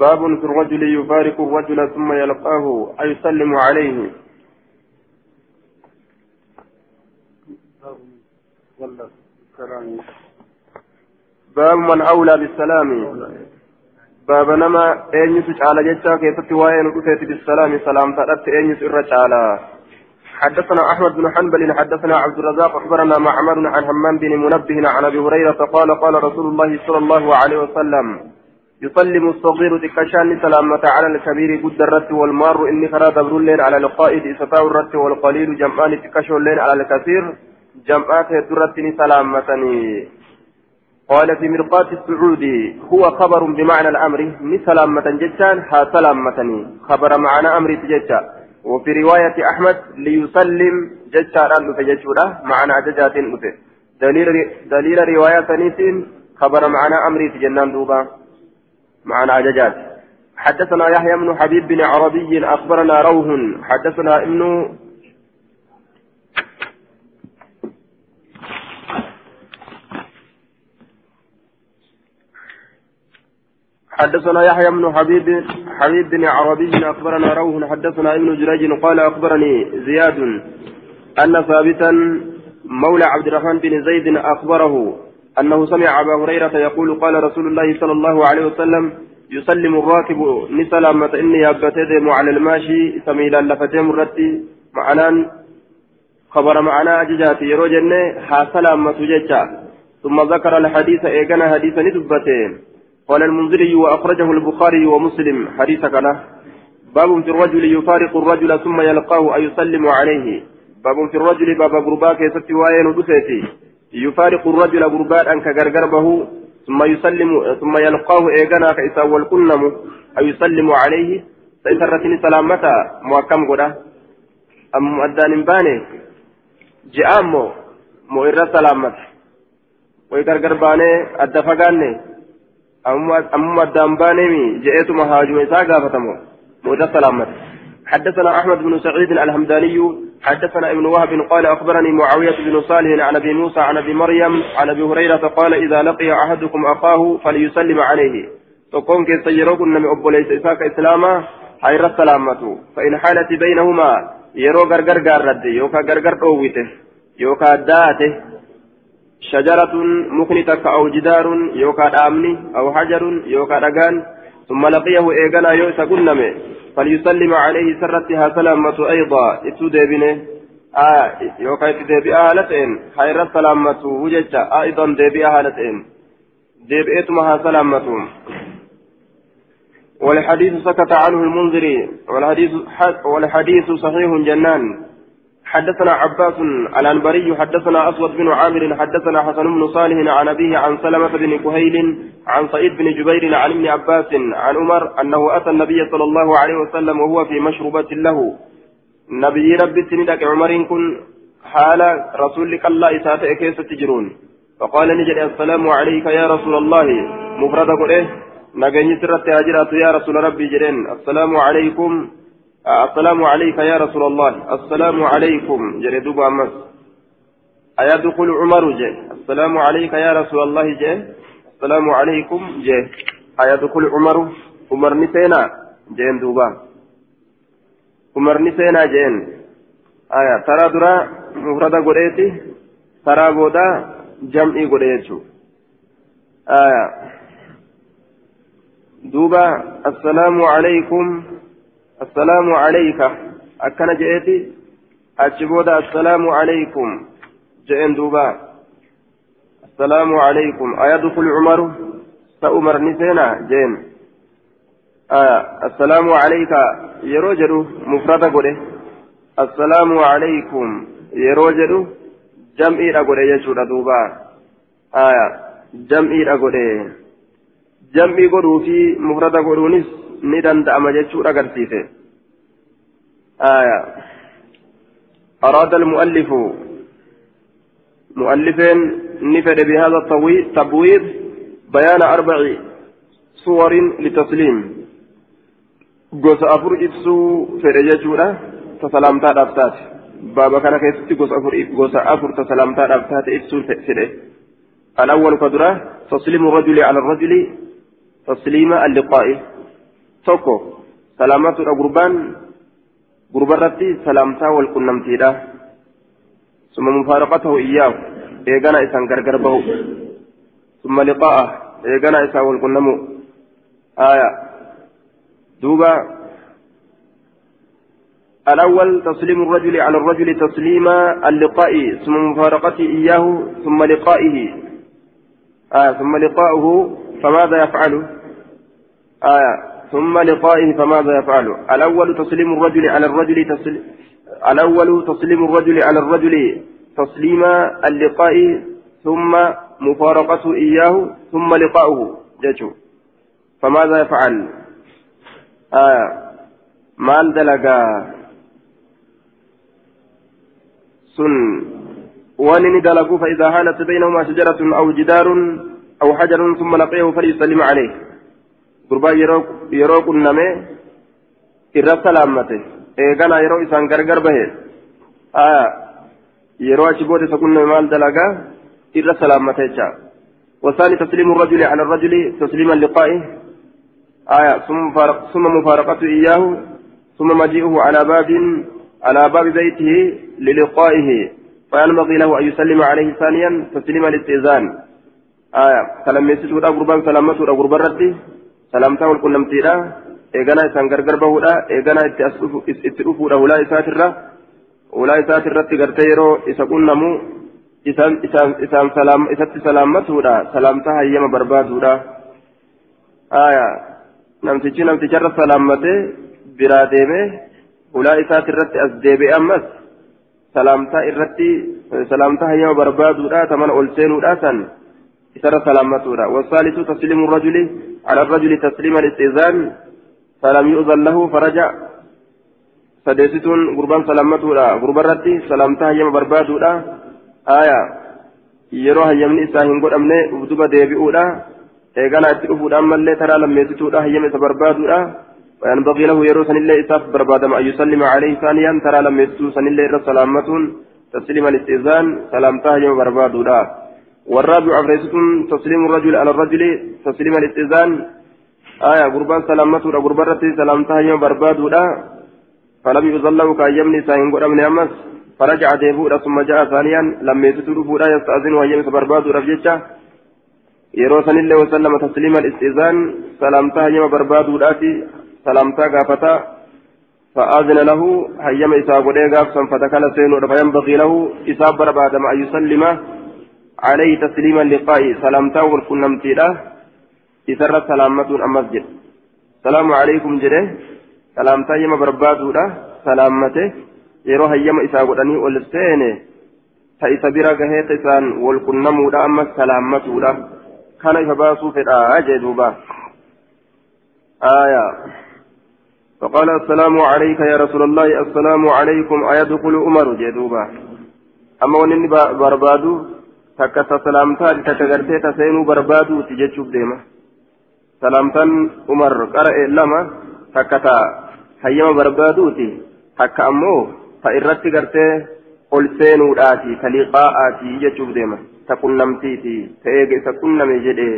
باب في الرجل يفارق الرجل ثم يلقاه أيسلم عليه. باب من أولى بالسلام. باب نما أين على جتا كيف تواين بالسلام سلام تأتي أين يسر على حدثنا أحمد بن حنبل حدثنا عبد الرزاق أخبرنا معمر عن همام بن منبه عن أبي هريرة قال قال رسول الله صلى الله عليه وسلم يسلم الصغير تكشان سلامة على الكبير قد الرت والمار إني خرا دبر اللين على القائد إستاء الرت والقليل جمعان تكشون اللين على الكثير جمعات الدرتني سلامتني قال في مرقات السعودي هو خبر بمعنى الأمر ني سلامة جتان ها سلامتني خبر معنى أمر تجتا وفي رواية أحمد ليسلم جتان أن تجتوره معنى ججات دليل دليل رواية نيسين خبر معنى أمر تجنان دوبا. معنى عججات حدثنا يحيى بن حبيب بن عربي أخبرنا روح. حدثنا ابن حدثنا يحيى بن حبيب حبيب بن عربي أخبرنا روح. حدثنا ابن جريج قال أخبرني زياد أن ثابتا مولى عبد الرحمن بن زيد أخبره أنه سمع أبا هريرة يقول قال رسول الله صلى الله عليه وسلم يسلم الراكب نسلامة إني يبتدم على الماشي سميلا لفتهم الرتي معنان خبر معنا أججات يروجن ها سلامة ججا ثم ذكر الحديث إيقنا حديثا ندبتين قال المنذري وأخرجه البخاري ومسلم. حديث كان باب في الرجل يفارق الرجل ثم يلقاه أيسلم عليه. باب في الرجل باب غرباك يستوى وين يفارق الرجل غربان أنك غرغربه ثم يسلم ثم يلقاه إيغانا كإسا والكنم أو يسلم عليه سيسرتني سلامتا محكم قدا أم أدان باني جاءمو مو إرى سلامت. ويغرغر باني أدفقاني أم أدان باني جئت مهاجم إسا قافتمو مو إرى سلامت. حدثنا أحمد بن سعيد الهمداني حدثنا ابن وهب قال أخبرني معاوية بن صالح عن أبي موسى عن أبي مريم عن أبي هريرة قال إذا لقي أحدكم أخاه فليسلم عليه. تقوم كي سيروكن من أبو ليس إساك إسلاما حير السلامة فإن حالت بينهما يرو غرغر غارد يوكا غرغر قوته يوكا داته. شجرة مخنتك أو جدار يوكا دامني أو حجر يوكا دغان. ثم لقيه إيغانا يوسا قنمه فليسلم عليه سرتها سلامة أيضا. اتدبنه آه يوكا اتدبي آلتين خير السلامة وجدت أيضا دبي آلتين دبئتمها سلامة. والحديث سكت عنه المنذري. والحديث والحديث صحيح جنان. حدثنا عباس الأنبري حدثنا أسود بن عامر حدثنا حسن بن صالح عن أبيه عن سلمة بن كهيل عن سعيد بن جبير عن ابن عباس عن عمر أنه أتى النبي صلى الله عليه وسلم وهو في مشروبة له. نبي ربي سندك عمر كن حال رسولك الله إسات إكيس تجرون. فقال نجد السلام عليك يا رسول الله. مفرد قريه نجني سرت يا رسول ربي جرين. السلام عليكم. السلام عليك يا رسول الله. السلام عليكم. جردوب أمس. أيدخل عمر جه السلام عليك يا رسول الله جه السلام عليكم جه أيدخل عمر. عمر نسينا. جين دوبا. عمر نسينا جين. آية ترى درا مفرد قريتي. ترى بودا جمعي قريتشو آية دوبا. السلام عليكم. السلام عليك. أكن جئتي؟ أجبود السلام عليكم. جئن دوبا. السلام عليكم. أيدخل عمر؟ سأمر نسينا. جئن. آه السلام عليك. يروجل مفرد قوله السلام عليكم. يروجل جمعي أقوله يجود دوبا. آه جمعي أقوله جمعي قوله في مفرد قولونس ni danda'ama jechuudha agarsiise. أراد المؤلف مؤلف نفد بهذا التبويب بيان أربع صور لتسليم قوس أفر إبسو فرججورة تسلامتا دفتات بابا كان كيستي قوس أفر قوس أفر تسلامتا دفتات إبسو فره الأول قدرة تسليم الرجل على الرجل تسليم اللقاء توكو سلامات الأقربان قربرتي سلامتا والقنمتيدا ثم مفارقته إياه إيغانا إسان غرغر به ثم لقاءه إيغانا إسان والقنمو آية دوبا الأول تسليم الرجل على الرجل تسليم اللقاء ثم مفارقته إياه ثم لقائه آية ثم لقاؤه فماذا يفعل آية ثم لقائه فماذا يفعل؟ الأول تسليم الرجل على الرجل تسليم الأول تسليم الرجل على الرجل تسليم اللقاء ثم مفارقته إياه ثم لقاؤه. جاتو فماذا يفعل؟ آية مال دلقا سن. وانني دلقوا فإذا هانت بينهما شجرة أو جدار أو حجر ثم لقيه فليسلم عليه. Gurbaa yeroo qunname irra salaammate eegana yeroo isaan gargar bahe. Yeroo achi booda isa qunname maal dalagaa? Irra salaammate jecha. والثاني تسليم الرجل على الرجل تسليم اللقاء آية ثم ثم مفارقته إياه ثم مجيئه على باب على باب بيته للقائه فينبغي له أن يسلم عليه ثانيا تسليم الاستئذان آية فلم يسجد أقربان سلامته أقربان ردي salamtaa wal qunnamtiidha eeganaa isaan gargar bahuudha eeganaa itti as itti dhufuudha ulaa isaatirra ulaa isaatirratti gartee yeroo isa qunnamu isaan isaan isaan salaam isatti salaammatuudha salaamtaa hayyama barbaaduudha aya namtichi namticharra salaammatee biraa deemee ulaa isaatirratti as deebi'e ammas salaamtaa irratti salaamtaa hayyama barbaaduudha tamana ol seenuudha على الرجل تسليم الاستئذان فلم يؤذن له فرجع. سديستون قربان سلامته لا قربان رتي سلامتها يم بربادو لا. آية yeroo hayyamni isaa hin godhamne duba deebi'uudha eeganaa itti dhufuudha ammallee taraa lammeessituudha hayyama isa barbaaduudha وينبغي له يروس الله إساف بربادم أن يسلم عليه ثانيا ترى لم يسوس الله إلا سلامة تسليم الاستئذان سلامتها يوم بربادولا والرابع عفريسة تسليم الرجل على الرجل تسليم الاستئذان آية قربان سلامته قربان رتي سلامتها يوم برباد فلم يظلم كأيمني ساين قرم أمس فرجع ديبودا ثم جاء ثانيا. لما يستر فودا يستأذن وهي برباد رفجتة يروسن الله وسلم تسليم الاستئذان سلامتها يوم برباد ولاتي سلامتها قافتا فآذن له هيم إساب وديقاف فتكال سينو فينبغي له إساب برباد ما يسلم. عليه تسليما لقائي سلامتا والكنمتي له إسر سلامة أمسجد السلام عليكم جده. سلامتا يما بربادو له سلامته godhanii ol seene ta isa bira gaheeta isaan wal qunnamuudha ammas salaammatuudha kana ifa baasuu fedhaa jee duuba آية. فقال السلام عليك يا رسول الله. السلام عليكم. أيدخل عمر. جدوبا أما ونني بربادو. Takka ta salaamtaan takka gartee ta seenuu barbaaduuti jechuuf deema salaamtaan umar qara'e lama takka ta hayyama barbaaduuti takka ammoo ta irratti gartee ol seenuudhaati ta liqaa'aati jechuuf deema ta qunnamtiiti ta eega isa qunname jedhee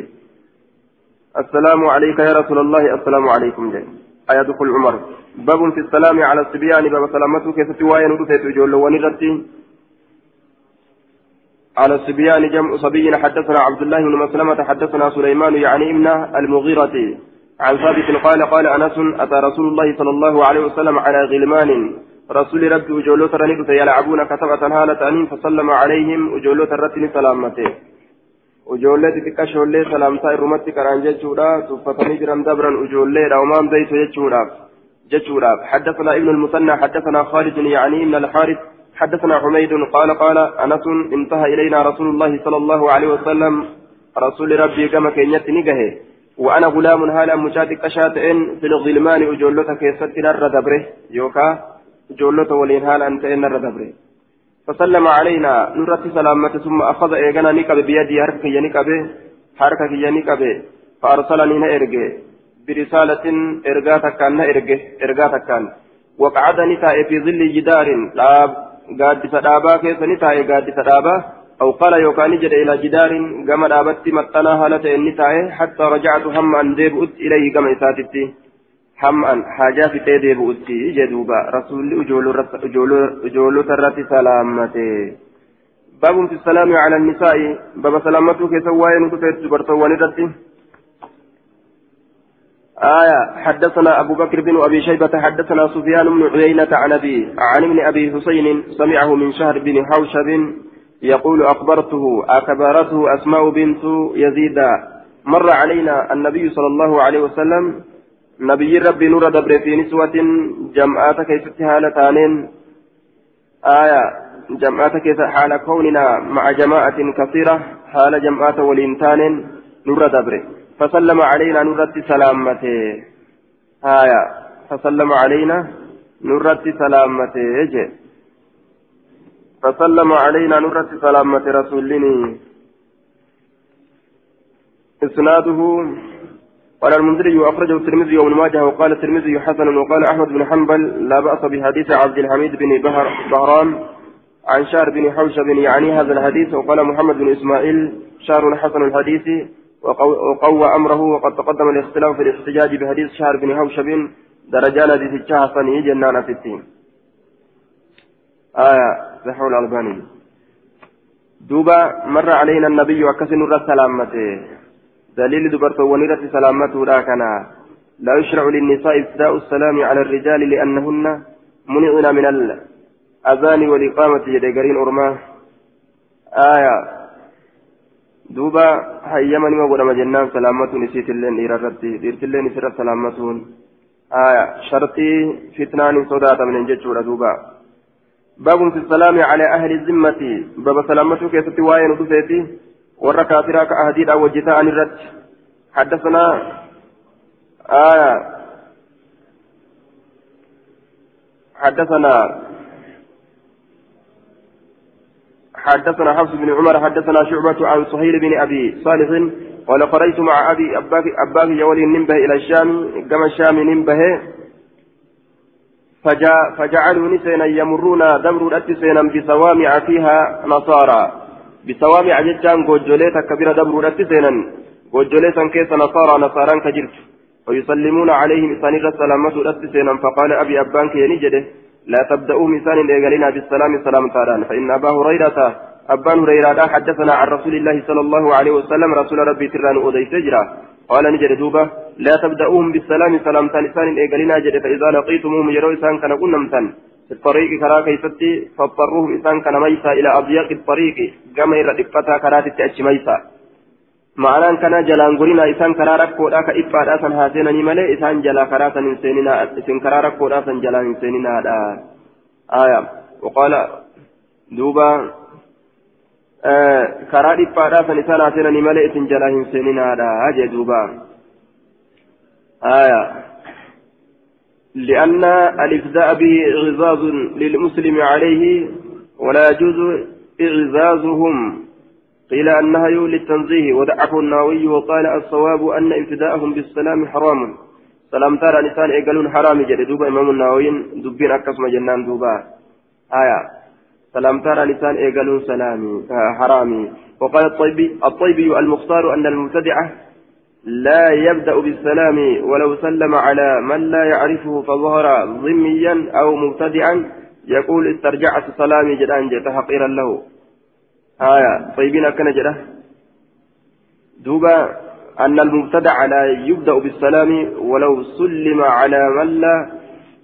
السلام عليك يا رسول الله السلام عليكم جاي أيدخل عمر باب في السلام على الصبيان باب سلامته كيف توايا ندفت جول ونرتي على الصبيان جمع صبي حدثنا عبد الله بن مسلمة حدثنا سليمان يعني ابن المغيرة. عن ثابت قال قال أنس أتى رسول الله صلى الله عليه وسلم على غلمان. رسول ربي وجولوت رنيت يلعبون كتبة هالة أنين فسلم عليهم وجولوت الرتن سلامته. وجولت تكشولي سلامتا الرمت كران جتشورا تفتني جران دبرا وجولي رومان زيت جتشورا جتشورا حدثنا ابن المثنى حدثنا خالد يعني ابن الحارث حدثنا حميد قال قال أنس انتهى إلينا رسول الله صلى الله عليه وسلم. رسول ربي كما كينيت نجهه. وأنا غلام هالا مشاتك شاتئن في الغلمان أجولتك يستر الردبره. يوكا جولة ولين هال أنت إن الردبري فسلم علينا. نرت سلامة ثم أخذ إيغانا نكب بيدي. حركة ينكبه. حركة ينكبه. فأرسلني نأرجع برسالة إرجاتك كان نأرجع إرجاتك كان. وقعدني في ظل جدار. قاد سدابا كيف نتائي قاد سدابا أو قال يوكاني جد إلى جدار قام دابت متنا هالة النتائي حتى رجعت هم أن ديبؤت إليه قام إساتتي ham'an haajaa fixee deebi'utti jedhuuba rasuulli ijoollota irratti salaammate baabun fi salaami cala nisaa'i baba salaammatuu keessa waa'ee nu dhufeet dubartoowwan irratti آية حدثنا أبو بكر بن أبي شيبة حدثنا سفيان بن عيينة عن أبي عن ابن أبي حسين سمعه من شهر بن حوشب يقول أخبرته أخبرته أسماء بنت يزيد. مر علينا النبي صلى الله عليه وسلم نبي ربي نور دبر في نسوة جمعات كيف حالة تانين. آية جمعات كيف حال كوننا مع جماعة كثيرة حال جمعات والإنتان نور دبر. فسلم علينا نورة سلامته. آية. فسلم علينا نورة سلامته. فسلم علينا نورة سلامة رسولني إسناده. قال المنذري أخرجه الترمذي وابن ماجه وقال الترمذي حسن وقال أحمد بن حنبل لا بأس بحديث عبد الحميد بن بهر بهران عن شار بن حوشب يعني هذا الحديث. وقال محمد بن إسماعيل شار حسن الحديث. وقوى أمره وقد تقدم الاختلاف في الاحتجاج بحديث شار بن حوشب درجان حديث حسن جنان في التين. آية سحول الألباني. دوبا مر علينا النبي وكسن السلامته دليل دبرت ونيرة سلامته راكنا لا يشرع للنساء ابتداء السلام على الرجال لأنهن منعن من الأذان والإقامة يدقرين أرماه آية وقرم جنان سلامة نسيت اللين إيرارتي ديرت اللين نسير سلامتون آية شرطي فتنان صداتا من ججورة دوبا باب في السلام على أهل الذمة باب سلامته كيف تواين ودفيتي warra kaafiraa ka ahadiidha wajji ta'an irratti. حدثنا آية حدثنا حدثنا حفص بن عمر حدثنا شعبة عن سهيل بن أبي صالح قال قريت مع أبي أباك أباك جولي ننبه إلى الشام كما الشام ننبه فجاء فجعلوا نسينا يمرون دبر الأتسينا بصوامع فيها نصارى. بسوامع جتان غوجولي تكبير دبر سينا غوجولي سان كيس نصارى نصارى كجرت. ويسلمون عليهم إسان السلامة سينا فقال أبي أبانك ينجده لا تبدأوا مثال إيغالنا بالسلام سلام تاران. فإن أبا هريرة أبان هريرة حدثنا عن رسول الله صلى الله عليه وسلم رسول ربي تران أودي سجرا قال نجد دوبة لا تبدأوهم بالسلام سلام تانسان إيغالنا جد فإذا لقيتموهم يروا إسان كان قلنا في الطريق كرا كيفتي فاضطروهم إسان كان ميسا إلى أضيق الطريق. كما يردفتا كرا تتأتش ميسا معنى كان جلان قرنا إسان كرا ركو لاك إفاد أسان هاتينا نمالي إسان جلا كرا سنسيننا إسان كرا ركو أسان جلا نسيننا آية وقال دوبا آه كرا إفاد أسان إسان هاتينا نمالي إسان جلا نسيننا أجي دوبا آية لأن الإفزاء به إعزاز للمسلم عليه ولا يجوز إعزازهم قيل النهي للتنزيه ودعه النووي وقال الصواب أن ابتداءهم بالسلام حرام. سلام ترى نسان إيقالون حرام جد دوبا إمام النووي دبين أكسم جنان دوبا. آية. سلام ترى نسان إيقالون سلامي. آه حرامي. وقال الطيبي الطيبي المختار أن المبتدعة لا يبدأ بالسلام ولو سلم على من لا يعرفه فظهر ضميا أو مبتدعا. يقول استرجعت سلامي جدان جئت حقيرا له. آية طيبين أكن جده دوبا أن المبتدع لا يبدأ بالسلام ولو سلم على من لا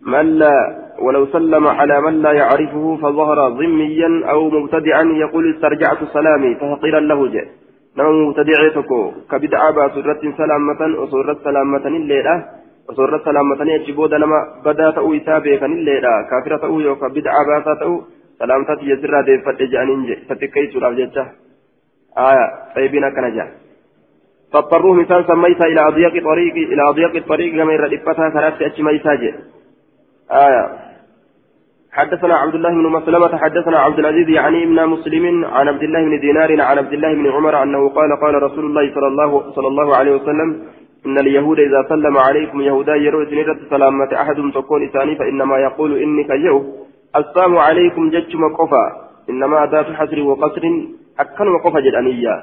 من لا ولو سلم على من لا يعرفه فظهر ضميا أو مبتدعا يقول استرجعت سلامي فحقيرا له جئ nama mubtadicee tokko ka bid'aa baasu irratti salaammatan osoo irratti salaammatanilleedha osoo irratti salaammatanii achi booda nama badaa ta'uu isaa beekanilleedha kaafira salaamtaa tiyya sirraa deeffadhe jedhaniin isa xiqqeessuudhaaf jecha. Aayaa xaybiin akkana jedha فاضطروه مثال سميتها إلى أضيق طريق إلى أضيق الطريق كما يرى إبتها كرات أتش ميتاج آية حدثنا عبد الله بن مسلمة حدثنا عبد العزيز يعني ابن مسلم عن عبد الله بن دينار عن عبد الله بن عمر أنه قال قال رسول الله صلى الله صلى الله عليه وسلم إن اليهود إذا سلم عليكم يهودا يروا سنيرة سلامة أحد تكون إساني فإنما يقول إني كجو السلام عليكم جج مقفا إنما ذات حسر وقصر أكن مقفا جدانية.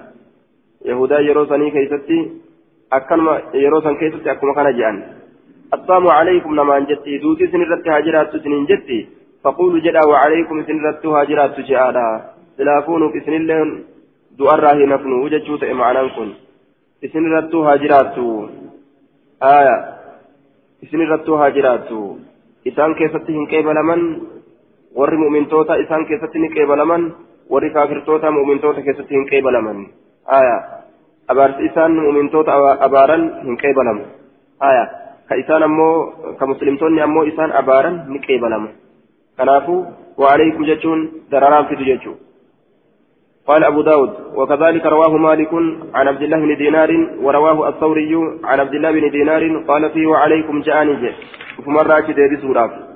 يهودا يروا سني كيستي أكن يروا سن كيستي أكما كان جان. السلام عليكم نما جتي دوتي سنيرة هاجرات سنين جتي. فقولوا جدا وعليكم سنيرة هاجرات جاء سلافون بسن الله دؤره نفنو. وججوت إمعنا كن. isin irrattuu haa jiraattu aya isin irrattuu haa warri mu'mintoota isaan keessatti ni qeebalaman warri kaafirtoota mu'mintoota keessatti hin qeebalaman aya abaarsi isaan mu'mintoota abaaran hin qeebalamu aya ka isaan ammoo ka muslimtoonni ammoo isaan abaaran ni qeebalamu kanaafuu waaleykum jechuun dararaan fidu jechuudha قال أبو داود وكذلك رواه مالك عن عبد الله بن دينار ورواه الثوري عن عبد الله بن دينار قال فيه وعليكم جانج فمرة بسورة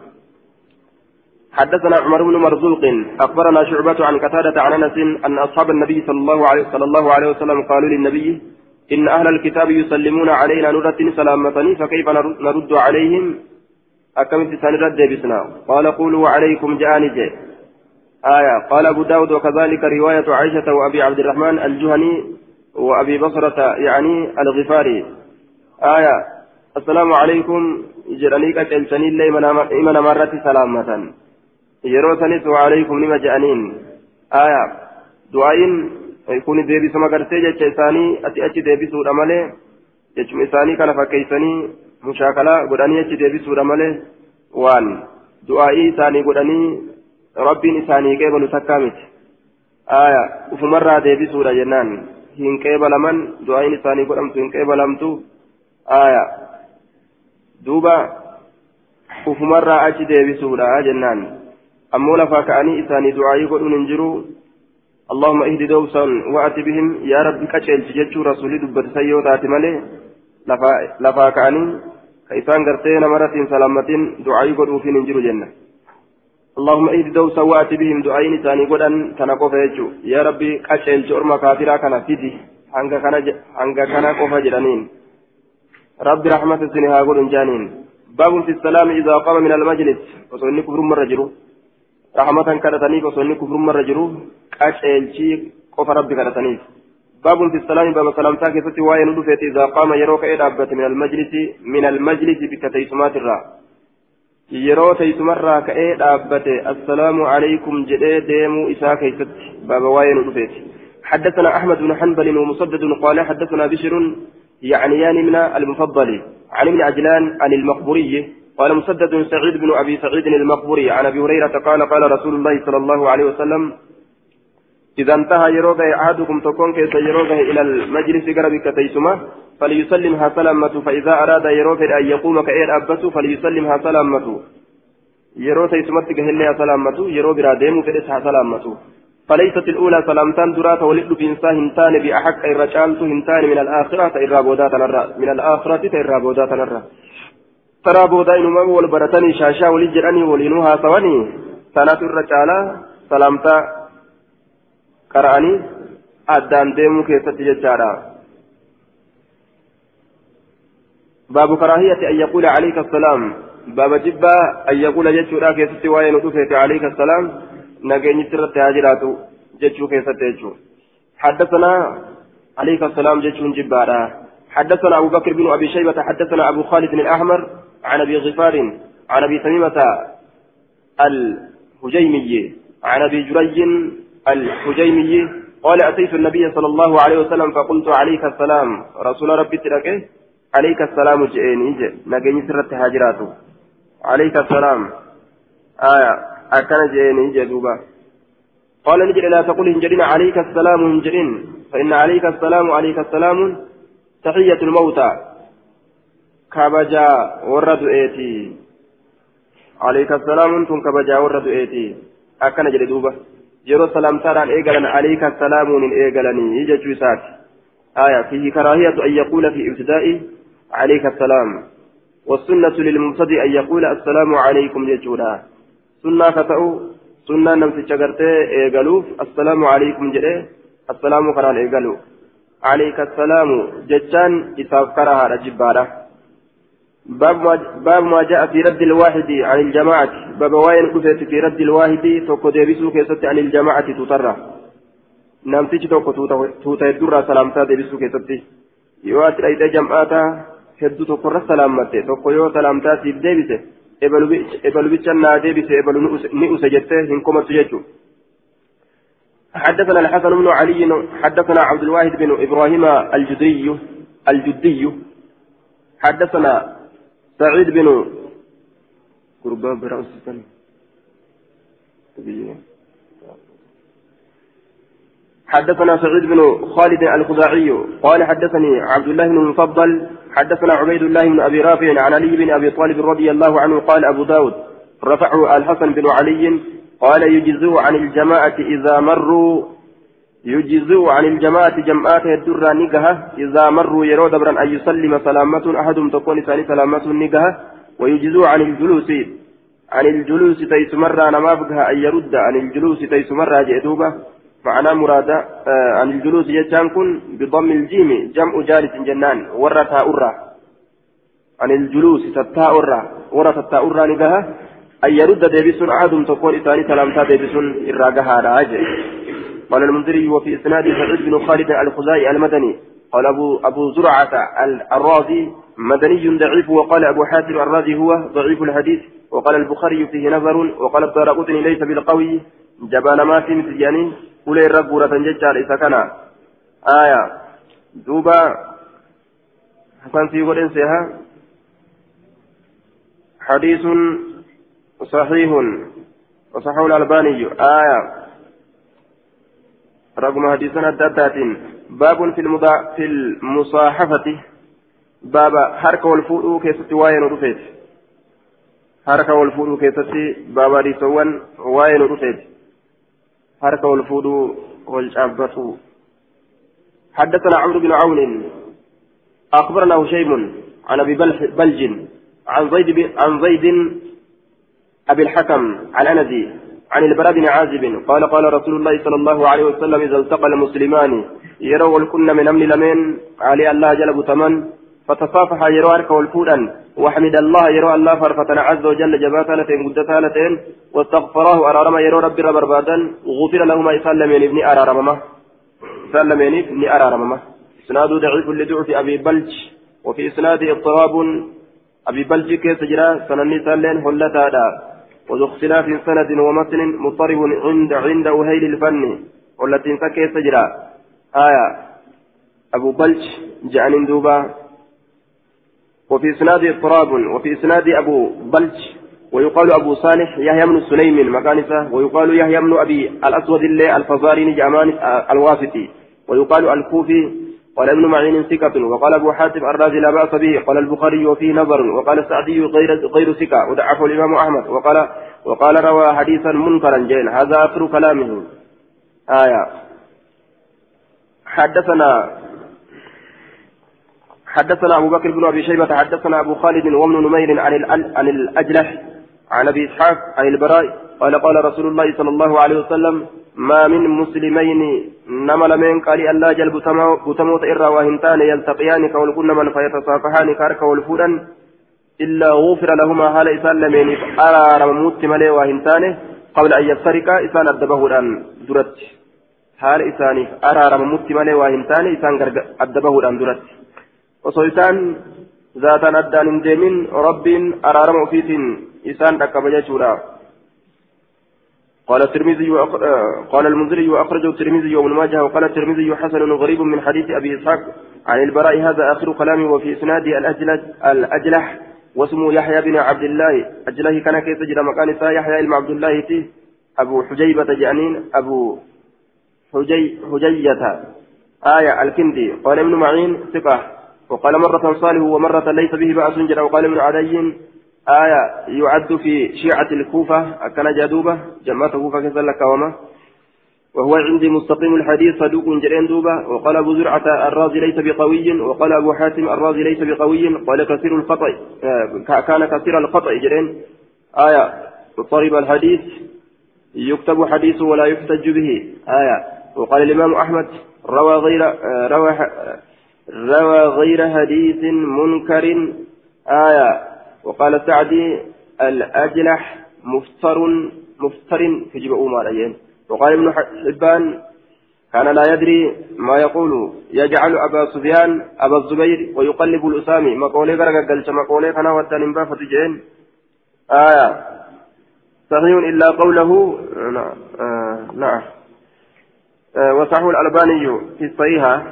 حدثنا عمر بن مرزوق أخبرنا شعبة عن قتادة عن أنس أن أصحاب النبي صلى الله عليه صلى الله عليه وسلم قالوا للنبي إن أهل الكتاب يسلمون علينا نرد سلامة فكيف نرد عليهم؟ أكملت سنرد بسنا. قال قولوا وعليكم جانج آية. قال أبو داود وكذلك رواية عائشة وأبي عبد الرحمن الجهني وأبي بصرة يعني الغفاري. آية. السلام عليكم. جرانيك أتلسني اللي إمنا مرة سلامة لما جانين آية دعائين يكون ديبي سما قرتي جتش إساني أتي أتي ديبي سورة مالي جتشم إساني كان فكيسني مشاكلة قداني أتي ديبي سورة مالي وان دعائي إساني قداني rabbiin isaanii qeebalu takkaa miti aya ufumarraa deebisuudha jennaan hin qeebalaman du'aayin isaanii godhamtu hin qeebalamtu aya duuba ufumarraa achi deebisuudha jennaan lafaa ka'anii isaanii du'aayii godhuun hin jiru اللهم اهد دوسا وات بهم يا رب كچل جچو رسولي دبت سيو تاتي مالي لفا لفا كاني كيسان غرتين مرتين سلامتين دعاء يقولوا في ننجر جنه اللهم اهد دوسا وات بهم دعين ثاني قدن تنقف يجو يا ربي قتل جرم كافرا كان فيدي hanga kana qofa jedhaniin rabbi rahmata sini haa godhun jaaniin baabun fi salaami idaa qama min almajlis osoo inni kufrummarra jiru rahmatan kadhataniif osoo inni kufrummarra jiru qaceelchii qofa rabbi kadhataniif baabun fi salaami baaba salaamtaa keessatti waa'ee nu dhufeeti idaa qaama yeroo ka'ee dhaabbate min almajlisi min almajlisi bikka teessumaatirraa yeroo teessumarraa ka'ee dhaabbate assalaamu alaykum jedhee deemuu isaa keessatti baaba waa'ee nu dhufeeti حدثنا أحمد بن حنبل ومسدد قال حدثنا بشر يعنيان من المفضل عن ابن عجلان عن المقبوري قال مسدد سعيد بن أبي سعيد المقبوري عن أبي هريرة قال قال رسول الله صلى الله عليه وسلم إذا انتهى يروغي أحدكم تكون كيس يروغي إلى المجلس قربك تيسمه فليسلمها سلامة فإذا أراد يروغي أن يقوم كأير أبته فليسلمها سلامة. يرو تيسمت كهلها سلامة يرو براديم فإسها سلامة. فليست الأولى سلامتان درات ولد في إنسان هنتان بأحق الرجال هنتان من الآخرة إرابودات نرى من الآخرة إرابودات نرى. ترى بودين ما والبرتني شاشا ولجراني ولينوها سواني سنة الرجال سلامتا قرآني أدان ديمو كيست ججارا باب كراهية أن يقول عليك السلام باب جبا أن يقول جتشورا كيست وين عليك السلام نجيني ترت هاجراتو جتشو كيست جتشو حدثنا عليك السلام جتشون جبارا حدثنا أبو بكر بن أبي شيبة حدثنا أبو خالد الأحمر عن أبي غفار عن أبي تميمة الهجيمي عن أبي جري الحجيمي قال أتيت النبي صلى الله عليه وسلم فقلت عليك السلام. رسول ربي تركه عليك السلام جئني جئ نجيني سرت هاجراته عليك السلام. آية. أكن جئني جدوبا قال نجد لا تقل هنجرين عليك السلام هنجرين فإن عليك السلام عليك السلام. تحية الموتى. كبجا ورد إيتي عليك السلام تن كبجا ورد إيتي أكن جدوبا yeroo salaamtaadhaan eegalan alayka salaamuun eegalanii jechuu isaati آية فيه كراهية أن يقول في ابتداء عليك السلام والسنة للمبتدئ أن يقول السلام عليكم sunnaa ka ta'u sunnaa namticha gartee eegaluuf assalaamu alaykum jedhee assalaamu kanaan eegalu عليك السلام جتان إساف كرها جبارة باب ما, جاء في رد الواحد عن الجماعة. باب وين كفت في رد الواحد توكو ديبسو كيست عن الجماعة تطرى نمتج توكو توتا يدرى سلامتا ديبسو كيست. يوات رأيت جمعاتا هدو توكو سلامته توكو يو سلامتا سيب naa deebise ebalu ni use jettee hin komatu jechuudha. حدثنا الحسن بن علي حدثنا عبد الواحد بن إبراهيم الجدي الجدي حدثنا سعيد بن قربان برأس حدثنا سعيد بن خالد الخزاعي قال حدثني عبد الله بن المفضل حدثنا عبيد الله بن أبي رافع عن علي بن أبي طالب رضي الله عنه قال أبو داود رفعه الحسن بن علي قال يجزئ عن الجماعة إذا مروا يجزئ عن الجماعة جماعة الدرة نجها إذا مروا يروا دبرا أن يسلم سلامة أحدهم تكون ثاني سلامة نجها ويجزئ عن الجلوس عن الجلوس تيس مرة أنا ما بقها أن يرد عن الجلوس تيس مرة جئتوبة معنى مرادة آه عن الجلوس يجان كن بضم الجيم جمع جالس جنان ورثها أرى. عن الجلوس تتا أرى ورثة أرى نجها أن يرد ديبسون أحدهم تقول إساني سلامتا ديبسون إراغها راجع قال المنذري وفي إسناد سعيد بن خالد الخزاعي المدني قال أبو أبو زرعة الرازي مدني ضعيف وقال أبو حاتم الرازي هو ضعيف الحديث وقال البخاري فيه نظر وقال الدارقطني ليس بالقوي جبان ما في مثل يعني ulee irra guuratan jechaadha isa kana aya duuba hasan sii godhen seeha حديث صحيح. وصححه الألباني. آية. رقم حديثنا الدادات باب في المضا في المصاحفة. باب حركة والفؤ كيست واين رفيت حركة والفؤ كيست باب ريسوان واين رفيت fuudhuu wal caabbatu حدثنا عمرو بن عون. أخبرنا هشيم عن أبي بلج عن زيد عن زيد أبي الحكم عن أنزي عن البراء بن عازب قال قال رسول الله صلى الله عليه وسلم إذا التقى المسلمان يروا الكن من أمن لمن علي الله جل تمن فتصافح يرو أرك والفودا وحمد الله يرو الله فرفتنا عز وجل جباتا لتين قدتا لتين واستغفراه أرارما يرو ربي ربربادا غفر لهما يسلمين ابن أرارمما سلمين ابن أرارمما إسناد ضعيف لضعف أبي بلج. وفي إسناد اضطراب. أبي بلج كيس جرا. سنني سلين هلتا وذو اختلاف سند ومتن مضطرب عند عند وهيل الفن والتي كيس جرا آية. أبو بلج جعل دوبا. وفي إسناد اضطراب وفي إسناد أبو بلج ويقال أبو صالح يحيى بن سليم مكانسة ويقال يحيى بن أبي الأسود اللي الفزاري جامان الواسطي. ويقال الكوفي قال ابن معين ثقة وقال أبو حاتم الرازي لا بأس به قال البخاري وفيه نظر وقال السعدي غير غير ثقة ودعفه الإمام أحمد وقال وقال روى حديثا منكرا جيل هذا آخر كلامه. آية. حدثنا حدثنا أبو بكر بن أبي شيبة حدثنا أبو خالد وابن نمير عن عن الأجلح عن أبي إسحاق عن البراء قال قال رسول الله صلى الله عليه وسلم ما من مسلمين نمل من قال ألا جل بتموت إرى وهنتان يلتقيان كول كن من فيتصافحان كارك والفودا إلا غفر لهما هال إسان لمن أرى رموت ملي وهنتان قبل أن يفترق إسان أدبه الآن درت. هال إساني أرى رموت ملي وهنتان إسان أدبه الآن درت. addaan hin deemin rabbiin araarama ofiitiin isaan dhaqqaba jechuudha قال الترمذي قال المنذري وأخرجه الترمذي وابن ماجه وقال الترمذي حسن غريب من حديث أبي إسحاق عن البراء هذا آخر كلامه وفي إسناد الاجلج الأجلح واسمه يحيى بن عبد الله. اجله كان كيف تجد مكان يحيى بن عبد الله أبو حجيبة جانين أبو حجي حجية آية الكندي. قال ابن معين ثقة. وقال مرة صالح ومرة ليس به بأس جرى وقال ابن عدي آية يعد في شيعة الكوفة أكن جدوبة جماعة كوفة كذلك وما. وهو عندي مستقيم الحديث صدوق جرين دوبة. وقال أبو زرعة الرازي ليس بقوي. وقال أبو حاتم الرازي ليس بقوي. قال كثير القطع آه، كان كثير القطع جرين. آية اضطرب الحديث يكتب حديث ولا يحتج به. آية وقال الإمام أحمد روى غير روى روى غير حديث منكر. آية وقال سعدي الأجلح مفتر مفتر جبع أمار وقال ابن حبان كان لا يدري ما يقول. يجعل أبا سفيان أبا الزبير ويقلب الأسامي. مقولي غرق قلت مقولي كان واتن بافة جين آية. صحيح إلا قوله نعم آه نعم. آه وصحه الألباني في الصحيحة.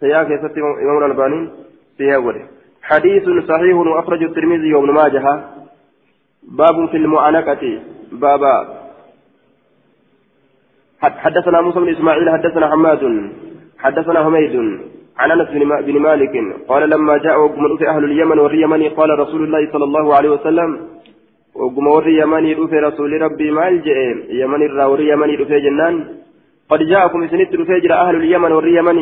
سياق يستي إمام الألباني؟ سياق حديث صحيح وأخرج الترمذي وابن ماجه. باب في المعانقة. بابا حدثنا موسى بن إسماعيل حدثنا حماد حدثنا حميد. عن أنس بن مالك قال لما جاء وقم أهل اليمن واليمن قال رسول الله صلى الله عليه وسلم وقم واليمن رسول ربي ما الجئ يمن الراور يمن يدوف جنان. قد جاءكم سنت فجر أهل اليمن واليمن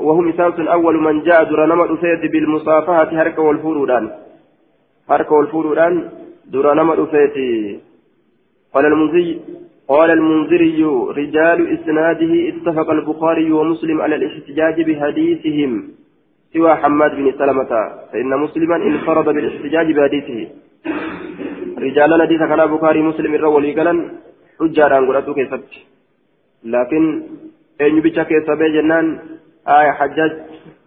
وهم سامس أول من جاء در نما بالمصافحة هرك والفورودان. هرك والفورودان در نما قال المنزي قال المنذري رجال إسناده اتفق البخاري ومسلم على الاحتجاج بحديثهم سوى حماد بن سلمة. فإن مسلما انفرد بالاحتجاج بحديثه. رجال الحديث كان البخاري مسلم الرولي قال حجة رانقلته كيست لكن أين بيتشا كيسا جنان آية حجاج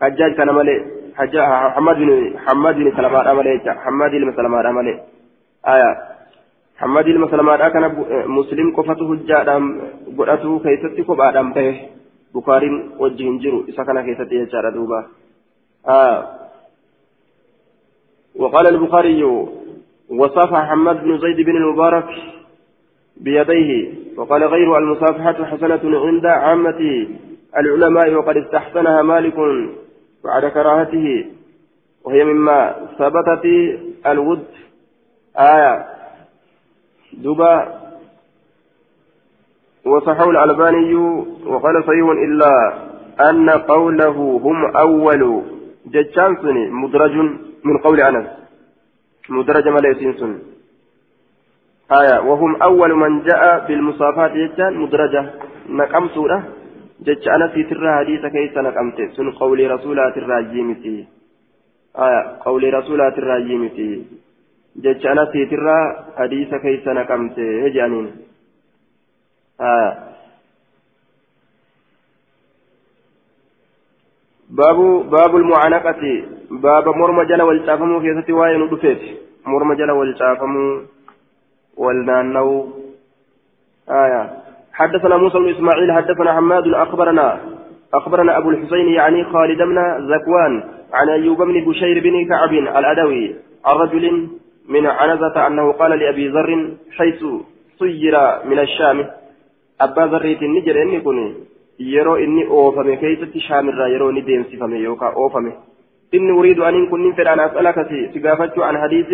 حجاج كان مالي حجاج حماد بن حماد بن سلمة مالي حماد بن سلمة مالي آية حمد المسلمات كان مسلم قفته هجادام غداتو كيستي كوبادام به بخاري وجهن جرو isa kana keessatti يجارة duuba آه. وقال البخاري وصافح حماد بن زيد بن المبارك بيديه. وقال غير المصافحة حسنة عند عامة العلماء وقد استحسنها مالك بعد كراهته. وهي مما ثبتت الود آية. duuba. وصححه الألباني. وقال صحيح إلا أن قوله هم أول جتشانسون مدرج من قول أنس. مدرج مليسين آية وهم أول من جاء بالمصافات جتان مدرجة نقم سورة جتش أنا في ترى حديث كيس نقمت سن قول رسولات الراجيمتي آية قول رسولات الراجيمتي jecha anasiitirraa hadiisa keeysa naqamte jedhaniin باب باب المعانقة باب مرمى جل والشافم في ستي واين ودفيت مرمى جل والشافم والنانو. آية. حدثنا موسى بن إسماعيل حدثنا حماد أخبرنا أخبرنا أبو الحسين يعني خالد بن زكوان عن أيوب بن بشير بن كعب الأدوي عن رجل من عنزة أنه قال لأبي ذر حيث صير من الشام. أبا ذر النجر إني كوني يرو إني أوفمي كيست شام الرا يرو نديم سفمي يوكا أوفمي. إني أريد أن كن ننفر أن أسألك سقافت عن حديث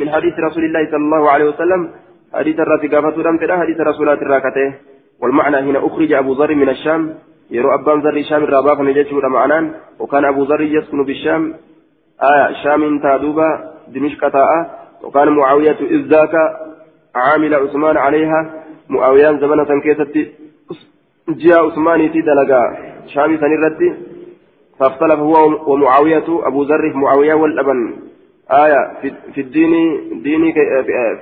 من حديث رسول الله صلى الله عليه وسلم. حديث الرا سقافت رمتنا حديث رسولات الراكته والمعنى هنا أخرج أبو ذر من الشام. يرو أبان ذر شام الراباق نجته معنى وكان أبو ذر يسكن بالشام. آه شام تادوبا دمشق تاء. وكان معاوية إذ ذاك عامل عثمان عليها. معاوية زمن سنكيست جاء عثمان تدلقا شامي سنرد. فاختلف هو ومعاوية أبو ذر معاوية والأبن. آية في, الدين ديني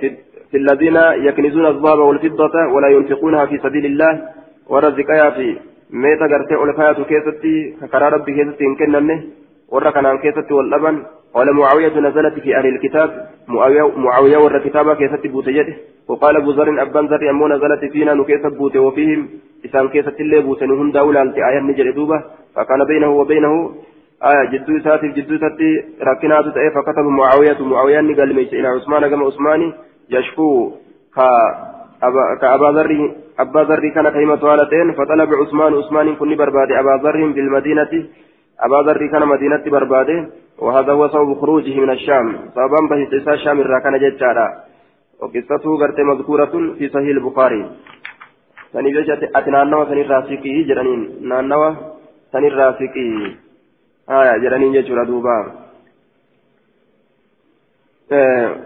في, في الذين يكنزون الذهب والفضة ولا ينفقونها في سبيل الله. ورزقها في ميتا غرتي أولفاية كيستي كقرار ربي كيستي إن كننه ورا كان كيستي والأبن. قال معاوية نزلت في أهل الكتاب. معاوية, معاوية ور كتابة كيست بوتيته وقال أبو ذر أبان ذر أمو نزلت فينا نكيست بوته وفيهم. إسان كيست اللي بوتنهم دولة أنت آية نجر دوبة. فكان بينه وبينه آية جدو ساتي جدو ساتي ركنات تأي فكتب معاوية معاوية قال ميس إلى عثمان كما عثماني يشكو كأبا ذر أبا ذر كان كيما طالتين فطلب عثمان عثمان كن برباد أبا ذر بالمدينة أبا ذر كان مدينة برباده وهذا هو سبب خروجه من الشام سببا به إساء الشام الراكان جتارا وقصته قرت مذكورة في صحيح البخاري. سني جت أتنانوا سني راسقي جرانين نانوا سني راسقي آية جرانين جتورا دوبا آه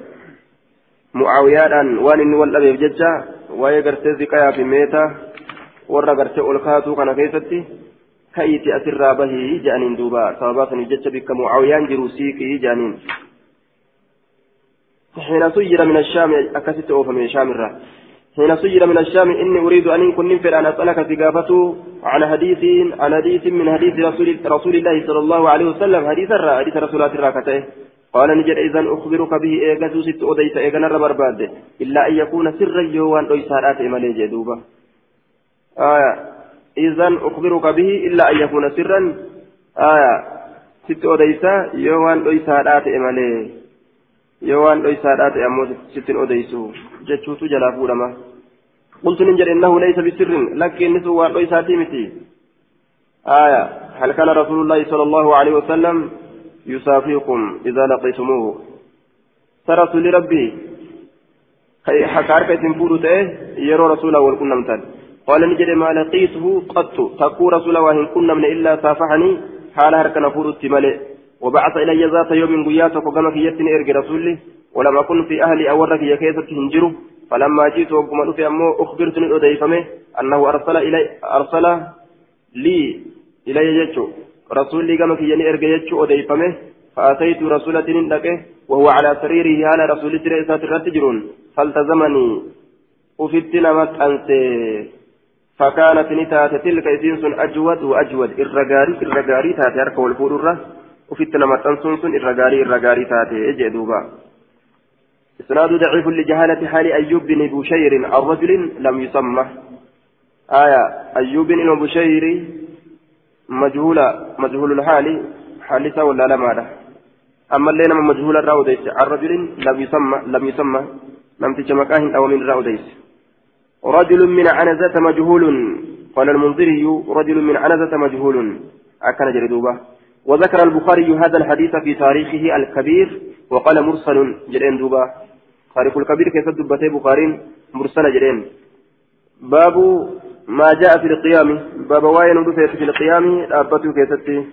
wal dhabeef jecha waa'ee gartee ziqayaa fi meeta warra gartee ol kaatuu kana keessatti ka'iiti asirraa bahii jedhaniin duuba sababaa saniif jecha bikka mu'aawiyaan jiru siiqii jedhaniin حين سجر من الشام أكست أوفم شام الرا حين سجر من الشام إني أريد أن كن ننفر أن أسألك ثقافته عن حديث عن حديث من حديث رسول, رسول الله صلى الله عليه وسلم. حديث الرا حديث رسولات الراكته قال نجد إذا أخبرك به إيغا ست أديت إيغا نرى برباد. إلا أن يكون سرا يوان ريسارات إمالي جدوبا آية. إذا أخبرك به إلا أن يكون سرا آية. ست أديت يوان ريسارات إمالي. يوان ريسارات أمو ست أديت جتشوت جلا فولما قلت نجد إنه ليس بسر لكن نسوا ريساتي متي آية هل كان رسول الله صلى الله عليه وسلم يسافيكم إذا لقيتموه ترسل لربي حكارك تنفور تأه يرى رسوله والكنمتان قال نجد ما لقيته قط تكو رسوله وإن كنا من إلا سافحني حال هرك نفور التمالي وبعث إلي ذات يوم قياتك وقام في يتني إرق رسولي ولم أكن في أهلي أورك يكيسة هنجره فلما جئت وقمت في أمه أخبرتني أديفمه أنه أرسل إلي أرسل لي إلي يجو. رسولي كما في يني إرقى يجو أديفمه فأتيت رسولة لك وهو على سريره على رسول سريسات الرتجرون فالتزمني. أفدت نمت أنسي فكانت نتات تلك إسينس أجود وأجود. إرقاري إرقاري تاتي أركا والفورة أفدت نمت أنسنس إرقاري إرقاري تاتي إجي دوبا إسناد ضعيف لجهالة حال أيوب بن بشير عن لم يسمى آية أيوب بن بشير مجهول مجهول الحال حالسا ولا لا ماذا أما اللي نما مجهول الراوديس عن لم يسمى لم يسمى لم تجمكاه أو من الراوديس رجل من عنزة مجهول قال المنذري رجل من عنزة مجهول akkana jira duuba وذكر البخاري هذا الحديث في تاريخه الكبير وقال مرسل جرين دوبا تاريخ الكبير كيف دبته بخاري مرسل جرين باب ما جاء في القيام باب واين ودفت في القيام أبته كيستي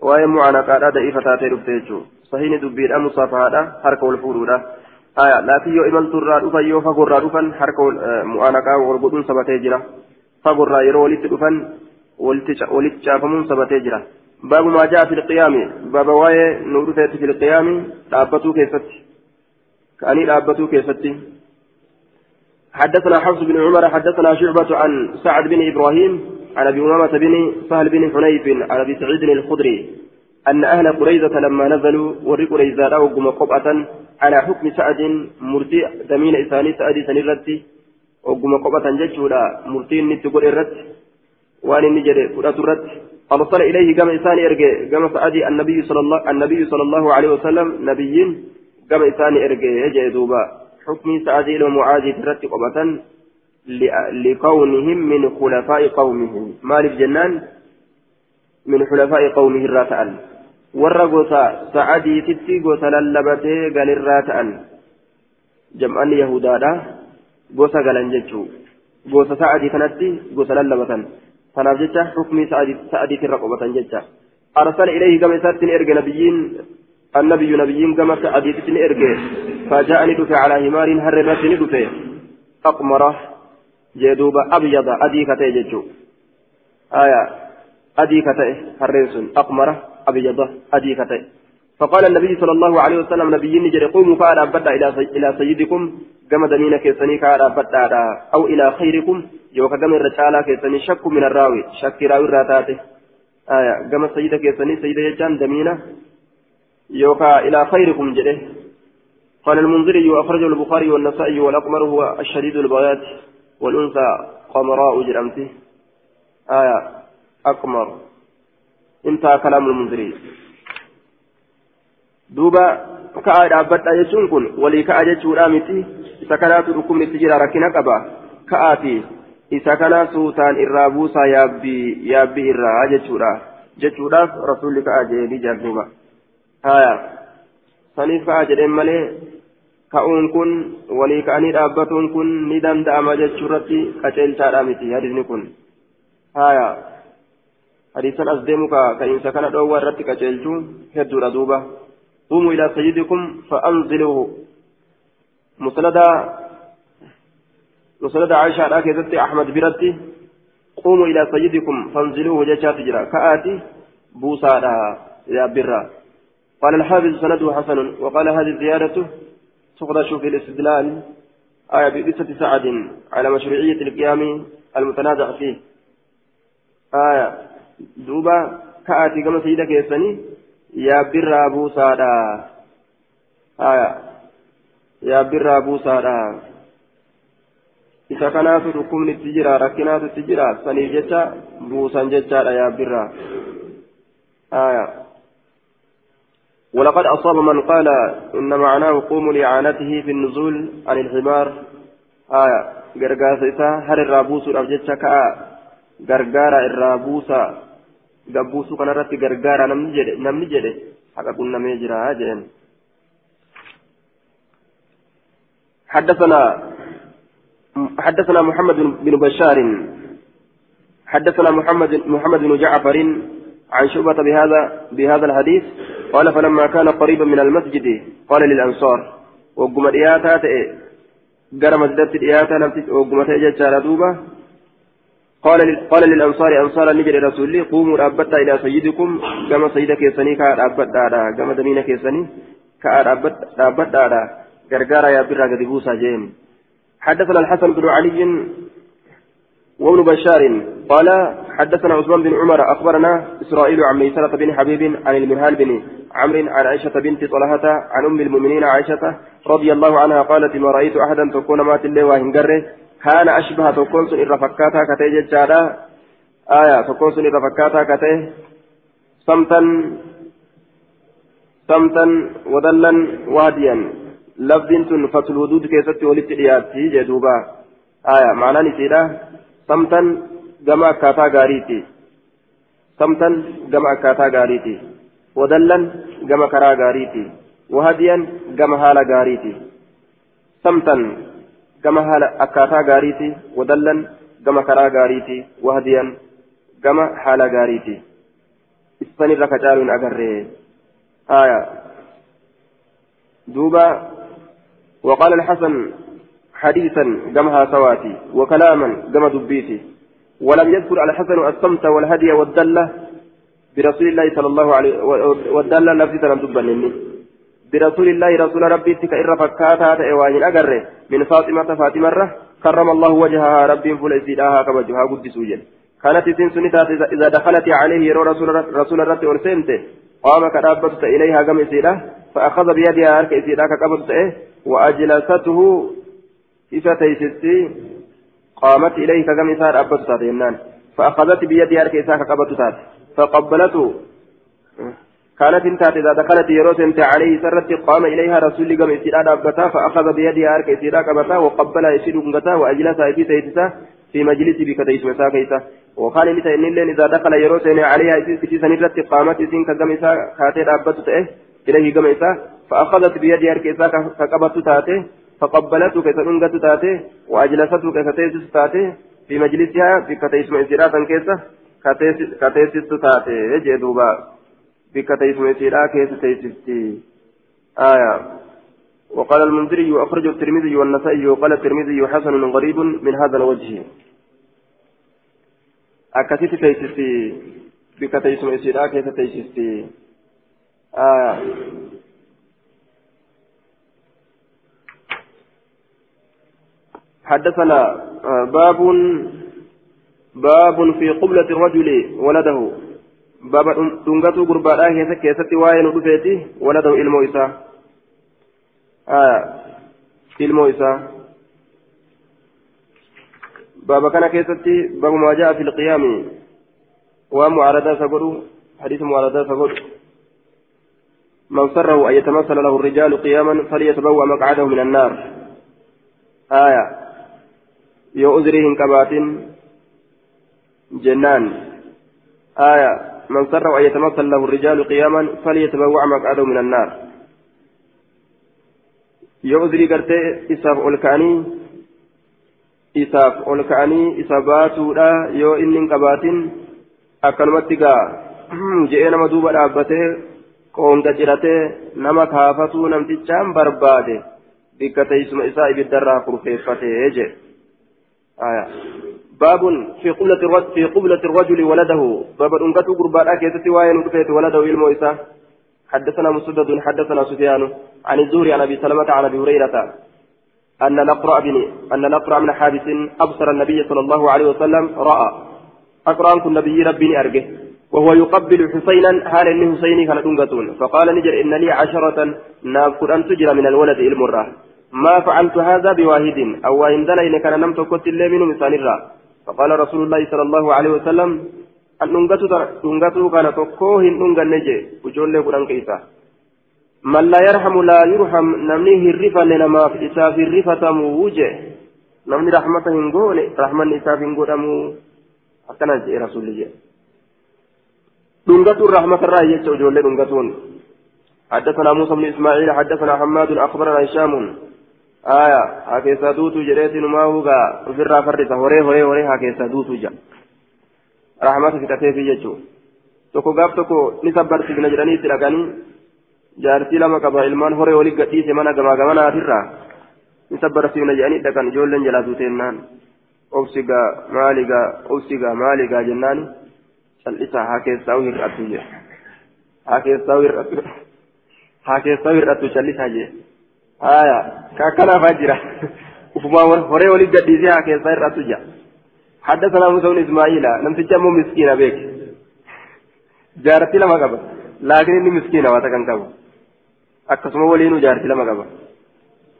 واين معانقة ضعيفة تاتي دبته صحيح دبير أم صافها حركة والفورودة آية لكن يو إمال ترى دفا يو فقرى دفا حركة معانقة والقدون سبتي جرا فقرى يرو ولت دفا ولت شافمون سبتي جرا باب ما جاء في القيام باب واين ودفت في القيام أبته كيستي كأني أبته كيستي حدثنا حفص بن عمر حدثنا شعبة عن سعد بن إبراهيم عن أبي أمامة بن سهل بن حنيف عن أبي سعيد الخدري أن أهل قريزة لما نزلوا وري قريزة رأوا قبة على حكم سعد مرتي دمين إساني سعد سنرتي وقم قبة ججولا مرتي نتقول الرت وأن النجر قرأت الرت أرسل إليه كما إساني إرجع كما سعد النبي صلى الله النبي صلى الله عليه وسلم نبيين كما إساني إرجع يجي دوبا. حكم سعد ومعاذ ترتي قبة لكونهم من خلفاء قومه. مالك جنان من خلفاء قومه الراتأن warra gosa sa'adiititti gosa lallabatee galirraa ta'an jam'anni yahudaadha gosa galan jechuu gosa sa'adii kanatti gosa lallabatan kanaaf jecha hukmii sa'adiitirra qobatan jecha. Arsala ilayhi gama isaatti ni erge. Nabiyyiin النبي نبيين كما سعديت نرجع فجاءني دفع على همار هر الرسل دفع أقمرة جدوبة أبيض أدي كتئ جتشو آية أدي كتئ هرنسون أقمرة أبيض أدي كتئ فقال النبي صلى الله عليه وسلم نبيين جري قوموا فأنا بدأ إلى سيدكم كما دمين كيسني كأنا بدأ أو إلى خيركم يوكا كما الرسالة كيسني شك من الراوي شك راوي راتاته آية كما سيدة كيسني سيدة يجان دمينة يوكا إلى خيركم جده قال المنذري أخرجه البخاري والنسائي والأقمر هو الشديد البياض والأنثى قمراء جرمته آية أقمر انتهى كلام المنذري دوبا كأى دابت أجسون كن ولي كأى جتشو رامتي ركم التجارة ركنا كبا كآتي isa kana suutaan irraa buusaa yaabbii yaabbii irraa jechuudha jechuudhaaf rasuulli ka'a jedhanii jaalluba haya saniif ka'a jedheen malee ka'uun kun walii ka'anii dhaabbatuun kun ni danda'ama jechuurratti qaceelchaadha miti hadisni kun haya hadisan as deemu ka ka'iinsa kana dhoowwaa irratti qaceelchuu hedduudha duuba قوموا إلى سيدكم فأنزلوه مسند مسند عائشة راكزت أحمد برتي قوموا إلى سيدكم فانزلوه جشات جرا. كآتي بوسا يا برا. قال الحافظ سنده حسن وقال هذه الزيادة تخرج في الاستدلال آية بقصة سعد على مشروعية القيام المتنازع فيه. آية دوبا كآتي كما سيدك يسني يا برا بوسا آية يا برا بوسا isa kanaatu dhukkubni itti jira rakkinaatu itti jira saniif jecha buusan jechaadha yaabbirraa آية ولقد أصاب من قال إن معناه قوموا لإعانته في النزول عن الحمار آية غرغاس إسا هر الرابوس الأبجد كا غرغارا الرابوس غبوس كان رتي غرغارا نمني جده حقا كنا ميجرا جين حدثنا حدثنا محمد بن بشار. حدثنا محمد محمد بن جعفر عن شعبة بهذا بهذا الحديث. قال فلما كان قريبا من المسجد قال للأنصار وقم الإياتا قال مسجدت الإياتا وقم تأجج دوبة. قال قال للأنصار أنصار نجر رسول قوموا أبتا إلى سيدكم. كما سيدك يسني كاد أبتا كما دمينك يسني كاد أبتا غرغارا يا برا قد بوسا جين حدثنا الحسن بن علي وابن بشار قال حدثنا عثمان بن عمر أخبرنا إسرائيل عن ميسرة بن حبيب عن المنهال بن عمرو عن عائشة بنت طلحة عن أم المؤمنين عائشة رضي الله عنها قالت ما رأيت أحدا تكون مات الله وهنجره كان أشبه تكون سن الرفكاتا كتي ججالا. آية تكون سن الرفكاتا كتي. صمتا صمتا وذلا واديا لفظ تن فتل الودود كيست ولت رياتي جدوبا آية معنى نسيرا سمتا جمع كاتا غاريتي سمتا جمع كاتا غاريتي ودلا جمع كرا غاريتي وهديا جمع هالا غاريتي سمتا جمع هالا أكاتا غاريتي ودلا جمع كرا غاريتي وهديا جمع حالا غاريتي إسفني ركجال أغري آية دوبا وقال الحسن حديثا جمها سواتي وكلاما جم دبيتي. ولم يذكر الحسن الصمت والهدي والدلة برسول الله صلى الله عليه والدلة لفظ لم تبنني برسول الله رسول ربي تك إر فكاتا إيوان أجره من فاطمة فاطمة كرم الله وجهها ربي فل إسيداها كما جها قدس وجل. كانت سن سنتات إذا دخلت عليه رسول رسول ربي أرسلت قام كرابت إليها كما إسيده فأخذ بيدها أرك إسيدا كقبض إيه وأجلسته إذا تيستي قامت إليه كقم إسار أبت فأخذت بيدها أرك إساك كقبض تات فقبلته. كانت انتهت إذا دخلت يروس انت عليه سرت قام إليها رسول قم إسيدا أبتا فأخذ بيدها أرك إسيدا كبتا وقبل إسيد قمتا وأجلسها في تيستا في مجلس بكتيس مساكيسا وقال لي إن إذا دخل يروس عليها إسيد سنرت قامت إسين كقم إساك كاتي أبت تأه إليه كما إسا فأخذت بيد يرك إسا كقبت تاتي فقبلته كسننغت تاتي وأجلسته كستيسس تاتي في مجلسها في كتيس مئسيرات كيسة كتيسس تاتي جدوبا في كتيس مئسيرات كيسة تيسستي آية. وقال المنذري أخرج الترمذي والنسائي وقال الترمذي حسن غريب من هذا الوجه. أكثت تيسستي بكتيس مئسيرات كيسة تيسستي آه. حدثنا آه باب باب في قبلة الرجل ولده. باب دنغتو غرباء هي كيست واين ودفيتي ولده علمو إسا آه إسا باب كان كيستي باب ما جاء في القيام ومعارضة سقروا حديث معارضة سقروا من سره أن يتمثل له الرجال قياما فليتبوأ مقعده من النار. آية. يو أزريهن كبات جنان. آية. من سره أن يتمثل له الرجال قياما فليتبوأ مقعده من النار. يو أزري قرتي إساف أولكاني isaaf ol ka'anii isa baatuudha yoo inni hin qabaatin akkanumatti gaa qoonga ciratee nama kaafatuu namtichaan barbaade. تيسم إساء بالدرة كرفيفته يجي آية باب في قبلة في قبلة الرجل ولده باب أنكت قربان أكيد وين ولده إلمو حدثنا مسدد حدثنا سفيان عن الزهري عن أبي سلمة عن أبي هريرة أن الأقرأ بن أن الأقرأ من حابس أبصر النبي صلى الله عليه وسلم رأى. أقرأ كن نبي ربي أرجه. وهو يقبل حسينا هال إن حسيني كان دنقتون. فقال نجر إن لي عشرة نافر أن تجرى من الولد المرة ما فعلت هذا بواحد أو إن دلين كان نمت كنت اللي من مثال فقال رسول الله صلى الله عليه وسلم أن دنقتو كان تكوه دنقا نجي وجول له كيسا. من لا يرحم لا يرحم نمني هرفا لنما في إساف الرفة موجه نمني رحمة هنقول رحمة إساف هنقول أكنا رسول الله. دنقة الرحمة الرأي يتوجه دنقتون حدثنا موسى بن إسماعيل حدثنا حماد أخبرنا هشام آية هكذا دوتو جريت ما هو في الرافرة هوري هوري هوري هكذا دوتو جا رحمة في كتافي يجو tokko gaaf tokko ni sabbarsiifna jedhanii itti dhaqanii jaartii lama qaba ilmaan horee walii gadhiise mana gamaa gamanaatirraa ni sabbarsiifna jedhanii dhaqan ijoolleen jalaa duuteennaan obsigaa maaligaa obsigaa maaligaa jennaani cal'isa haa keessaa hir'attu jee haa keessaa hir'attu haa keessaa hir'attu cal'isaa jee haaya kakkanaafaa jira ufumaa horee walii gadhiisee haa keessaa hir'attu jea حدثنا موسى بن اسماعيل لم تجمع مسكينة بك جارتي لما قبل لكن اني مسكينة واتكن قبل waliinuu jaarti lama qaba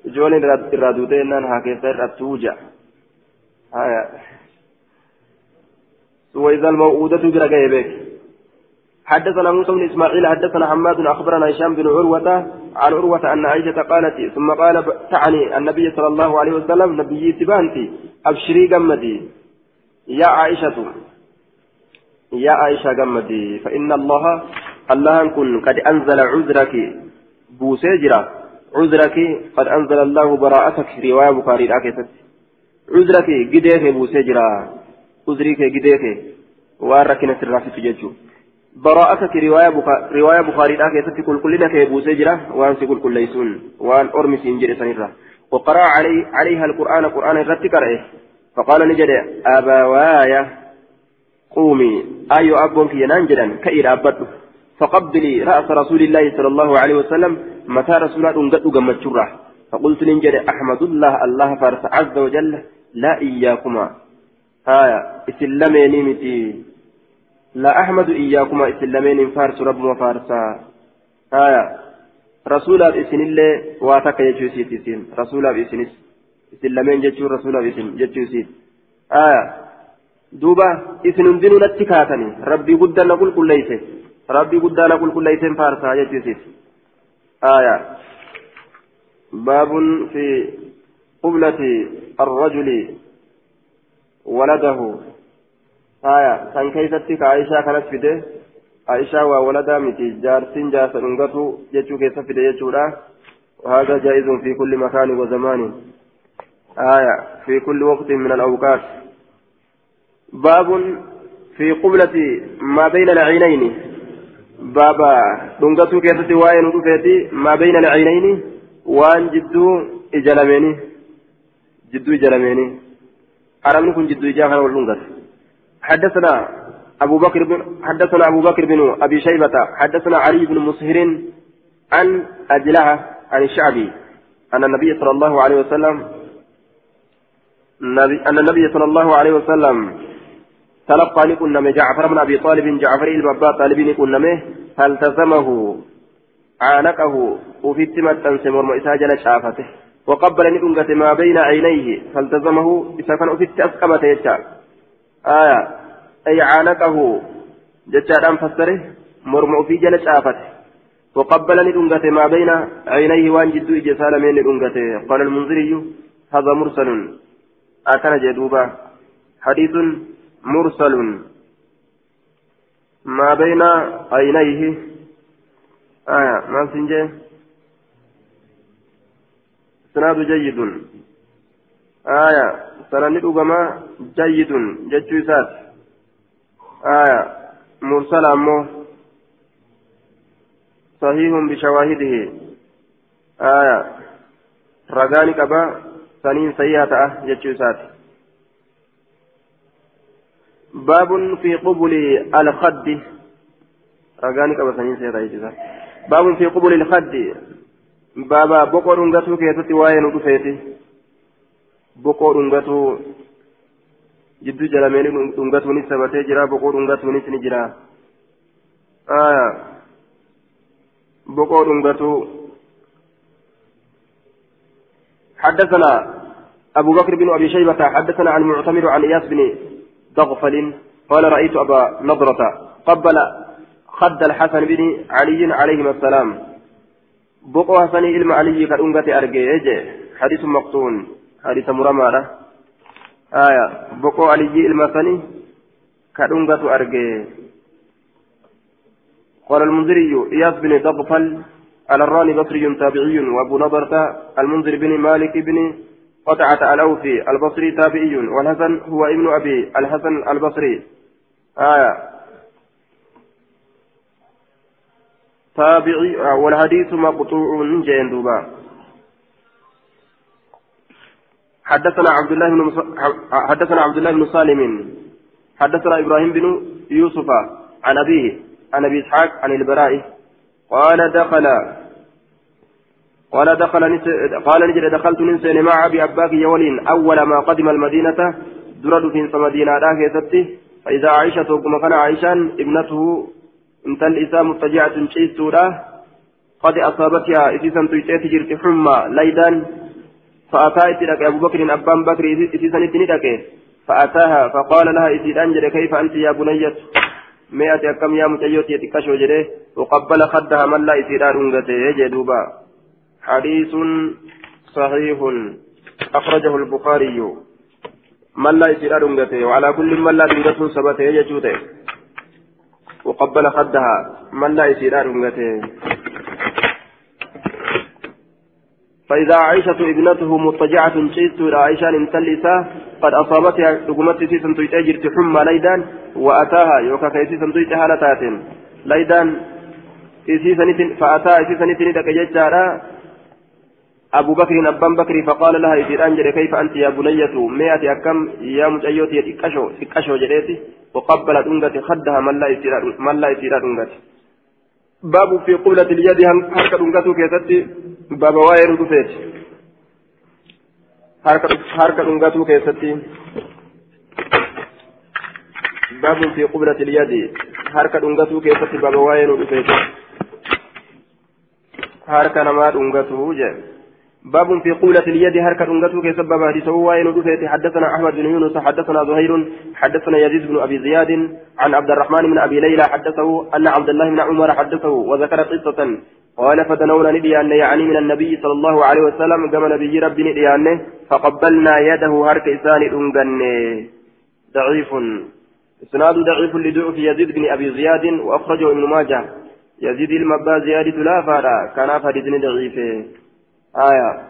ijoolleen irraa duutee jennaan haa keessa irrattuu ja'a وإذا الموءودة بر بك حدثنا موسى بن إسماعيل حدثنا حماد أخبرنا هشام بن عروة عن عروة أن عائشة قالت ثم قال تعني النبي صلى الله عليه وسلم نبي تبانتي أبشري جمدي. يا عائشة يا عائشة جمدي فإن الله الله كن قد أنزل عذرك بوسيجرا عذرك قد أنزل الله براءتك رواية بخاري عذرك قديه بوسيجرا عذري كي جديك واركنا سرافة ججو براءتك رواية بخ... رواية بخاري لا كل كلنا كي بوسجرة وان سيقول كل ليسون وان أرمي سنجر سنرة وقرأ علي عليها القرآن قرآن الرد فقال نجد أبوايا قومي أي أب في ننجدا كإر أبد فقبلي رأس رسول الله صلى الله عليه وسلم متى رسول الله قد قمت فقلت ننجد أحمد الله الله فارس عز وجل لا إياكما آية إسلامين متي لا أحمد إياكما إسلامين فارس رب وفارسا آية رسول إسن الله واتك يجوسيت إسن رسول إسن إسلامين جتشو رسول إسن جتشوسيت آية دوبا إسن دينو نتكاتني ربي قد نقول كل ليس ربي قد نقول كل ليس فارسا جتشوسيت آية باب في قبلة الرجل ولده آية كان كيفتك عائشة كانت فيده عائشة وولدها متي جارسين جارسا نغتو يجو كيف فيده يجو وهذا جائز في كل مكان وزمان آية في كل وقت من الأوقات باب في قبلة ما بين العينين بابا دنغتو كيف تواين ما بين العينين وان جدو إجلميني جدو إجلميني حرمني كن جدو إجاها واللنغر حدثنا أبو بكر بن حدثنا أبو بكر بن أبي شيبة حدثنا علي بن مسهر عن أجلها عن الشعبي أن النبي صلى الله عليه وسلم أن النبي صلى الله عليه وسلم تلقى لكن جعفر بن أبي طالب جعفر البابا طالب لكن فالتزمه عانقه وفي التمت أنسمر مئساجل شافته وقبل ندنغة ما بين عينيه فالتزمه إذا كان أفت أسقمة يجا آية أي عانقه جتشا أن فسره مرمع في جل شافته. وقبل ندنغة ما بين عينيه وان جدو إجسال من ندنغة قال المنذري هذا مرسل. أكن جدوبا. حديث مرسل. ما بين عينيه. آية ما سنجي؟ إسناد جيد آية سنن أقما جيد جتشو إسات آية مرسل أمو صحيح بشواهده آية sayyaa ta'a jechuu isaati baabun fi qubuli alkhaddi ragaani qaba saniin sayyaa ta'a jechuu isaati baabun fi qubuli alkhaddi baaba boqoo dhungatuu keessatti waa'ee nu dhufeeti boqoo dhungatuu jidduu jalameen dhungatuunis sabatee jira boqoo dhungatuunis ni jira boqoo dhungatuu حدثنا أبو بكر بن أبي شيبة حدثنا عن معتمر عن إياس بن ضغفل قال رأيت أبا نضرة قبل خد الحسن بن علي عليهما السلام بقوا حسن إلما علي كالأنقة أرجيج حديث مقتون حديث مرمى آية بقوا علي إلما ثاني كالأنقة أرجيج قال المنذري إياس بن ضغفل الراني بصري تابعي وابو نضرة المنذر بن مالك بن قطعة الأوفي البصري تابعي والحسن هو ابن أبي الحسن البصري آية تابعي والحديث مقطوع جين دوبا. حدثنا عبد الله بن حدثنا عبد الله بن سالم. حدثنا إبراهيم بن يوسف عن أبيه عن أبي إسحاق عن البراء. قال دخل قال دخل قال نجد دخلت ننسى مع أبي اباك يولين أول ما قدم المدينة درد في مدينه راكي فإذا عائشة كما كان عائشة ابنته انت الاسلام متجعة شيستورا قد اصابتها اسيسا تيتي جرت حمى ليدا فاتى اتلك ابو بكر ابان بكر اسيسا اتنيتك فاتاها فقال لها اسيدان كيف انت يا بنية مئة أكم يا متيوتي تكشو جده وقبل خدها من لا إسيرار أنغته جدوبا حديث صحيح أخرجه البخاري من لا إسيرار أنغته وعلى كل من لا أنغته سبته يجوته وقبل خدها. من لا أنغته فإذا عائشة ابنته مضطجعة إلى عائشة انتلسة قد أصابتها رقمت سيسن تيتاجر حمى ليدان وأتاها يوكا كيسيسن تيت هالتات ليدان فأتاها سيسن ججارا أبو بكر أبان بكر فقال لها إذن كيف أنت يا بنية؟ مئة أكم يا مجيوتي تكشو تكشو جريتي. وقبلت أنغتي خدها من لا يسير أنغتي باب في قبلة اليد هركة أنغتو كيستي؟ باب واير دفيت. qublati ilyadi harka dhungatuu keessatti baaba waa'ee nu dhufeeti harka namaa dhungatuu jee باب في قولة اليد هركة أنقته كسبب حديثه وين دفيت حدثنا أحمد بن يونس حدثنا زهير حدثنا يزيد بن أبي زياد عن عبد الرحمن بن أبي ليلى حدثه أن عبد الله بن عمر حدثه وذكر قصة. قال فدنونا نديان يعني من النبي صلى الله عليه وسلم كما نبي ربي نديان فقبلنا يده هرك إسان أنقن ضعيف. إسناد ضعيف لضعف يزيد بن أبي زياد وأخرجه ابن ماجه. يزيد المبا زيادة لا فارا كان حديث ضعيف. آية.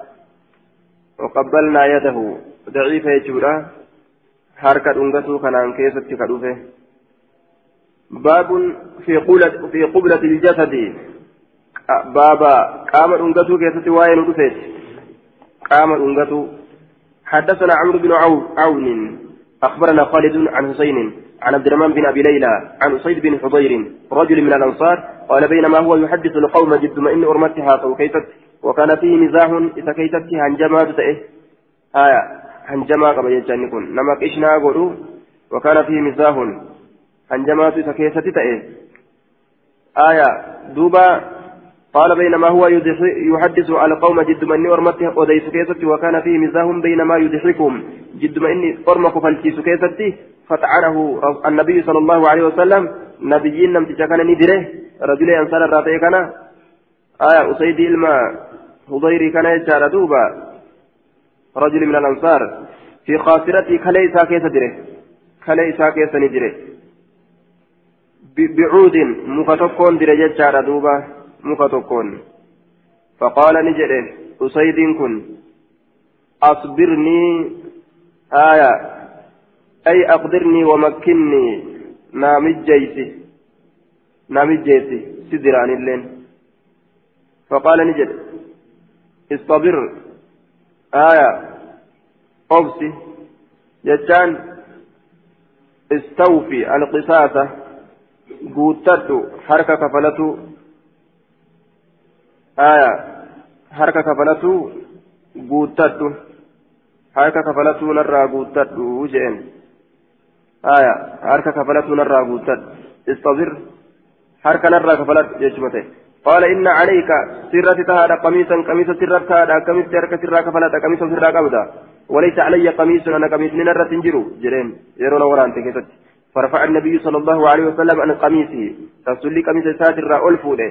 وقبلنا يده. ضعيف يجورا هرك أنقته كان كيست كدوفه باب في قبلة في قبلة الجسد. بابا قام أنقته كيست واين ودفت قام أنقته حدثنا عمرو بن عون. أخبرنا خالد عن حسين عن عبد الرحمن بن أبي ليلى عن أسيد بن حضير رجل من الأنصار قال بينما هو يحدث القوم جد ما إن أرمتها وكيفت وكان فيه مزاح إذا كيفت هنجما تتئه آية هنجما قبل يجانكم نما إشنا قولوا وكان فيه مزاح. هنجما إذا كيفت تتئه آية دوبا قال بينما هو يحدث على قوم جد من أرمته وديس كيستي وكان فيه مزاح بينما يضحكهم جد ما إني أرمك فالكيس كيستي فطعنه النبي صلى الله عليه وسلم. نبيين لم تجاكن ندره رجل أنصار الراتي كان. آية أسيد إلما هضيري كان يجار دوبا رجل من الأنصار في خاصرتي كليسا كيس دره كليسا كيس ندره بعود مفتقون دره يجار دوبا muka tokkoon faqaala ni jedhe usaydiin kun asbirnii aya ay aqdirnii wamakkinnii naamijjeysi naamijjeesi si diraanilleen faqaala ni istabir آية. أوبسي جتان استوفي. القصاصة. قوتت حركة كفلته آية. حركة كفلته قوتت حركة كفلته نرى قوتت وجين آية. حركة كفلته نرى قوتت استظر حركة نرى كفلت يجمته قال إن عليك سرة تهدى قميصا قميصا سرة تهدى قميص سرة سرة كفلت قميصا سرة قبدا وليس علي قميص أنا قميص نرى تنجرو جرين يرون وران تكتت فرفع النبي صلى الله عليه وسلم عن قميصه رسول قميص ساتر ألفوده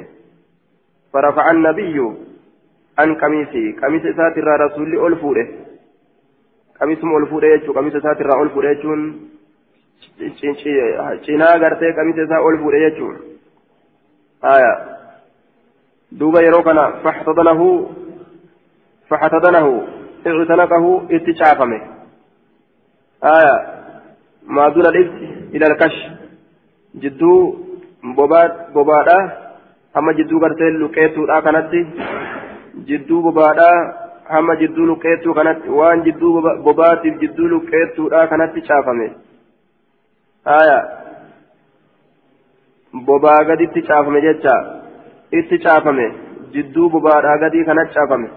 فرفع النبي عن قميصه قميص ساتر رسول ألفوده قميص ألفوده يجو قميص ساتر ألفوده يجون cinaa gartee qamisa isaa ol fuudhe jechuun duuba yeroo kana faxtadanahu faxtadanahu ictanaqahu itti caafame aya maa duna dhibsi ila alkash jidduu bobaadha hamma jidduu gartee luqeettuudha kanatti jidduu bobaadha hamma jidduu luqeettuu kanatti waan jidduu bobaatiif jidduu luqeettuudha kanatti caafame aya bobaa gaditti caafame jecha itti caafame jidduu bobaadhaa gadii kanatti caafame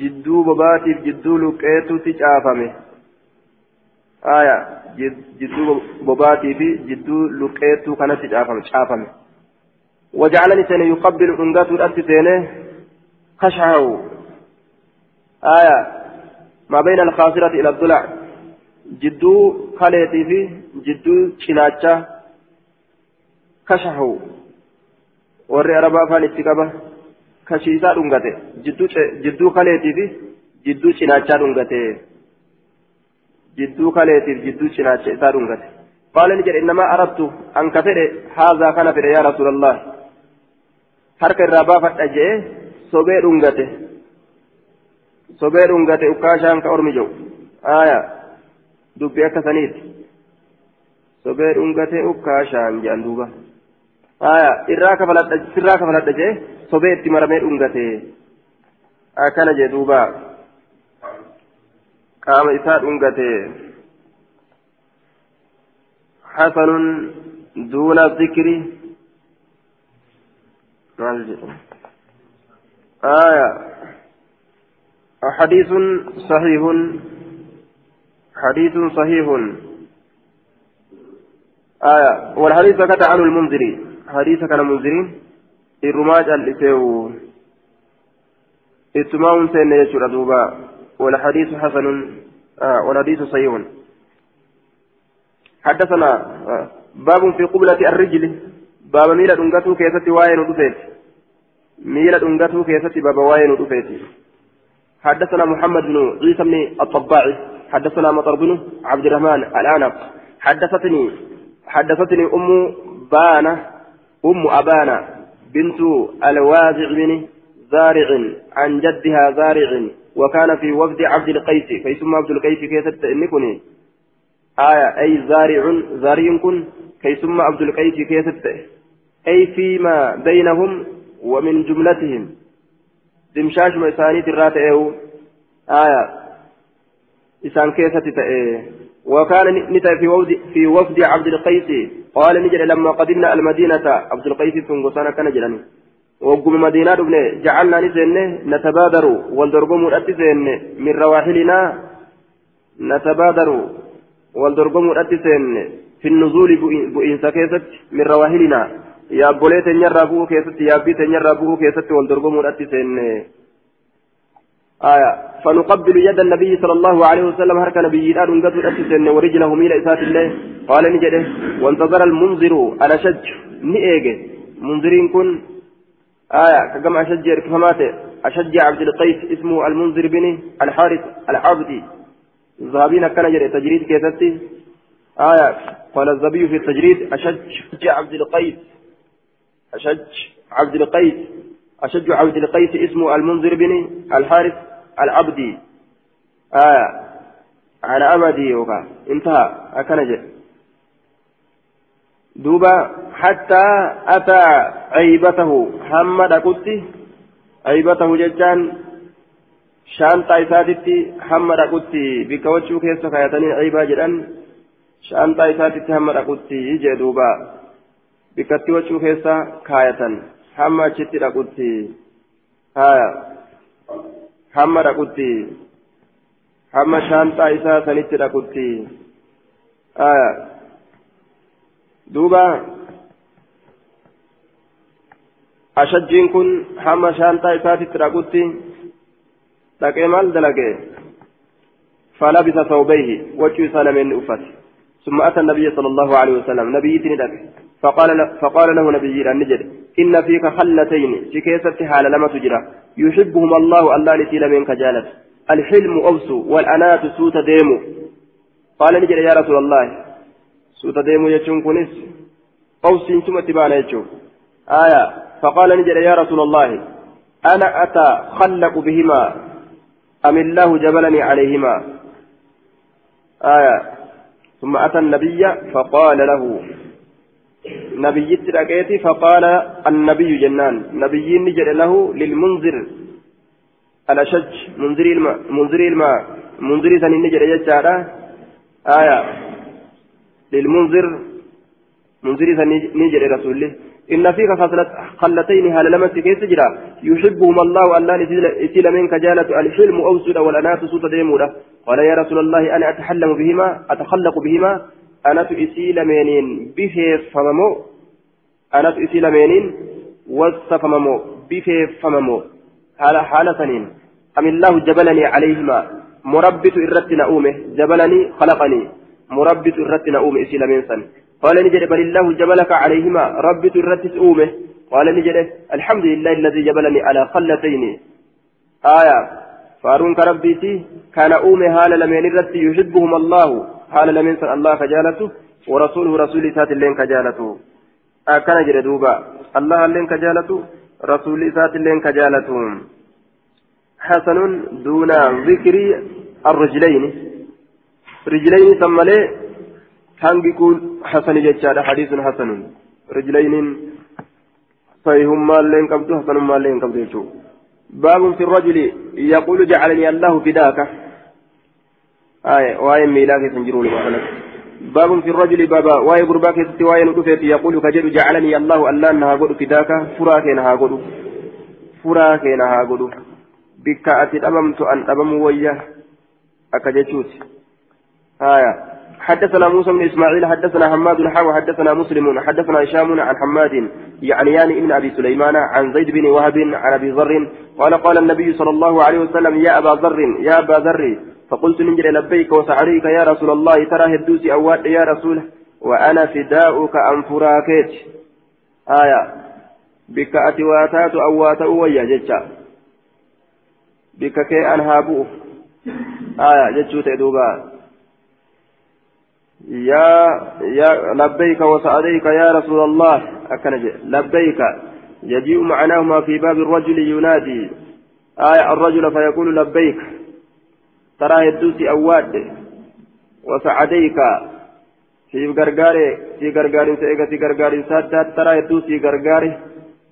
jidduu bobaatiif jidduu luqqeetutti caafame aya jidduu bobaatii fi jidduu luqqeetuu kanatti caafame caafame سنة يقبل أنقاته الأرض سنة خشعه آية ما بين الخاصرة إلى الضلع jidduu kaleetii fi jidduu cinaachaa kashahu warri arabaa afaan itti qaba kashiisaa dhungate jidduu kaleetii fi jidduu cinaachaa dhungate jidduu kaleetiif jidduu cinaacha isaa dhungate qaala ni jedhe innamaa aradtu an ka fedhe haazaa kana fedhe yaa rasuulallah harka irraa baafadha jee sobee dhungate sobee dhungate ukkaashaan ka ormi jedhu aayaa dubbi akka saniiti sobee dhungatee ukkaashaan jedhan duuba sirraa kafaladha jee sobee itti maramee dhungatee akkana jee duuba qaama isaa dhungatee حسن دون الذكر آية حديث صحيح حديث صحيح آية والحديث سكت عنه المنذري حديث كان منذرين الرماج الإسيو اتمام سين يشور دوبا والحديث حسن آه والحديث صحيح حدثنا آه باب في قبلة الرجل باب ميلا دنغتو كيستي واين ودفيت ميلا دنغتو كيستي باب واين ودفيت حدثنا محمد بن عيسى بن الطباعي حدثنا مطر بن عبد الرحمن العنق حدثتني حدثتني أم بانة أم أبانة بنت الوازع بن زارع عن جدها زارع وكان في وفد عبد القيس كيسمى عبد القيس كيست إنكني آية أي زارع زارع كن كيسمى عبد القيس كيست أي فيما بينهم ومن جملتهم. دمشاش مسانيت الراتئه آية إسان كيسة تأيه وكان نتا في وفد عبد القيس قال نجد لما قدمنا المدينة. عبد القيس تنقصنا كان جلني وقم مدينة ابن جعلنا نسن نتبادر والدرقم الأتسن من رواحلنا نتبادر والدرقم الأتسن في النزول بإنسا كيست. من رواحلنا. يا بوليت نرى كيست. يا بيت نرى كيست. والدرقم الأتسن آية. فنقبل يد النبي صلى الله عليه وسلم هرك نبي دار قد أسسن ورجله ميل إسات الله. قال نجده وانتظر المنذر على شج. نئيجه منذرين كن. آية. كما أشج كفمات أشج عبد القيس. اسمه المنذر بن الحارث العبدي. ذهبين كان جري تجريد كيفتي آية. قال الزبي في التجريد أشج عبد القيس. أشج عبد القيس. أشج عبد القيس اسمه المنذر بن الحارث العبدي آية على أمدي وقع انتهى أكنج دوبا حتى أتى عيبته حمد أكتي عيبته ججان isaatitti hamma dhaqutti bikka wachuu keessa kaayatanii ciibaa jedhan shaantaa isaatitti hamma dhaqutti jee duuba bikkatti wachuu keessa kaayatan hamma achitti dhaqutti haya hamma dhaqutti hamma shaantaa isaa sanitti dhaqutti duuba ashajjiin kun hamma shaantaa isaatitti dhaqutti dhaqee maal dalage فلبس ثوبيه وجه سالم أفت ثم أتى النبي صلى الله عليه وسلم نبي تندك فقال فقال له نبي النجد إن فيك خلتين في كيسة حال لما تجرى. يحبهما الله الله لتيل منك جالت الحلم أوس والأنات سوت ديمو قال نجد يا رسول الله. سوت ديمو يجون كنس. أوس ثم تبان يجون. آية. فقال نجد يا رسول الله. أنا أتخلق بهما. أم الله جبلني عليهما؟ آية. ثم أتى النبي فقال له نبي تركيتي فقال النبي جنان. نبي نجد له للمنذر. الأشج منذري الماء منذري الماء منذري ثاني نجد يجارة آية. للمنذر. منذري ثاني نجد رسوله. إن فيك خلتين هل لم كيس جرا يحبهما الله ألا إتيل منك جالة الحلم أوسد والأنات سوط ديمورة قال يا رسول الله أنا أتحلم بهما أتخلق بهما؟ أنا تئسيل منين به فممو أنا تئسيل منين وصفممو به فممو حال حالة سنين أم الله جبلني عليهما مربت إرتنا أومه جبلني خلقني مربت إرتنا أومه إسيل من سن قال نجد بل الله جبلك عليهما ربي ترتس أومه قال نجد الحمد لله الذي جبلني على خلتين آية فارون كربيتي كان أومه هال لمن الرت يحبهم الله هال لمن الله كجالته ورسوله رسول سات اللين كجالته. أكن جد دوبا. الله اللين كجالته رسول سات اللين كجالته. حسن دون ذكر الرجلين. رجلين ثم hangi kun hasani jechaadha hadiisun hasanun rijlayniin صحيحما لين قبضه حسنما لين قبضه باب في الرجل يقول جعلني الله فداك. آية وآية ميلاك سنجرون باب في الرجل بابا وآية قرباك ستواية نكفت يقول كجد جعلني الله الله أنها قد فداك فراك أنها قد فراك أنها قد بك أممت أن أمم وياه أكجتوت آية حدثنا موسى بن إسماعيل حدثنا حماد حاوى حدثنا مسلم حدثنا هشام عن حماد يعني يعني ابن أبي سليمان عن زيد بن وهب عن أبي ذر قال قال النبي صلى الله عليه وسلم يا أبا ذر يا أبا ذر. فقلت نجري لبيك وسعريك يا رسول الله ترى هدوسي أواد يا رسول وأنا فداؤك عن فراكيت؟ آية. بك أتواتات أوات ويا جتشا. بك كي أنهابو. آية جتشو تدوبا. يا يا لبيك وسعديك يا رسول الله. أكنج لبيك. يجيء معناهما في باب الرجل ينادي. آية الرجل فيقول لبيك. ترى يدوسي أواد وسعديك في غرغاري في غرغاري سيغا في غرغاري سادات ترى يدوسي غرغاري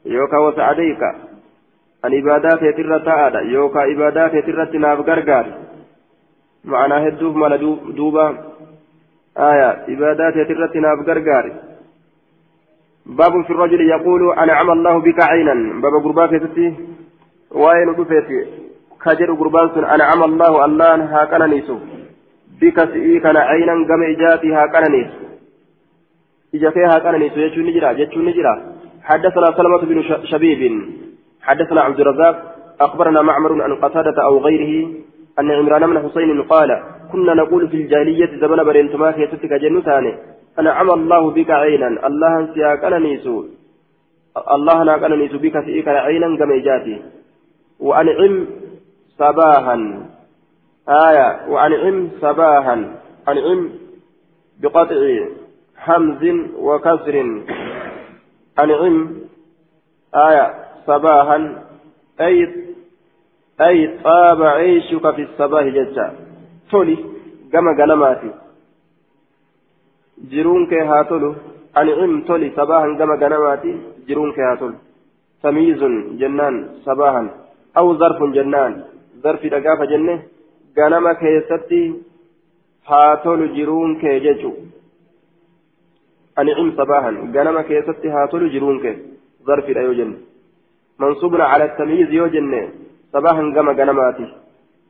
يوكا وسعديك أن إبادات يتر تاعدا يوكا إبادات يتر تناف غرغاري معناه الدوب مال دوبا آية عبادات يترتنا بغرغار باب في الرجل يقول أنعم الله بك عينا باب قرباك يتتي وين دفيتي كجر قربان أنعم الله الله هاكنا نيسو. بك سئيكنا عينا قم إجاتي هاكنا نيسو. إجاتي هاكنا نيسو يجو نجرا يجو نجرا. حدثنا سلمة بن شبيب. حدثنا عبد الرزاق. أخبرنا معمر عن قتادة أو غيره أن عمران بن حسين قال كنا نقول في الجاهلية زمن برنتما كيستك جنتان أنعم الله بك عينا الله سياك أنا نيسو. الله ناك أنا نيسو بك سيك عينا كما جاتي وأنعم صباحا آية وأنعم صباحا أنعم بقطع حمز وكسر أنعم آية صباحا أي أي طاب عيشك في الصباح جدا toli gama ganamaati jiruun kee haa tolu anicim toli sabaahan gama ganamaati jiruun kee haa tolu tamiizun jennaan sabaahan aw zarfun jennaan ظرف دقافة جنة غنم كيستي هاتول جرون كيججو أنعم صباحا غنم كيستي هاتول جرون كي ظرف الأيوجن منصوب على التمييز يوجن صباحا كما غنماتي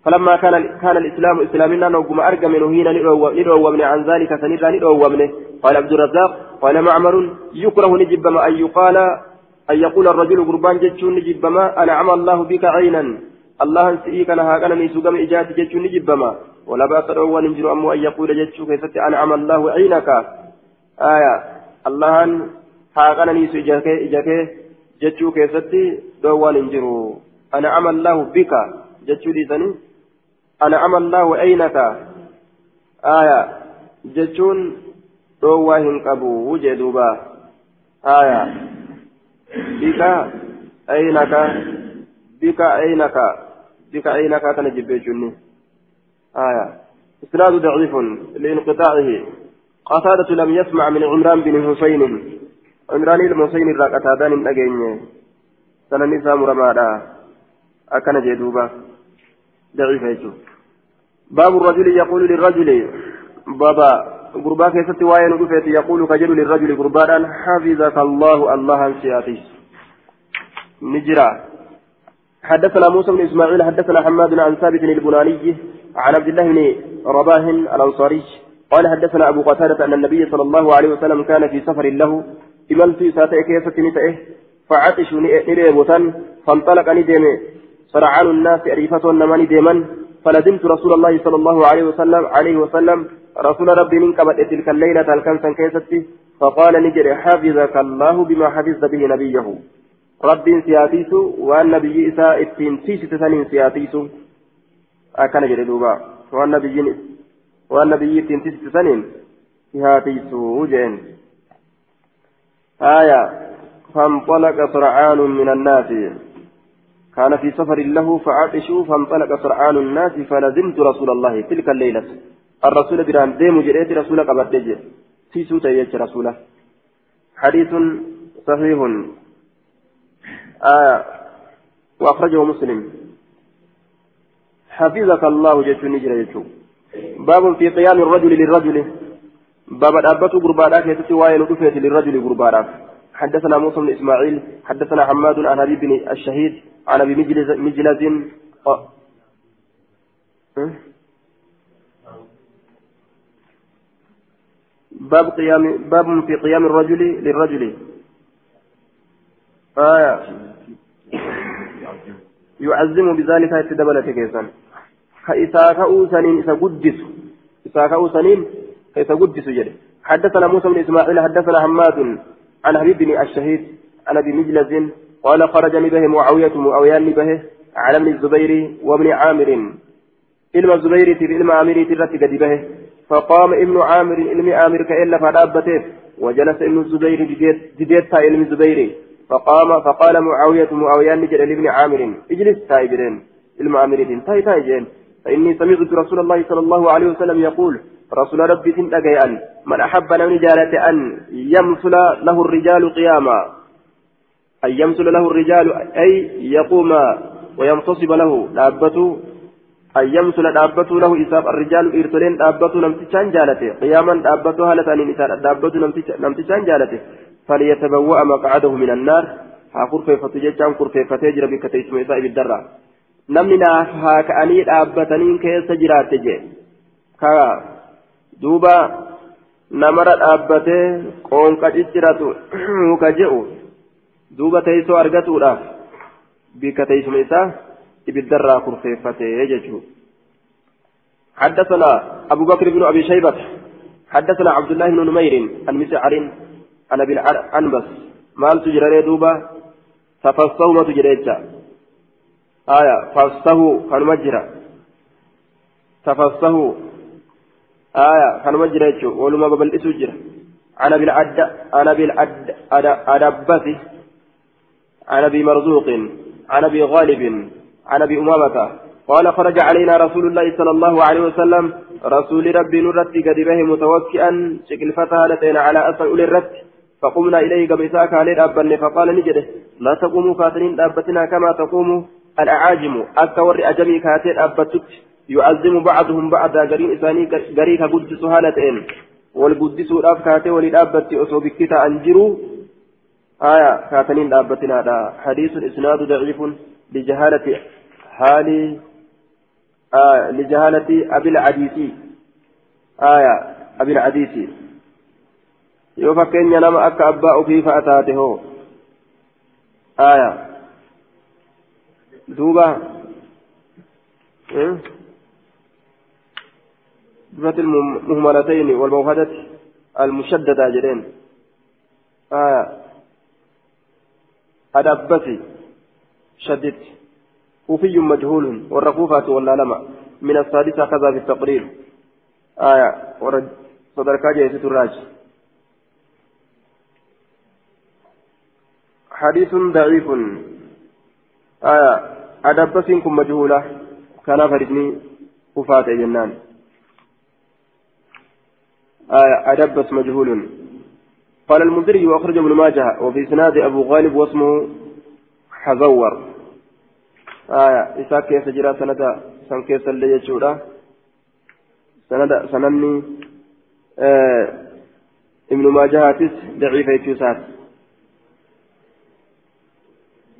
فلما كان كان الاسلام اسلامنا نوغما ارجم هنا ندعو عن ذلك سنيرا ندعو قال عبد الرزاق قال معمر يكره نجب ما ان يقال ان يقول الرجل قربان جتشون نجب ما انعم الله بك عينا الله سئيك لها كان نيسوغم اجات جتشون نجب ما ولا بأس دعوة ننجر أمو أن يقول جتشو كيف انعم الله عينك. آية. الله ها كان نيسو اجاك جتشو كيف دعوة ننجر أنعم الله بك. جتشو دي سنين أنعم الله أينك آية. جتون رواه قبو وجدوبا. آية. بك أينك بك أينك بك أينك كان جبيجني آية إسناد ضعيف لانقطاعه قتادة لم يسمع من عمران بن حسين عمران المحسين الراقتادان الأجيني سننسى مرمادا أكن جدوبا ضعيف باب الرجل يقول للرجل بابا غربا كيست واين رفيت يقول كجل للرجل غربان حفظك الله الله انسياتي نجرا حدثنا موسى بن إسماعيل حدثنا حماد عن ثابت البناني عن عبد الله بن رباه الأنصاري قال حدثنا أبو قتادة أن النبي صلى الله عليه وسلم كان في سفر له إملت ساتئ كيست نتئه فعطش نريبوتا فانطلق ندم سرعان الناس أريفة نماني ديما فلزمت رسول الله صلى الله عليه وسلم عليه وسلم رسول ربي من قبل تلك الليلة الكنسا كيستي فقال نجر حفظك الله بما حفظت به نبيه. رب سياتيس والنبي إساء التنسيس تسنين سياتيس أكن جري دوبا والنبي والنبي التنسيس تسنين سياتيس وجين آية فانطلق سرعان من الناس كان في سفر له فعطشوا فانطلق سرعان الناس فلزمت رسول الله تلك الليلة الرسول بران ديم جريت رسول قبل في سوتا يج رسوله حديث صحيح آه وأخرجه مسلم. حفظك الله جت نجر باب في قيام الرجل للرجل. باب الأبة قربانا كيتي وين للرجل قربانا حدثنا موسى بن إسماعيل حدثنا حماد عن حبيب بن الشهيد عن أبي مجلس, مجلس باب قيام باب في قيام الرجل للرجل. آية. يعزم بذلك يتدبل كيسا فإذا كأو سنين إذا قدس. إذا كأو سنين إذا قدس جري حدثنا موسى بن إسماعيل حدثنا حماد عن حبيب بن الشهيد عن أبي مجلس قال خرج به معاوية معاوية به على ابن الزبير وابن عامر. إلما الزبير إلما عامر ترتي قد به. فقام ابن عامر إلم عامر كإلا فدابته. وجلس ابن الزبير جديت إلم الزبير. فقام فقال معاوية معاوية نجد لابن عامر اجلس تائبرين إلما عامر تاي تاي جين. فإني سمعت رسول الله صلى الله عليه وسلم يقول رسول ربي تنتقي أن من أحب أن أن يمثل له الرجال قياما. أن يمثل له الرجال أي يقوم وينتصب له. دابته أن يمثل دابته له إساب الرجال إرسلين دابته نمتشان جالته. قياما دابته هالتاني دابته نمتشان جالته. فليتبوأ مقعده من النار ها كرفيفة جيشان كرفيفة تجرى بك تيسم إسائب الدرة نمنا ها كأني دابتنين كيس جرات جي كا دوبا نمر دابته قوم كجرات وكجئو duuba teessoo argatuudhaaf bika teessuma isaa ibiddarraa kurfeeffatee jechuudha. حدثنا أبو بكر بن أبي شيبة حدثنا عبد الله بن نمير عن مسعر عن أبي العنبس مال تجرى دوبا؟ تفصوا ما تجرى آية فصه كان مجرى تفصه آية كان مجرى ولما ببل إسجرى عن أبي العد عن أبي العد أدبته عن ابي مرزوق. عن ابي غالب. عن ابي أمامة. قال خرج علينا رسول الله صلى الله عليه وسلم. رسول ربي نرت قد به متوكئا. شكل فتى على اثر اولي الرت فقمنا إليه قبل ساك عليه فقال نجده لا تقوموا كاتنين دابتنا كما تقوم الأعاجم. أكور أجمي كاتين أبتت يعظم بعضهم بعضا قرين إساني قريكا قدس هالتين والقدس الأفكاتي وللأبت أصو بكتا أنجروا آية كاتنين أبتنا هذا حديث إسناد ضعيف لجهالة حال آه لجهالة أبي العديسي. آية أبي العديسي. يوفكين ينام أكا أباء في فأتاته آية دوبا إيه؟ صفة المهملتين والموهدة المشددة جدين آية أدبتي شدت كوفي مجهول والرفوفة ولا لما من السادسة كذا في التقرير آية ورد صدركا جيسة الراج حديث ضعيف آية أدبتكم مجهولة كان فردني كفاة جنان آية أدبس مجهول قال المنذري وأخرج ابن ماجه وفي سناد أبو غالب واسمه حزور آية إساء كيف جرى سنة سن كيف اللي يجورا سند سنني آه ابن ماجه ضعيف يتوسات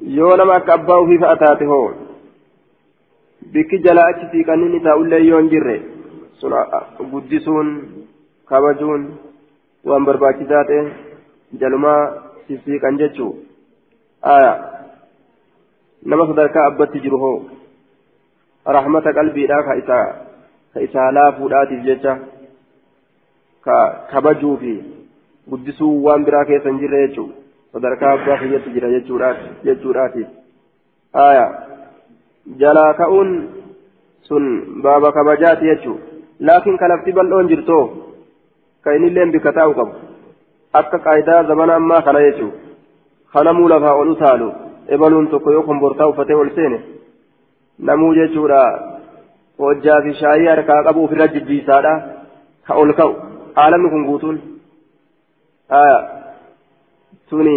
yoo nama akka abbaa ofii fa'a taate hoo bikki jalaa achi siiqanii ni taa'ullee yoo hin jirre sun guddisuun kabajuun waan barbaachisaa ta'e jalumaa sisiiqan jechuu aya nama sadarkaa abbatti jiru hoo rahmata qalbiidhaa ka isaa ka isaa laafuudhaatiif jecha ka kabajuu fi guddisuu waan biraa keessa hin jirre jechuu sadarkaa abbaa kiyyatti jira jechuudhaatiif aya jalaa ka'uun sun baaba kabajaati jechuu laakiin kalafti bal'oon jirtoo ka inilleen bikka taa'u qabu akka qaayidaa zamana ammaa kana jechuu kanamuu lafaa ol utaalu ebaluun tokko yoo kombortaa uffatee ol seene namuu jechuudha hojjaa fi shaayii harkaa qabu ofirra jijjiisaadha ka ol ka'u aalamni kun guutuun suni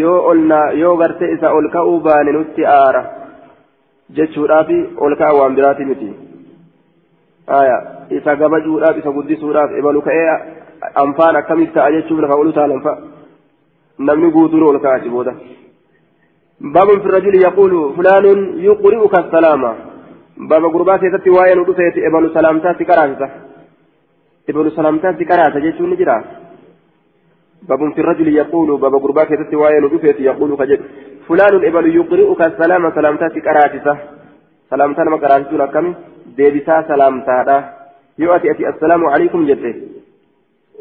yoo olna yoo gartee isa ol ka'uu baane nutti aara jechuudhaafi ol ka'a waan biraati miti isa gabajuudhaaf isa guddisuudhaaf ebalu ka'ee anfaan akkamitti ta'a jechuuf lafa olu taalanfa namni guutuun ol ka'achi booda باب في الرجل يقول فلان يقرئك السلام باب غربا كيستي واين ودفيت ابن سلامتا سكراسة ابن سلامتا سكراسة جيتون نجرا باب في الرجل يقول باب غربا كيستي واين ودفيت يقول كجد فلان ابن يقرئك السلام سلامتا سكراسة سلامتا ما كراسة لكم ديبسا سلامتا يؤتي أتي السلام عليكم جده.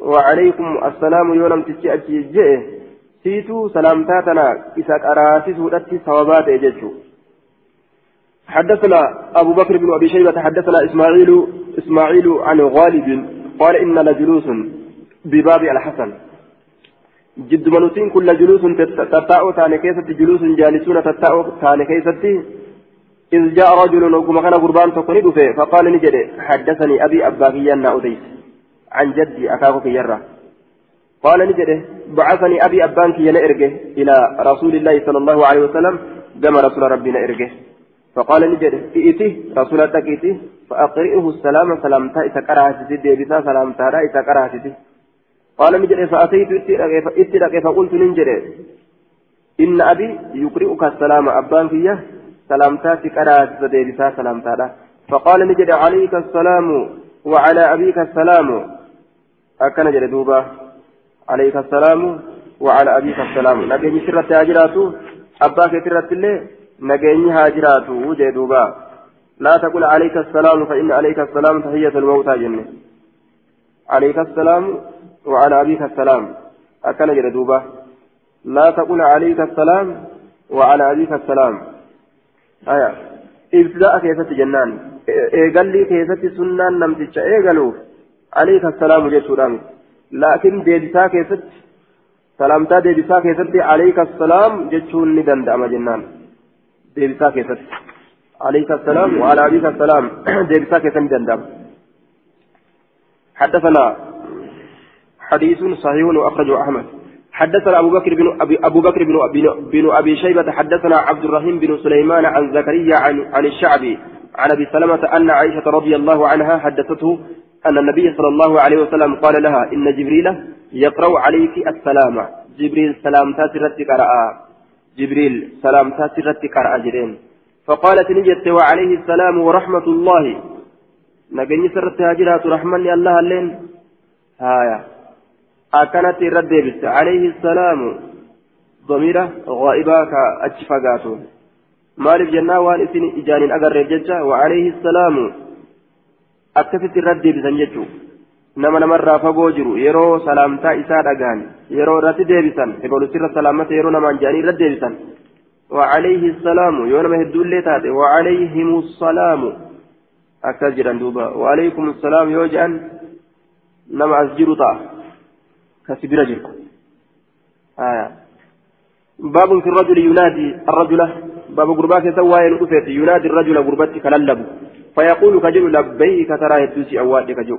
وعليكم السلام يولم تجي أتي جئه سيتو سلامتاتنا إذا قراتي سودتي ثوابات يججو حدثنا أبو بكر بن أبي شيبة حدثنا إسماعيل إسماعيل عن غالب قال إن لجلوس بباب الحسن. جد منوتين كل جلوس تتاؤ تاني كيست جلوس جالسون تتاؤ تاني كيست إذ جاء رجل وكما كان قربان تقني فقال نجد حدثني أبي أباكيا أديس عن جدي أكاكو يرى قال نجده بعثني أبي أبانك ينأرجه إلى رسول الله صلى الله عليه وسلم دم رسول ربنا إرجه فقال نجده إئته رسول تكيته فأقرئه السلام سلامتا إذا ديبسا سلامتا لا إذا كرهتي قال نجده فأتيت إتلك فقلت نجده إن أبي يقرئك السلام أبانك سلامتا تكرهتي ديبسا سلامتا لا فقال نجده عليك السلام وعلى أبيك السلام. أكن جده دوبا. عليك السلام وعلى أبيك السلام. نجيني سرة هاجراتو. أباك سرة الله نجيني هاجراتو. وجدوبا لا تقول عليك السلام فإن عليك السلام تحية الموتى جنة. عليك السلام وعلى أبيك السلام. أكن جدوبا لا تقول عليك السلام وعلى أبيك السلام. آية. ابتداء كيست جنان. إيقال لي كيست سنان نمتش إيقالوف عليك السلام جيتوران لكن ديبسا كيست سلامتا ديبسا كيست عليك السلام جتشون ندندأم جنان. ديبسا كيست عليك السلام وعلى أبيك السلام. ديبسا كيست ندندأم حدثنا حديث صحيح وأخرجه أحمد. حدثنا أبو بكر بن أبي, أبو بكر بن, بن أبي شيبة حدثنا عبد الرحيم بن سليمان عن زكريا عن, عن الشعبي عن أبي سلمة أن عائشة رضي الله عنها حدثته أن النبي صلى الله عليه وسلم قال لها إن جبريل يقرأ عليك السلام. جبريل سلام تاتي قرأ. جبريل سلام تاتي قرأ جرين فقالت نجت وعليه السلام ورحمة الله. نجني سرت هاجرات رحمن الله اللين. هايا. أكنت رد عليه السلام. ضميرة غائبة كأجفقاته مالف جنة وان اسن إجان أقرب ججة وعليه السلام. أكفت الرد بسنجته nama namarraa fagoo jiru yeroo salaamtaa isaa dhagaan yeroo irratti deebisan ebalusirra salaamata yeroo namaan jedhanii irratti deebisan وعليه السلام. يوم هدول تاتي. وعليهم السلام. أكثر دوبا. وعليكم السلام. يوجأن. نما أسجر طاعة كسبير جرك آية. باب في الرجل ينادي الرجل باب قربات سوى ينادي الرجل قربتي كللب فيقول كجل لبيك ترى يدوسي أوادك جو.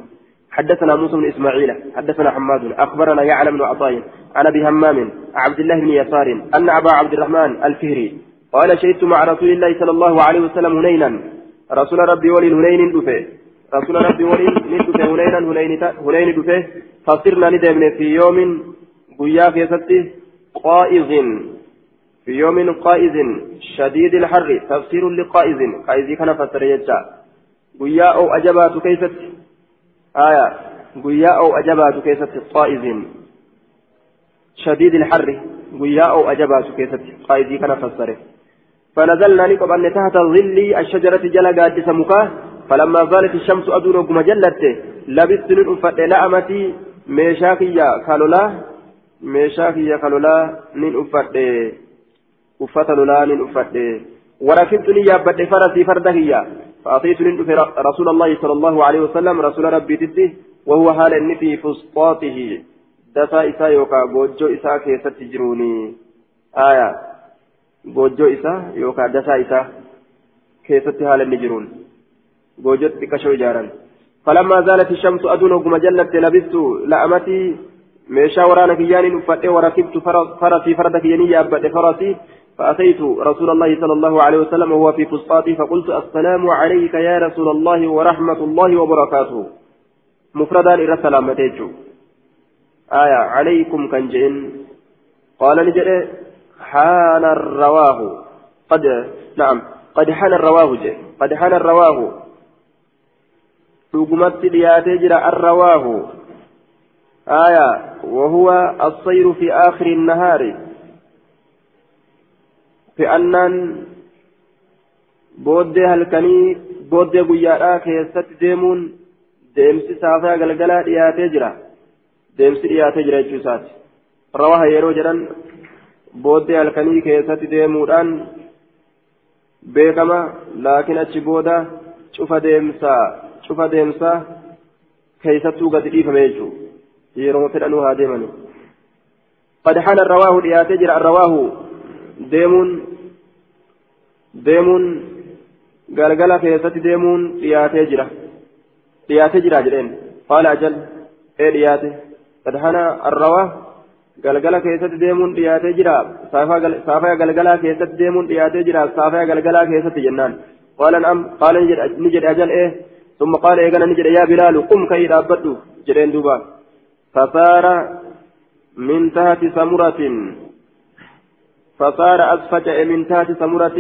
حدثنا موسى بن إسماعيل حدثنا حماد أخبرنا يعلم بن عطاء عن أبي همام عبد الله بن يسار أن أبا عبد الرحمن الفهري قال شهدت مع رسول الله صلى الله عليه وسلم هنينا. رسول ربي ولي هنين دفه رسول ربي ولي ندفه هنينا هنين دفه فصرنا ندمن في يوم قيا في ستي قائز. في يوم قائز شديد الحر تفسير لقائز. قائز كان فسر يجا. قيا أو أجبات كيفت آية. قيا أو أجبات كيفت قائز. شديد الحر. قيا أو أجبات كيفت قائز كان فسر. فنزلنا نقب تحت ظل الشجرة جل قادس مكاه فلما زالت الشمس أدور قم جلت. لبست ننفت لأمتي. Meeshaa kiyya kalolaa meeshaa kiyya kalolaa nin uffadhe uffata lolaa nin uffadhe. وركبت لي يابد فرسي فرد هي فأتيت لندف رسول الله صلى الله عليه وسلم رسول ربي تدي وهو حال إن في فسطاته دفا إسا يوكا بوجو إسا كيسة تجروني آية بوجو إسا يوكا دفا إسا كيسة حال النجرون بوجو تكشو جارا فلما زالت الشمس أدون وقم جلت لبست لأمتي ميشا ورانا كياني نفتي وركبت فرسي فردك يني يابد فرسي فأتيت رسول الله صلى الله عليه وسلم وهو في فسطاطي فقلت السلام عليك يا رسول الله ورحمة الله وبركاته. مفردا إلى سلامتيك آية عليكم كنجين. قال نجد حان الرواه. قد نعم قد حان الرواه جي. قد حان الرواه. Dhugumatti dhiyaatee jira arrawaahu آية وهو الصير في آخر النهار في أنن بودي هلكني بودي قيادة كيست ديمون deemsi saafaa galgalaa dhiyaatee jira deemsi dhiyaatee jira jechuusaati rawaha yeroo jedhan booddee halkanii keessatti deemuudhaan beekama laakiin achi booda cufa deemsaa cufa deemsaa keeysattuu gadi dhiifame jechuudha yeroo fedhanuu haa deemani قد حان الرواه دياتي جرى الرواه ديمون ديمون قال كيست ديمون دياتي جرى دياتي جرى جرين قال أجل إيه دياتي قد حان الرواه galgala keessatti deemuun dhiyaatee jira saafaa galgalaa keessatti deemuun dhiyaatee jira saafaa galgalaa keessatti jennaan qaala ni jedhe ajal ee ثم قال إيقنا نجد يا بلال قم كي رابطه جرين دوبا فصار من تحت سمرة. فصار أسفجأ من تحت سمرة.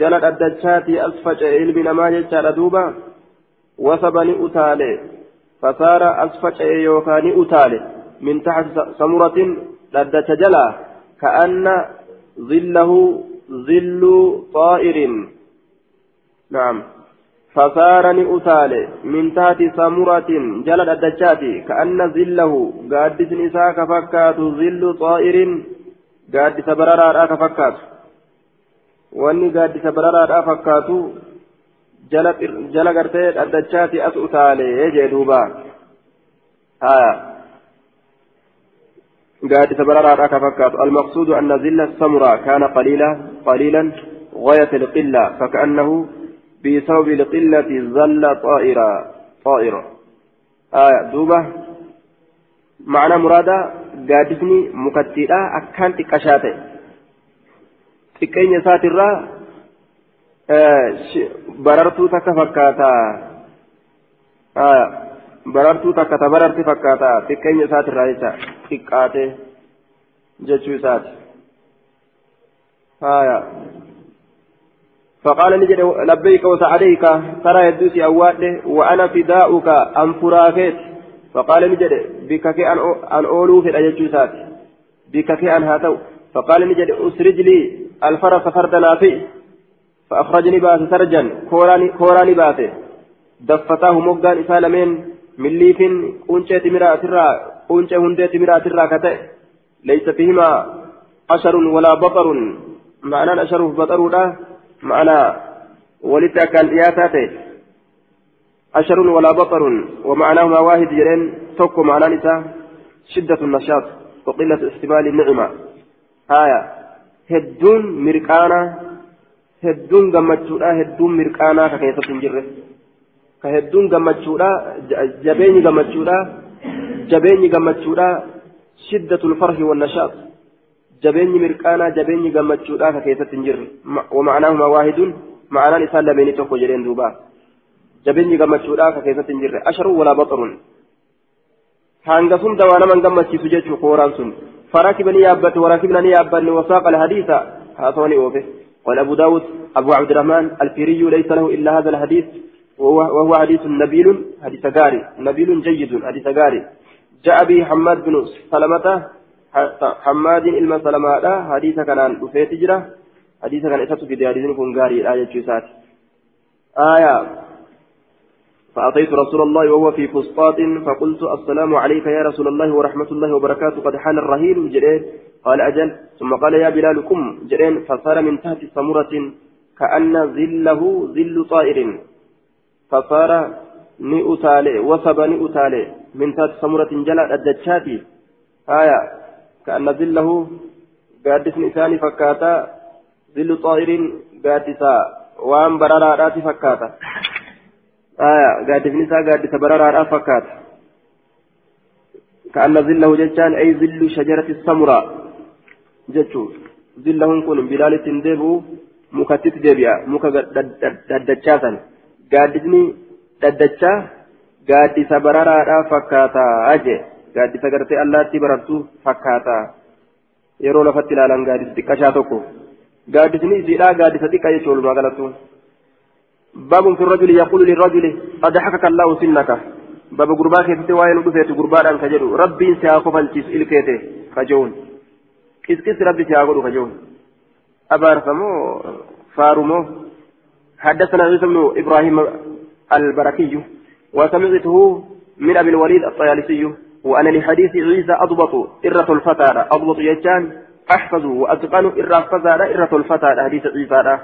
جلد الدجات أسفجأ علم نما جتشار دوبا. وثبني أتالي فصار أسفجأ يوكاني أتالي. من تحت سمرة. لدت جلا. كأن ظله ظل طائر. نعم. فصار أتالي من تحت سمرة جلد الدجاتي كأن ظله قادس نساء كفكات ظل طائر قادس بررا كفكات. واني قادس بررا فكات جل قرتي الدجاتي أس أتالي يجي دوبا. آه قادس بررا كفكات. المقصود أن ظل السمرة كان قليلا قليلا غاية القلة فكأنه بسبب القلة ظل طائرا طائرا آية دوبة معنى مرادة gaaddisni mukattiidha akkaan xiqqashaa ta'e xiqqeenya isaatirraa barartuu takka fakkaata barartuu takka ta bararti fakkaata xiqqeenya isaatirraa jecha xiqqaate jechuu isaati haya فقال نجد لبيك وسعديك ترى يدوسي أواده وأنا فداؤك أم فراكيت. فقال نجد بك كي أن أولو في الأججوسات بك أن هاتو. فقال نجد أسرج لي الفرس فردنا فيه فأخرجني بأس سرجا. كوراني, كوراني باسه دفتاه مقدان إسالمين من ليف قنشة تمرا ترى قنشة هندة تمرا ترى كتئ. ليس فيهما أشر ولا بطر. معنى أشر بطر لا معنى ولدت كان إياتاته أشر ولا بطر ومعناهما واحد جرين توكو معنى نساء شدة النشاط وقلة استقبال النعمة آية هدون مركانا hedduun gammachuudha hedduun mirqaanaa ka keessatti hin jirre ka hedduun gammachuudha jabeenyi gammachuudha jabeenyi gammachuudha keessatti hin jirre wama'anaahuma waahidun ma'anaan isaan lameenii tokko jedheen duuba jabeenyi gammachuudha ka keessatti hin jirre asharun walaa baxarun hanga sun dawaa naman gammachiisu jechuu kooraan sun farakibani yaabbate warakibnani yaabbanne wasaaqa alhadiisa haasawani oofe قال أبو داود أبو عبد الرحمن الفيري ليس له إلا هذا الحديث وهو, وهو حديث نبيل حديث غاري نبيل جيد حديث غاري جاء به حماد بن سلمة حماد إلما سلمة حديث كان وفيت جرة حديث كان إساتو في حديث كن غاري الآية جيسات آية فأتيت رسول الله وهو في فسطاط فقلت السلام عليك يا رسول الله ورحمة الله وبركاته قد حان الرهيل جرير قال أجل ثم قال يا بلال قم جرين فصار من تحت سمرة كأن ظله ظل طائر فصار نئتالي وصب نئتالي من تحت سمرة جلال الدجاتي آية كأن ظله قادس نساني فكاتا ظل طائر قادسا وان برارات فكاتا آية قادس نساء قادس برارات فكاتا كأن ظله ججان أي ظل شجرة السمراء jechuun zillahun kun bilaalittiin deebi'u mukattitti deebi'a muka daddachaasan gaaddisni daddachaa gaaddisa bararaadhaa fakkaataa jee gaaddisa gartee allaattii barartuu fakkaataa. Yeroo lafatti ilaalan gaaddisa xiqqashaa tokko. Gaaddisni isiidhaa gaaddisa xiqqa jechuun walumaa galattu باب في الرجل يقول للرجل قد حكك الله سنك باب غربا كيفتي وين دفيت غربا دان كجدو ربي سياقف الجيس الكيته كجون كيس ربي سياقول كجون أبارفمو فارمو حدثنا عيسى بن إبراهيم البركي وسمعته من أبي الوليد الطيالسي وأنا لحديث عيسى أضبط إرة الفتى أضبط يجان أحفظ وأتقن إرة الفتى إرة الفتى حديث عيسى.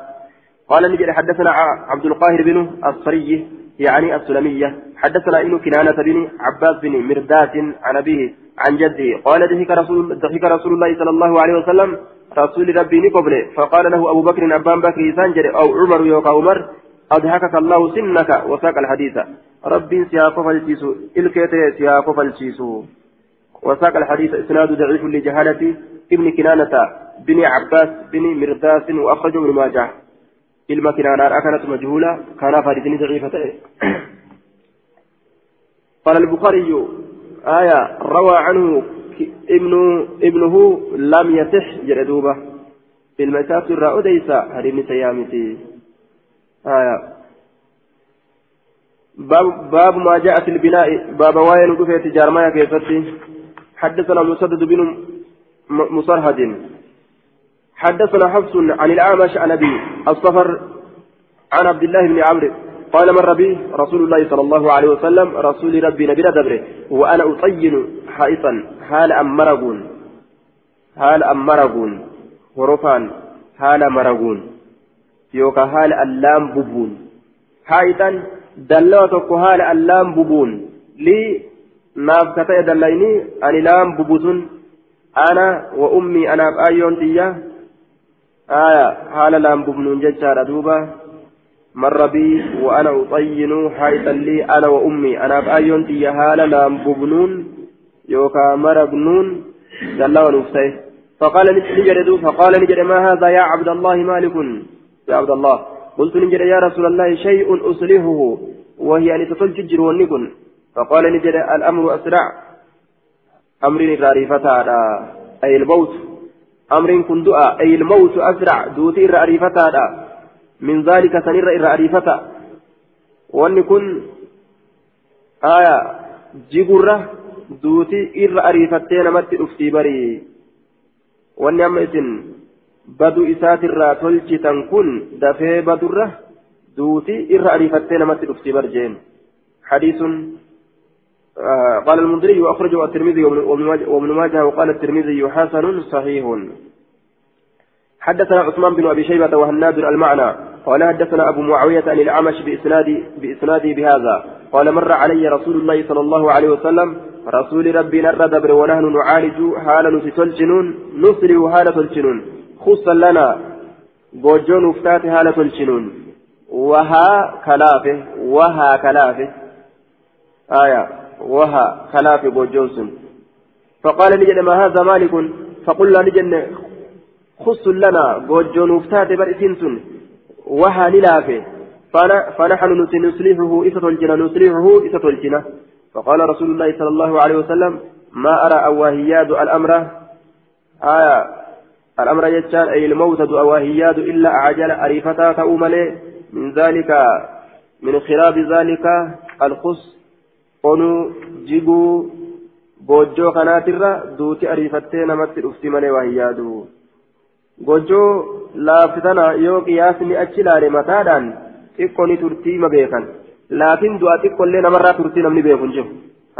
قال نجد حدثنا عبد القاهر بن الصري يعني السلمية. حدثنا ابن كنانة بن عباس بن مرداس عن أبيه عن جده. قال ضحك رسول ضحك رسول الله صلى الله عليه وسلم رسول ربي نقبل. فقال له أبو بكر أبان بكر سانجر أو عمر يوكا عمر أضحكك الله سنك. وساق الحديث. ربي سياق فالشيسو إلكيت سياق فالشيسو وساق الحديث إسناد ضعيف لجهالة ابن كنانة بن عباس بن مرداس وأخرجه ابن ماجه. kinaanaa kanatu majhuula kanaaf hadiisni daciifa ta'e قال البخاري آية روى عنه ابن ابنه لم يصح جردوبة المساس الرأو ديسا هرم سيامتي. آية باب, باب ما جاء في البناء باب واين قفية جارمايا كيفتي. حدثنا مسدد بن مصرهد. حدثنا حفص عن الأعمش عن أبي الصفر عن عبد الله بن عمرو. قال مر بي رسول الله صلى الله عليه وسلم رسول ربي نبي دبره وأنا أطين حائطا حال أمرقون حال أمرقون ورفان. حال مرقون يوكا حال اللام ببون. حائطا. دلوتك حال اللام ببون لي dallayni ani laan bubusun ana wa ummi anaaf ayyoon xiyya aya haala laan bubnuun jechaadha duuba marra bii wa ana uxayyinu haayitan lii ana wa ummi anaaf ayyoon xiyya haala laan bubnuun yookaa maragnuun جل ونفسه فقال نجد فقال نجد ما هذا يا عبد الله مالك يا عبد الله قلت نجد يا رسول الله شيء أصلحه. وهي أن تتلججر والنكن فقال نجد الأمر أسرع. أمر رارفتها أي الموت. أمر كن دعاء. أي الموت أسرع. دوتي رارفتها من ذلك سنر رارفتها والنكن آية جبرة دوتي إر أريفتين أفتي بري. والنعمة badu isaatirraa tolchitan kun dafee badurra duuti irra ariifattee namatti dhufti barjeen. آه قال المنذري وأخرجه الترمذي وابن ماجه وقال الترمذي حسن صحيح حدثنا عثمان بن أبي شيبة وهناد المعنى قال حدثنا أبو معاوية عن الأعمش بإسناد بإسناده بهذا قال مر علي رسول الله صلى الله عليه وسلم رسول ربي نرى دبر ونحن نعالج حال نسي نصلي حال تلجنون خصا لنا. بوجون افتات حالة الجنون. وها كلافه وها كلافه. آية. وها كلافه بوجون فقال نجد ما هذا مالك؟ فقلنا نجد خص لنا. بوجون افتات برئسين وها نلافه. فنحن نصلحه إسة الجنة. نصلحه إسة الجنة. فقال رسول الله صلى الله عليه وسلم ما أرى أواهياد الأمر. آية. الأمر يجان أي الموت أواهياد إلا أعجل أريفتا تأوملي من ذلك من خلاف ذلك الخص قنو جيبو waa hin yaadu goojjoo laaftana yoo qiyaasni achi ilaale mataadhaan xiqqoo ni turtii ma beekan laatiin du'a xiqqollee namarraa turtii namni beeku hin jiru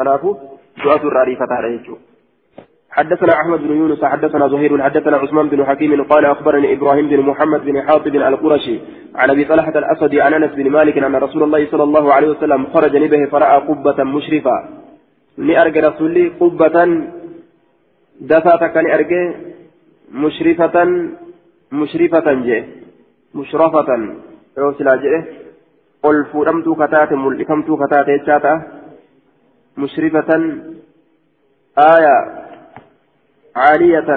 kanaafuu du'atu irraa ariifataadha jechuudha. حدثنا أحمد بن يونس حدثنا زهير حدثنا عثمان بن حكيم قال أخبرني إبراهيم بن محمد بن حاطب القرشي عن أبي طلحة الأسدي عن أنس بن مالك أن رسول الله صلى الله عليه وسلم خرج نبه فرأى قبة مشرفة. لارجى رسولي قبة دفاتك لارجى مشرفة مشرفة جي مشرفة. يوصل جئ قل فورمتو كتات ملكمتو كتات مشرفة. آية عالية.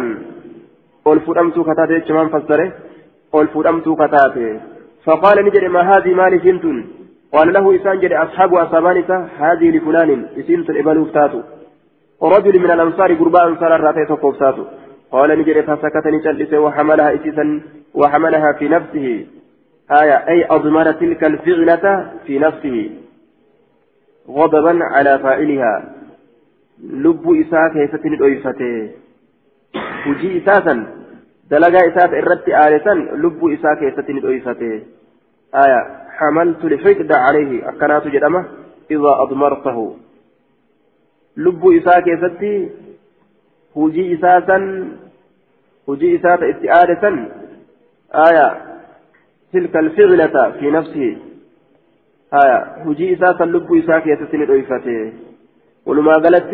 ol fudhamtuu kataate jechumaan fassare ol fudhamtuu kataate فقال نجري ما هذه مال سنتون قال له إسان جري أصحاب أصابانسة هذه لفلان إسنت الإبل وفتاتو ورجل من الأنصار قرباء أنصار الراتي وفتاتو قال نجري فسكت نجلس وحملها إسيسا وحملها في نفسه. آية أي أضمر تلك الفعلة في نفسه. غضبا على فاعلها. لب إساك يفتن الأيفته hujii isaasan dalagaa isaaf irratti aalesan lubbuu isaa keessatti ni dhoysate aya حملت الحقد عليه أكنات جدمة إذا أضمرته لب إساك يستي هجي إساسا هجي إساسا استعادة آية تلك الفعلة في نفسه آية هجي إساسا لب إساك يستي ندويفته ولما قالت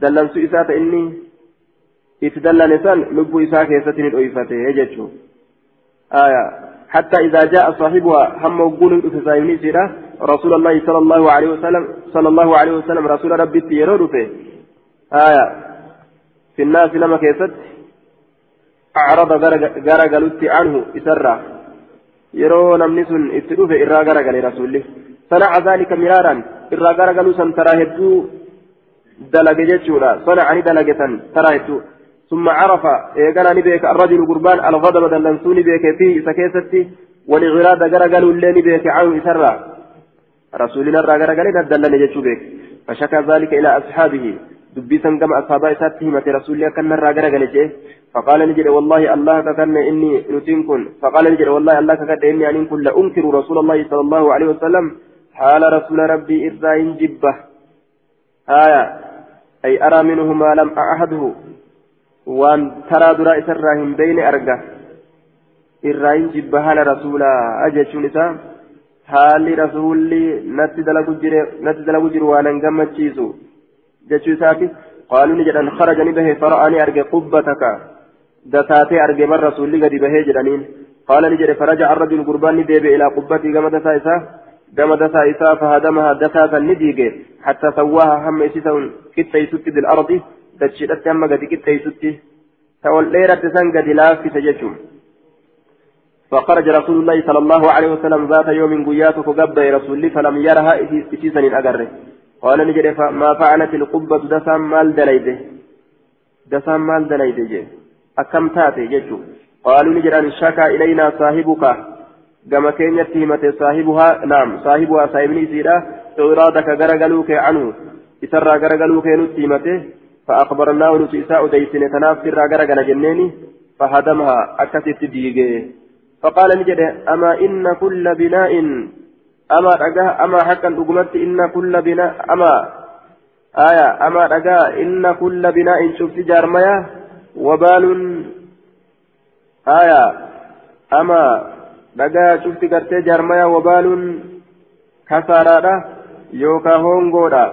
دلنسو إساسا إني itti dallane san lubbuu isaa keessatti ni dhoyfate حتى إذا جاء صاحبها هم وقول فسايمني سيرة رسول الله صلى الله عليه وسلم صلى الله عليه وسلم رسول ربي في آية. في الناس لما كيست أعرض غرقلت عنه إسرى يرو نمنس اتلوف إرى غرقل رسوله. صنع ذلك مرارا. إرى غرقل سنترى هدو دلق جتشورا صنعني دلقة ترى ثم عرف إيقنا نبيك الرجل قربان الغضب دلنسوني بيك فيه سكيستي والإغراد قرقلوا اللي نبيك عنه إسرى. رسولنا الرا قرقلنا دلني جتشو بيك. فشكى ذلك إلى أصحابه. دبيسا كما أصحاب إساته متى رسول الله كان الرا قرقل فقال نجد والله الله كان إني نتنكن فقال نجد والله الله كان إني أن كن لأنكر رسول الله صلى الله عليه وسلم حال رسول ربي إذا جبه. آية أي أرى منه ما لم أعهده. Arga irraa hin jibba haala rasuulaa jechuun isaa haalli rasuulli natti dalagu jiru waan hin gammachiisu jechuu isaati qaaluu ni jedhan kharaja ni bahe fara'anii arge qubbataka dataatee arge bar rasuulli gadi bahee jedhaniin qaala ni jedhe faraja arrajul gurbaan ni deebi'e ilaa qubbatii gama dasaa isaa gama dasaa isaa fahadamaha dasaa san ni diige hatta sawwaaha hamma isisan qixxeeysutti bil ardi dachiidhatti amma gadi qixxeessutti ta ol dheeratte san gadi laaffise jechuun. فخرج رسول الله صلى الله عليه وسلم ذات يوم قياتك قبل رسول الله فلم يرها إتيسا أجره قال نجد ما فعلت القبة دسام مال دليده دسام مال دليده جي أكم تاتي جيشو قالوا نجد أن شكا إلينا صاحبك كما كان يتهمة صاحبها نعم صاحبها صاحبني سيرا إرادك غرغلوك عنه إسرى غرغلوك نتهمته فأخبرناه نتيساء ديسن تنافر غرغل جنيني فهدمها أكست ديجي فقال نجد أما إن كل بناء أما رجاء أما حقا أقمت إن كل بناء أما آية أما رجاء إن كل بناء شفت جارميا وبال آية أما رجاء شفت قرتي جارميا وبال كسارة يوكا هونغودا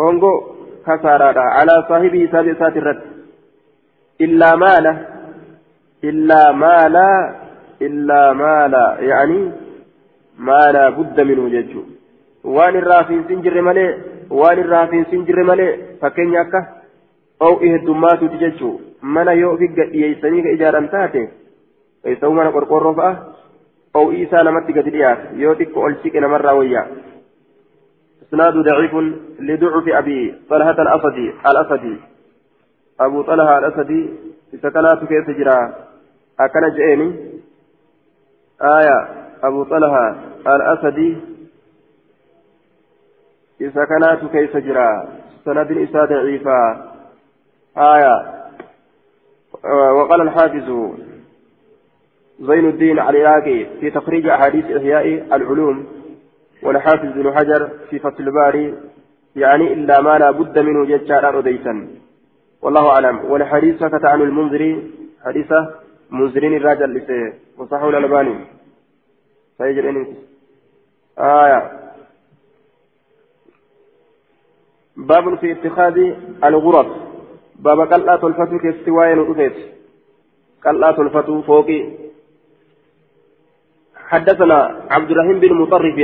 هونغو كسارة على صاحبه سابسات الرد. إلا ماله إلا مالا إلا مالا يعني ما لا بد منه ججو. وان الرافين سنجر ملي وان الرافين سنجر ملي فكين يكا أو إهدمات تججو. من يوفق يسنيك إجارة تاتي يسوي من قرقر رفعة أو إيسا نمتك تديات يوتك ألسك نمر ويا. إسناد ضعيف لضعف أبي طلحة الأسدي الأسدي. أبو طلحة الأسدي سكنات كيف تجرى؟ أكن جئني. آية أبو طلحة الأسدي. كانت كيف جرى سند إساء ضعيفة آية وقال الحافظ زين الدين العراقي في تخريج أحاديث إحياء العلوم والحافظ بن حجر في فصل الباري يعني إلا ما لا بد منه ججار أديسا والله أعلم. والحديث سكت عن المنذري حديثة منذرين الراجل لسه وصحوا الألباني. فيجر آية. باب في اتخاذ الغرف. باب قلعة الفتو كاستواء نطفت. قلعة الفتو فوقي. حدثنا عبد الرحيم بن مطرف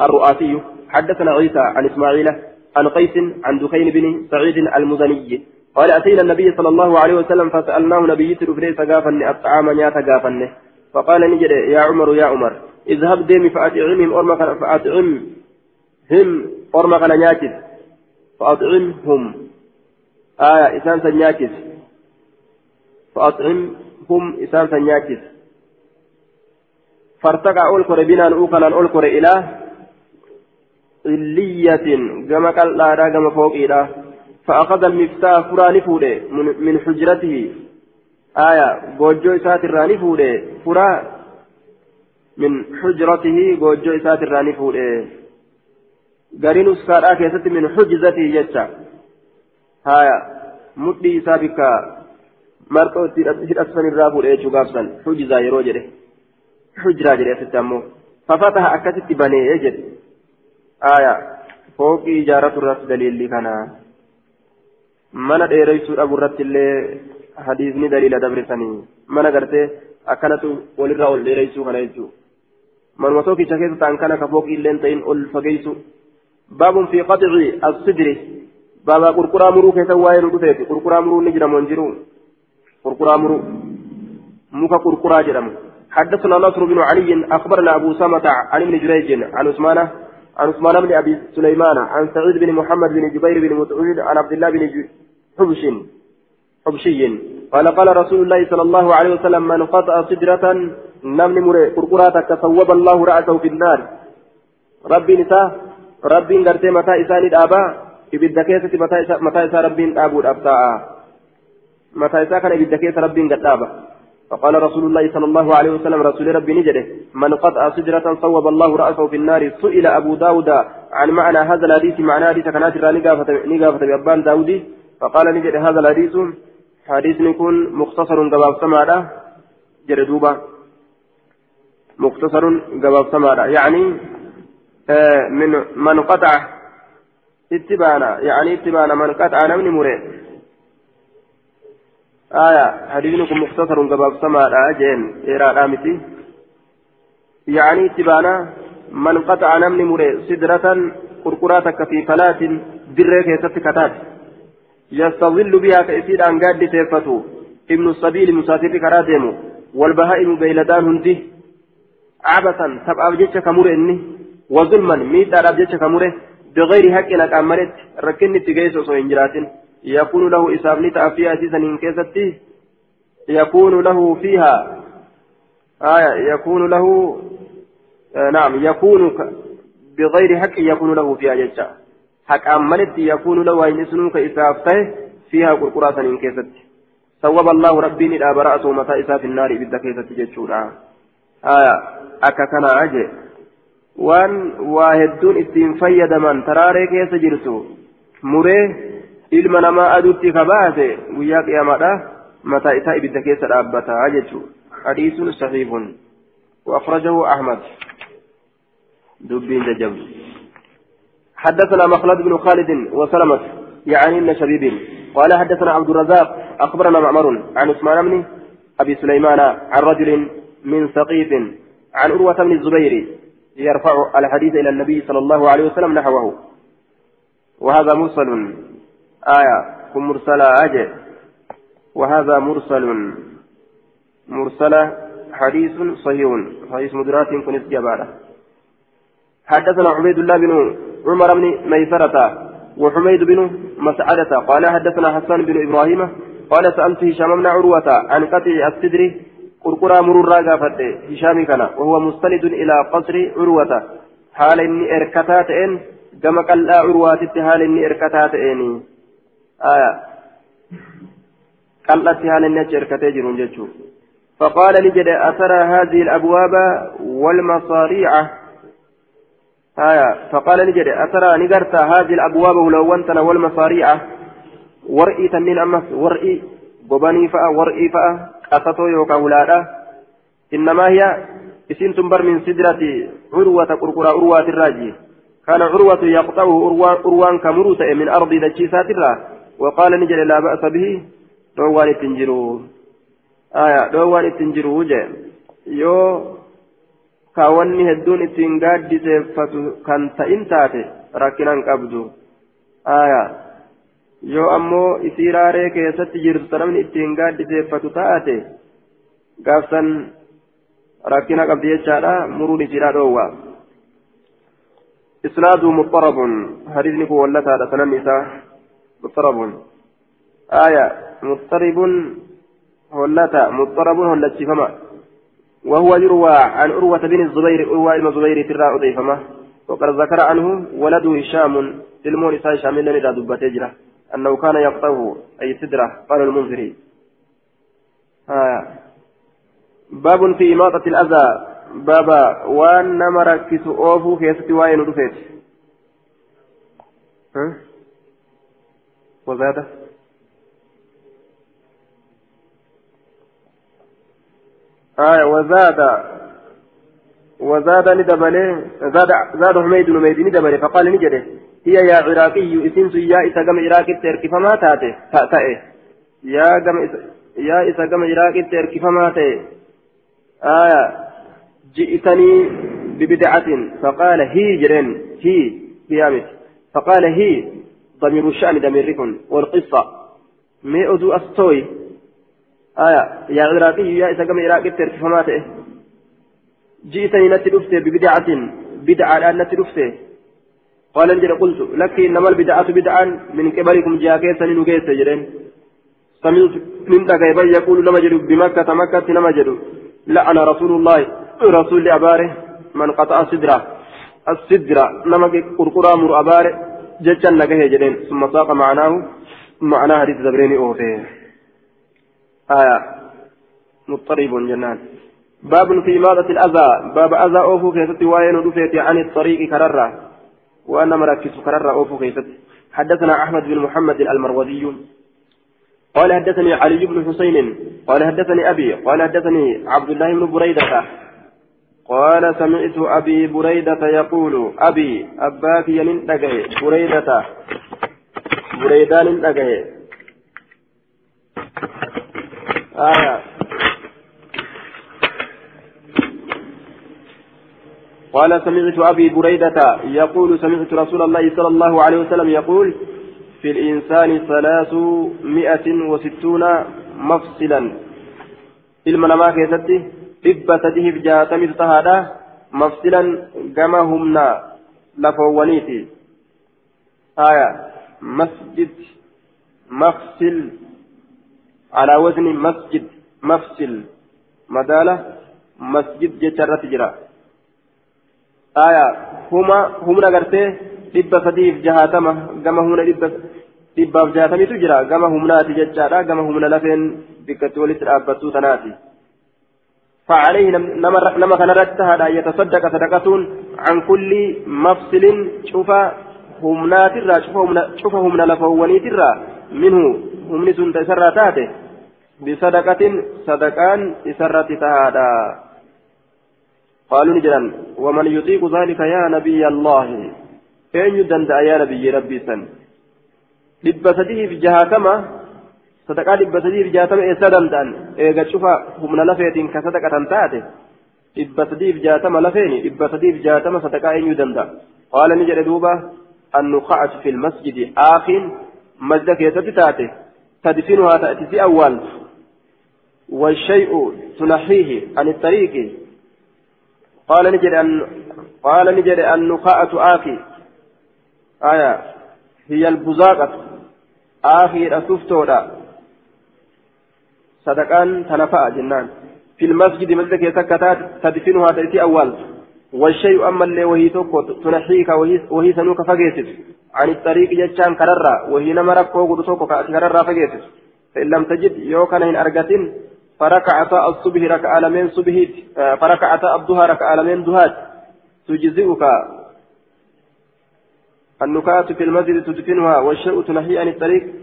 الرؤاسي حدثنا عيسى عن إسماعيل عن قيس عن دخين بن سعيد المزني. قال أتينا النبي صلى الله عليه وسلم فسألناه نبي ترفري سقافن الطعام نياتا قافن فقال نجد يا عمر يا عمر اذهب ديمي فأطعمهم أرمى فأطعم هم أرمى فأطعمهم. آية إسان سنياتس فأطعمهم إسان سنياتس فارتقى أول كوري بنان أوكنا أول كوري إلى علية كما قال لا كما فوق إلى. فأخذ المفتاح فراني فوده من حجرته. آية جوجو إسات الراني فوده فرا من حجرته جوجو إسات الراني فوده قرين أسكار آكيست من حجزته يجا آية مدي إسابك. مرقو تدأسفن الرابو إيجو قابسا حجزا يروجره حجرا جري ستامو ففتح أكست بني يجد آية فوق إجارة الرس دليل كان hadiisni daliila dabresanii mana gartee akkanatu walirraa ol dheereysuu kana jechuudha manuma tokkicha keessa ta'an kana ka fooqii illee ta'in ol fageessu baabun fi qaxici as-sidri baaba qurquraa muruu keessa waa'ee nu dhufeeti qurquraa muruu ni jedhamu hin jiru qurquraa muruu muka qurquraa jedhamu حدثنا نصر بن علي أخبرنا أبو سامة عن ابن جريج عن عثمان عن عثمان بن أبي سليمان عن سعيد بن محمد بن جبير بن مسعود عن عبد الله بن حبش حبشي. قال قال رسول الله صلى الله عليه وسلم من قطع صدرة نمن مري قرقراتك صوب الله رأسه في النار. ربي نساء ربي غرتي متى إساني الآباء keessatti mataa isaa rabbiin dhaabuudhaaf ta'a mataa isaa kana ibidda keessa rabbiin gad dhaaba فقال رسول الله صلى الله عليه وسلم رسول ربي نجده من قطع سجرة صوب الله رأسه في النار سئل أبو داود عن معنى هذا الحديث معنى حديث كانت نقافة بأبان داودي؟ فقال نجد هذا الحديث حديث يكون مختصر قباب سمارة جردوبة مختصر قباب سمارة يعني آه من من قطع اتبانا يعني اتبانا من قطع نمن مريد آية حديثكم مختصر قباب سمارة جين إيرا رامتي يعني اتبانا من قطع نمن مريد سدرة قرقراتك في فلاة دريك يستكتات يستظل بها كأسيد عن قاد سيفته ابن السبيل مسافر كراتيمو والبهائم بيلدان هندي. عبثا تبقى بجيتش كمور إني. وظلما ميتا بجيتش كموره بغير حق أكملت ركني تجيس وصوين جراتين. يكون له إسابني تأفيا أسيسا إن كيستي يكون له فيها آية يكون له آه نعم يكون بغير حق يكون له فيها جيتش حق أملت يكون له أين سنوك إسافته فيها قرقرة إن كيستي. ثوب الله ربي ندى برأسه متى إسا في النار إبدا كيستي جيتشورا آية أكا كان waa hedduun ittiin fayyadaman taraaree keessa jirtu muree ilma namaa aduutti kabaase guyyaa qiyaamaadha mataa isaa ibidda keessa dhaabbataa jechuudha. Hadiisuun sahiihun وأخرجه أحمد دبين ججب حدثنا مخلد بن خالد وسلمة يعني ابن شبيب قال حدثنا عبد الرزاق أخبرنا معمر عن عثمان بن أبي سليمان عن رجل من ثقيف عن عروة بن الزبير يرفع الحديث إلى النبي صلى الله عليه وسلم نحوه وهذا مرسل آية كن مرسلة أجل. وهذا مرسل. مرسلة حديث صحيح. حديث مدرات كن جبارة حدثنا عبيد الله بن عمر بن ميسرة وحميد بن مسعدة. قال حدثنا حسان بن إبراهيم. قال سألت هشام بن عروة عن قطع السدر. قرقرا مرورا قافت. هشام كان وهو مستند إلى قصر عروة. حال إني إركتات إن كما قال عروة حال إني إركتات إني. آية. قالت حال إني إركتات جرون فقال لجد أثر هذه الأبواب والمصاريع. آية. فقال لجد أثر نقرت هذه الأبواب ولو أنتنا والمصاريع. ورئي تنين أمس. ورئي ببني فأ. ورئي فأ. قصته يوكا ولادا. إنما هي إسين تنبر من سدرة عروة قرقرة عروة الراجي. كان عروة يقطعه أروان كمروت من أرض دجيسات الرا. وقال نجل لا بأس به دوان التنجرو آية دوان التنجرو جاء يو kaawwanni hedduun ittiin gaaddiseeffatu kan ta'in taate rakkinaan qabdu aayaa yoo ammoo isii raaree keessatti jirtu namni ittiin gaaddiseeffatu taate gaafsan rakkina qabdi jechaadha muruun isiidha dhoowwa إسناده مضطرب حديث نكو ولا هذا سنن نساء مضطرب. آية مضطرب هلتا مضطرب هلتي فما وهو يروى عن عروة بن الزبير عروة بن الزبير ترى أضيفما. وقد ذكر عنه ولده هشام المون إساء هشام لن دبته أنه كان يقطعه أي سدرة قال المنذري. آه. باب في إماطة الأذى. بابا وأن نمركز أوفو كيست وين رفيت ها؟ وزاد آه وزاد وزاد ندبله زاد زاد حميد حميد ندبله فقال نجده هي يا عراقي اسم يا إسا قم عراقي تركي فما تأتي؟ تأتئ يا قم يا إسا قم عراقي تركي فما تأتي. آية جئتني ببدعة فقال هي جرين هي قيامت فقال هي ضمير الشأن ضميركم والقصة. مي أدو أستوي. آية يا عراقي يا إسا قم عراقي تأتي جئتني نتي ببدعة بدعة الآن نتي قال انجل قلت لك إنما البدعة بدعا من قبلكم جاكيسا نجيس جرين. سمعت من دقيبا يقول نمجد بمكة مكة نمجد لعن رسول الله رسول أباره من قطع السدرة السدرة نمك قرقرا مر أباره. ججا نجيه جرين ثم ساق معناه معناه حديث زبريني أوفيه آية مضطرب جنان باب في ماذا الأذى باب أذى أوفو كيفتي وين عن الطريق كرره وأنا مركز كرر أوفو كيست حدثنا أحمد بن محمد المروزي قال حدثني علي بن حسين قال حدثني أبي قال حدثني عبد الله بن بريدة قال سمعت أبي بريدة يقول أبي أباك ينن بريدة. بريدان آية. قال سمعت أبي بريدة يقول سمعت رسول الله صلى الله عليه وسلم يقول في الإنسان ثلاثمائة وستون مفصلا. namaa keessatti dhibba sadiif jaatamitu tahaadha mafsilan gama humna lafoowwaniiti haya masjid mafsil wazni masjid mafsil madaala masjid jecha irratti jira haya huma humna gartee dhibba sadiif jahatama gama humna dhibba dhibbaaf jaatamitu jira gama humnaati jechaadha gama humna lafeen bikkatti walitti dhaabbattuu tanaati فعليه نما كان رتها يتصدق صدقة عن كل مفصل شوف همنات الرا شوف همنا همنا لفوانيت الرا. منه همني سنت سرى تاته. بصدقة صدقان سرت تهادا قالوا نجرا ومن يطيق ذلك يا نبي الله. أين يدند يا نبي ربي سن. sadii fi jahatama sadaqaa dhibba sadii fi jahatama eessa danda'an eega cufa humna lafeetiin ka sadaqatan taate dhibba sadii fi jahatama lafeeni dhibba sadii fi jahatama sadaqaa eenyuu danda'a qaala ni jedhe duuba النخاعة في المسجد آخ مسجد كيست تاتي تدفنها تأتي في أول والشيء تنحيه عن الطريق قال نجد أن قال نجد النخاعة آخي آية هي البزاقة آخر أسفتودا صدقان تنفع جنان في المسجد مسجد يسكتات تدفنها تأتي أول والشيء أما اللي وهي توكو تنحيك وهي, وهي سنوك فقيتت عن الطريق جتشان كررا وهي نمرك فوق توكو كررا فقيتت فإن لم تجد يوكنا إن أرقتين فركعتا الصبح ركع لمن صبح فركعتا الضحى ركع لمن دهات تجزئك النكات في المسجد تدفنها والشيء تنهي عن الطريق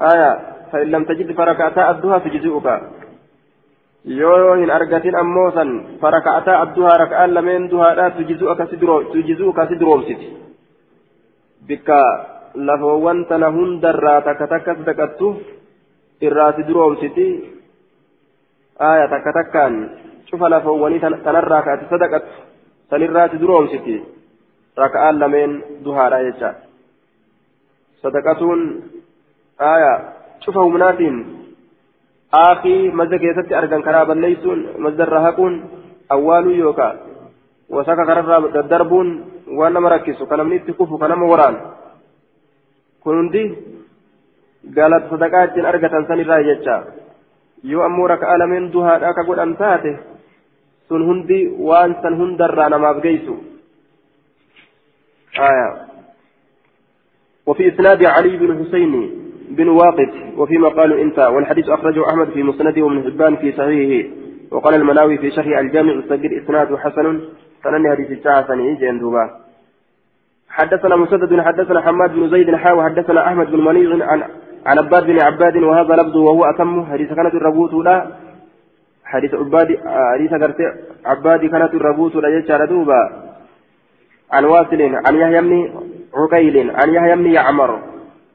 آية فإن لم تجد فركعتا أبدها تجزئك yoo hin argatin ammoo san faraka'ataa abduhaa raka'aan lameen duhaadhaa tujizuuka si duroomsiti bikka lafoowwan tana hundarraa takka takka sadaqattu irraa si duroomsiti aya takka takkaan cufa lafoowwanii tanarraa kaati sadaqattu sanirraa si duroomsiti raka'aan lameen duhaadha jecha sadaqatuun aya karaa balleeysuun mazdarra haquun awwaaluu yookaan wasaka kararraa daddarbuun waan nama rakkisu kan namni itti kufu kan nama waraan kun hundi galata sadaqaa ittiin argatan sanirraa jecha yoo ammoo raka'aa lameen duhaadhaa ka godhan taate sun hundi waan san hundarraa namaaf geessu. آية وفي إسناد علي بن حسين بن واقد وفيما قالوا انت والحديث أخرجه أحمد في مسنده وابن حبان في صحيحه وقال المناوي في شرح الجامع الصغير إسناد حسن فنني حديث الشاعة جندوبا حدثنا مسدد حدثنا حماد بن زيد حا وحدثنا أحمد بن منيع عن عن عباد بن عباد وهذا لفظه وهو أتم. حديث كانت الربوت لا. حديث عباد حديث عباد كانت الربوت لا يجعل دوبا. عن واصل عن يحيى بن عقيل عن يحيى بن يعمر.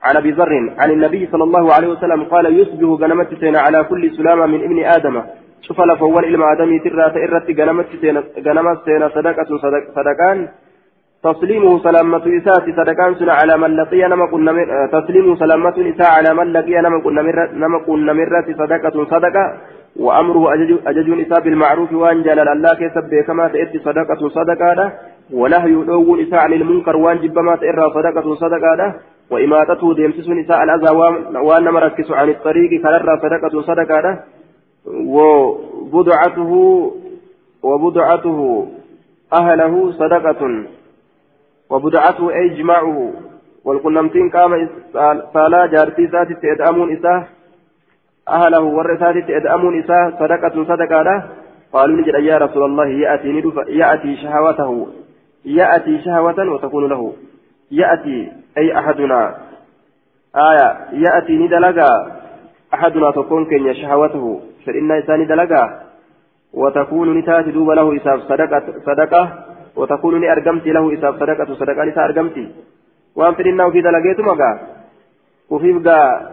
عن أبي ذر عن النبي صلى الله عليه وسلم قال يصبح غنمت سينا على كل سلامة من ابن آدم. شوف لفول إلى آدم ترى تئرت غنمت سينا غنمت سينا صدقة صدق صدقان. تسليمه سلامة إساءة صدقان سنة على من لقي نما كنا تسليمه سلامة إساءة على من لقي نما كنا نما كنا مرة صدقة صدقة. وأمره أجج إساء بالمعروف وأن جلال الله كسب كما تأتي صدقة صدقة ونهي دون إساء عن المنكر وأن جبما تئرى صدقة صدقة وإماتته ديمسس نساء الأذى وأن مركز عن الطريق كنرى صدقة صدقة وبضعته وبضعته أهله صدقة. وبدعته أي جماعة. والقنمتين قام فلا جارتي ذات تأدأمون إساه. أهله والرسالة تأدأمون إساه صدقة صدقة قالوا نجد يا رسول الله يأتي يأتي شهوته. يأتي شهوة وتكون له. يأتي أي أحدنا آية يأتي ندلقا أحدنا تكون كن شهوته فإن إنسان دلقا وتكون نتاتي دوب له إساف صدقة صدقة وتكون لي أرقمتي له إساف صدقة صدقة نساء أرقمتي وأن فرنا في دلقيت مقا وفي بقى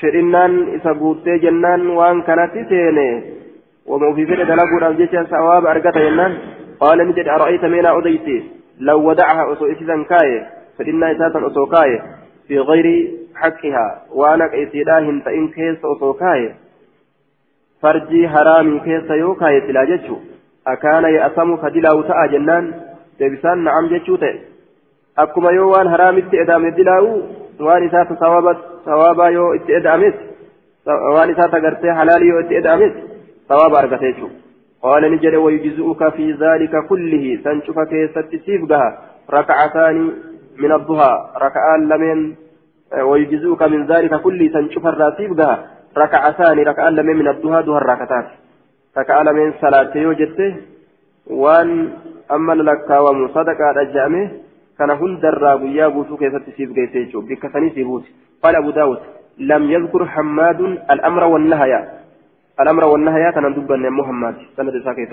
فرنان إسا قوتي جنان وأن كانت سيني وما فرد دلقوا الجيش ثواب أرقتا جنان. قال نجد أرأيت مينا أديتي لو ودعها أسو إسيسا كاي فإن إساسا أسو كاي في غير حقها وأنا إسيداهن فإن كيس أصوكاي فرجي حرامي كيس يوكاي تلاجتشو أكان يأسم فدلاو تأى جنان دبسان نعم جتشو akkuma yoo waan haraamitti eda'ame dilaa'u waan isaa sawaba sawaba yoo itti eda'ames waan isaa tagartee halaali yoo itti eda'ames wayujzu'uka fi zaalika kullihi san cufa keessatti siif gaha raka'ataani min adduhaa raka'aan lameen ويجزئك من ذلك كله سنشوف الراسيب ده ركعتان ركعان لمن من الدها دها الركعتات ركعان من صلاة يوجدته وان أما لك ومصدقة رجامه كان هندر غيا بوتو كيف تسيب جيسيجو بكثني سيبوت قال أبو داود لم يذكر حماد الأمر والنهي. الأمر والنهي كان دبا محمد سند كيف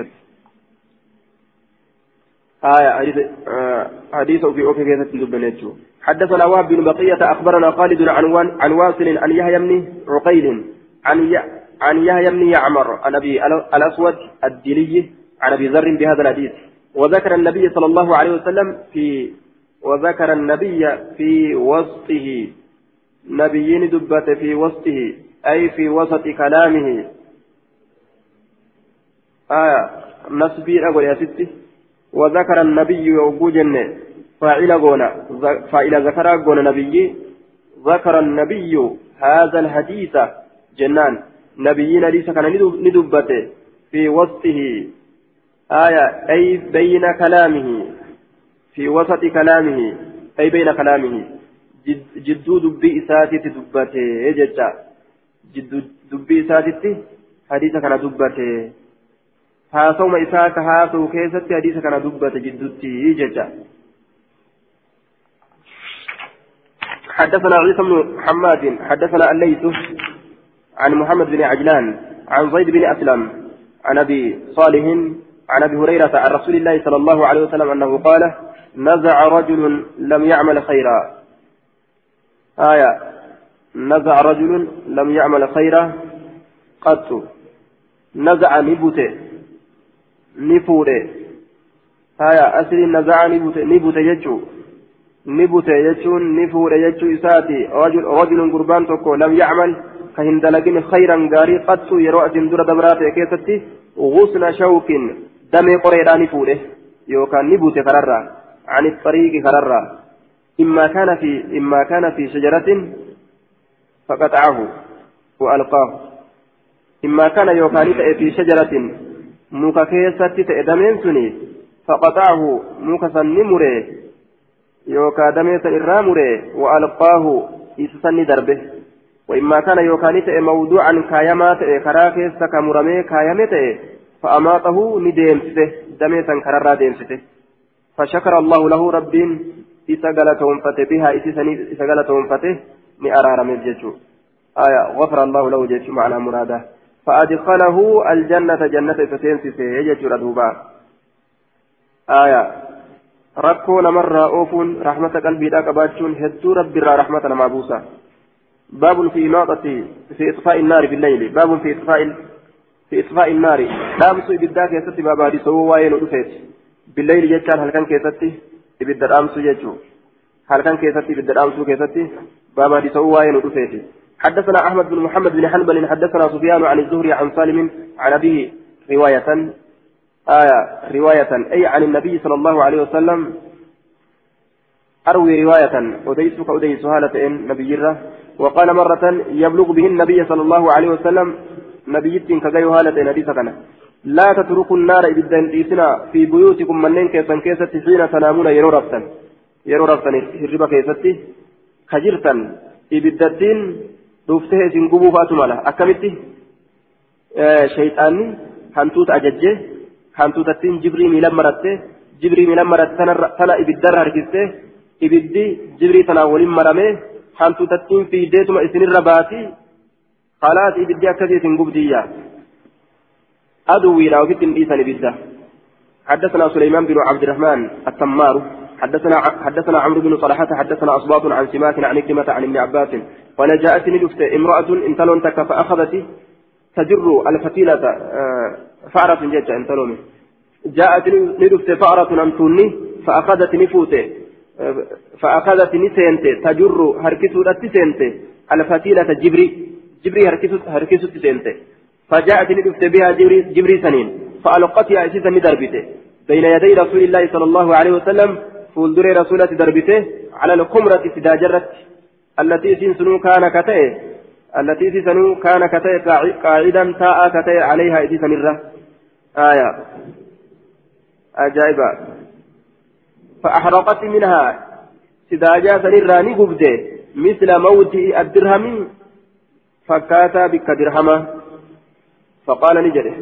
آية حديث في أوفي كيف تدبا حدثنا وهب بن بقية أخبرنا خالد عن عن واصل عن يحيى بن عقيل عن عن يحيى بن يعمر عن أبي الأسود الدلي عن أبي ذر بهذا الحديث. وذكر النبي صلى الله عليه وسلم في وذكر النبي في وسطه. نبيين دبت في وسطه أي في وسط كلامه. آية نسبي أقول يا ستي. وذكر النبي يوجو جنة. فاعل قونا. فاعل ذكر قونا نبي. ذكر النبي هذا الحديث جنان. نبيين ليس كان ندبت في وسطه. آية أي بين كلامه. في وسط كلامه. أي بين كلامه. جدو دبي إساتي دبته جدا. جدو دبي إساتي حديث كان دبته. هاسوم إساك هاسو كيست حديث كان دبته جدوتي جدا حدثنا عيسى بن حماد حدثنا الليث عن محمد بن عجلان عن زيد بن أسلم عن أبي صالح عن أبي هريرة عن رسول الله صلى الله عليه وسلم أنه قال نزع رجل لم يعمل خيرا. آية نزع رجل لم يعمل خيرا قط. نزع نفوره آية أسري نزع نبوته نبوته يجو نبوته يجون نفوره يجو إساتي رجل رجل قربان تكو لم يعمل فهن دلقين خيرا قاري قط يروى دندر دبراته كيستي غسل شوك دمي قريرا نفوره يوكان نبوته فررا عن الطريق كررا إما كان في إما كان في شجرة فقطعه وألقاه إما كان يوكان في شجرة مككيسة تأدمين سني فقطعه مكسن نمره يوكا دميس الرامره وألقاه إسسن دربه وإما كان يوكان موضوعا كايما كراكيس كمرمي كايمته فأماته نديمسته دميسا كررا ديمسته فشكر الله له رب إسقلتهم فتي بها إسقلتهم فتي نأرار من جيشو آية غفر الله له جيشو معنى مراده فأدخله الجنة جنة فتنسي يجيشو ردوبا آية rakkoo namarraa oofuun rahmata qalbiidhaa qabaachuun hedduu rabbiirraa rahmata namaa buusa baabun fi imaadati في إطفاء النار بالليل باب في إطفاء في إطفاء النار dhaamsu ibiddaa keessatti baabaadisoo waa'ee nu dhufeeti بالليل jechaan halkan keessatti ibidda dhaamsu jechuu halkan keessatti ibidda dhaamsu keessatti baabaadisoo waa'ee nu dhufeeti حدثنا أحمد بن محمد بن حنبل حدثنا سفيان عن الزهري عن سالم عن أبيه رواية آية رواية أي عن النبي صلى الله عليه وسلم أروي رواية أديسك أديس هالة نبي وقال مرة يبلغ به النبي صلى الله عليه وسلم نبيتين كغير هالة حديثنا لا تتركوا النار إبدا إيسنا في بيوتكم منين كيسان كيست حين تنامون يرو رفتن يرو رفتن هربا كيستي خجرتن إبدتين دوفته إسن قبو فاتمالا أكمتي آه شيطاني هنتوت أججه هنتوتتين جبري ميلان مرته جبري ميلان مرته تنا إبدار هركسته إبدي جبري تنا ولين مرمه هنتوتتين في ديتما إسن الرباتي خلاص إبدي أكتي إسن قبدية أدوي راوكت إيسان بدا حدثنا سليمان بن عبد الرحمن التمار حدثنا حدثنا عمرو بن صلحة حدثنا أصباط عن سماك عن كلمة عن ابن عباس وأنا جاءتني لفت امرأة انتلون تك فأخذت تجر الفتيلة آه، فأرة جت انتلومي جاءتني لفت فأرة أنتوني فأخذت نفوت فأخذت نسنت تجر هركسو نسنت الفتيلة جبري جبري هركسو هركسو نسنت فجاءت ندفت بها جبري, جبري سنين فألقتها أسيسا ندربته بين يدي رسول الله صلى الله عليه وسلم فولدر رسولة دربته على الخمرة سداجرت التي سنسنو كان كتئ التي سنسنو كان كتئ قاعدا تاء كتئ عليها إذ سنرة. آية. أجائبة فأحرقت منها. سداجا سنرة نقبده مثل موت الدرهم. فكاتا بك درهمه فقال نجده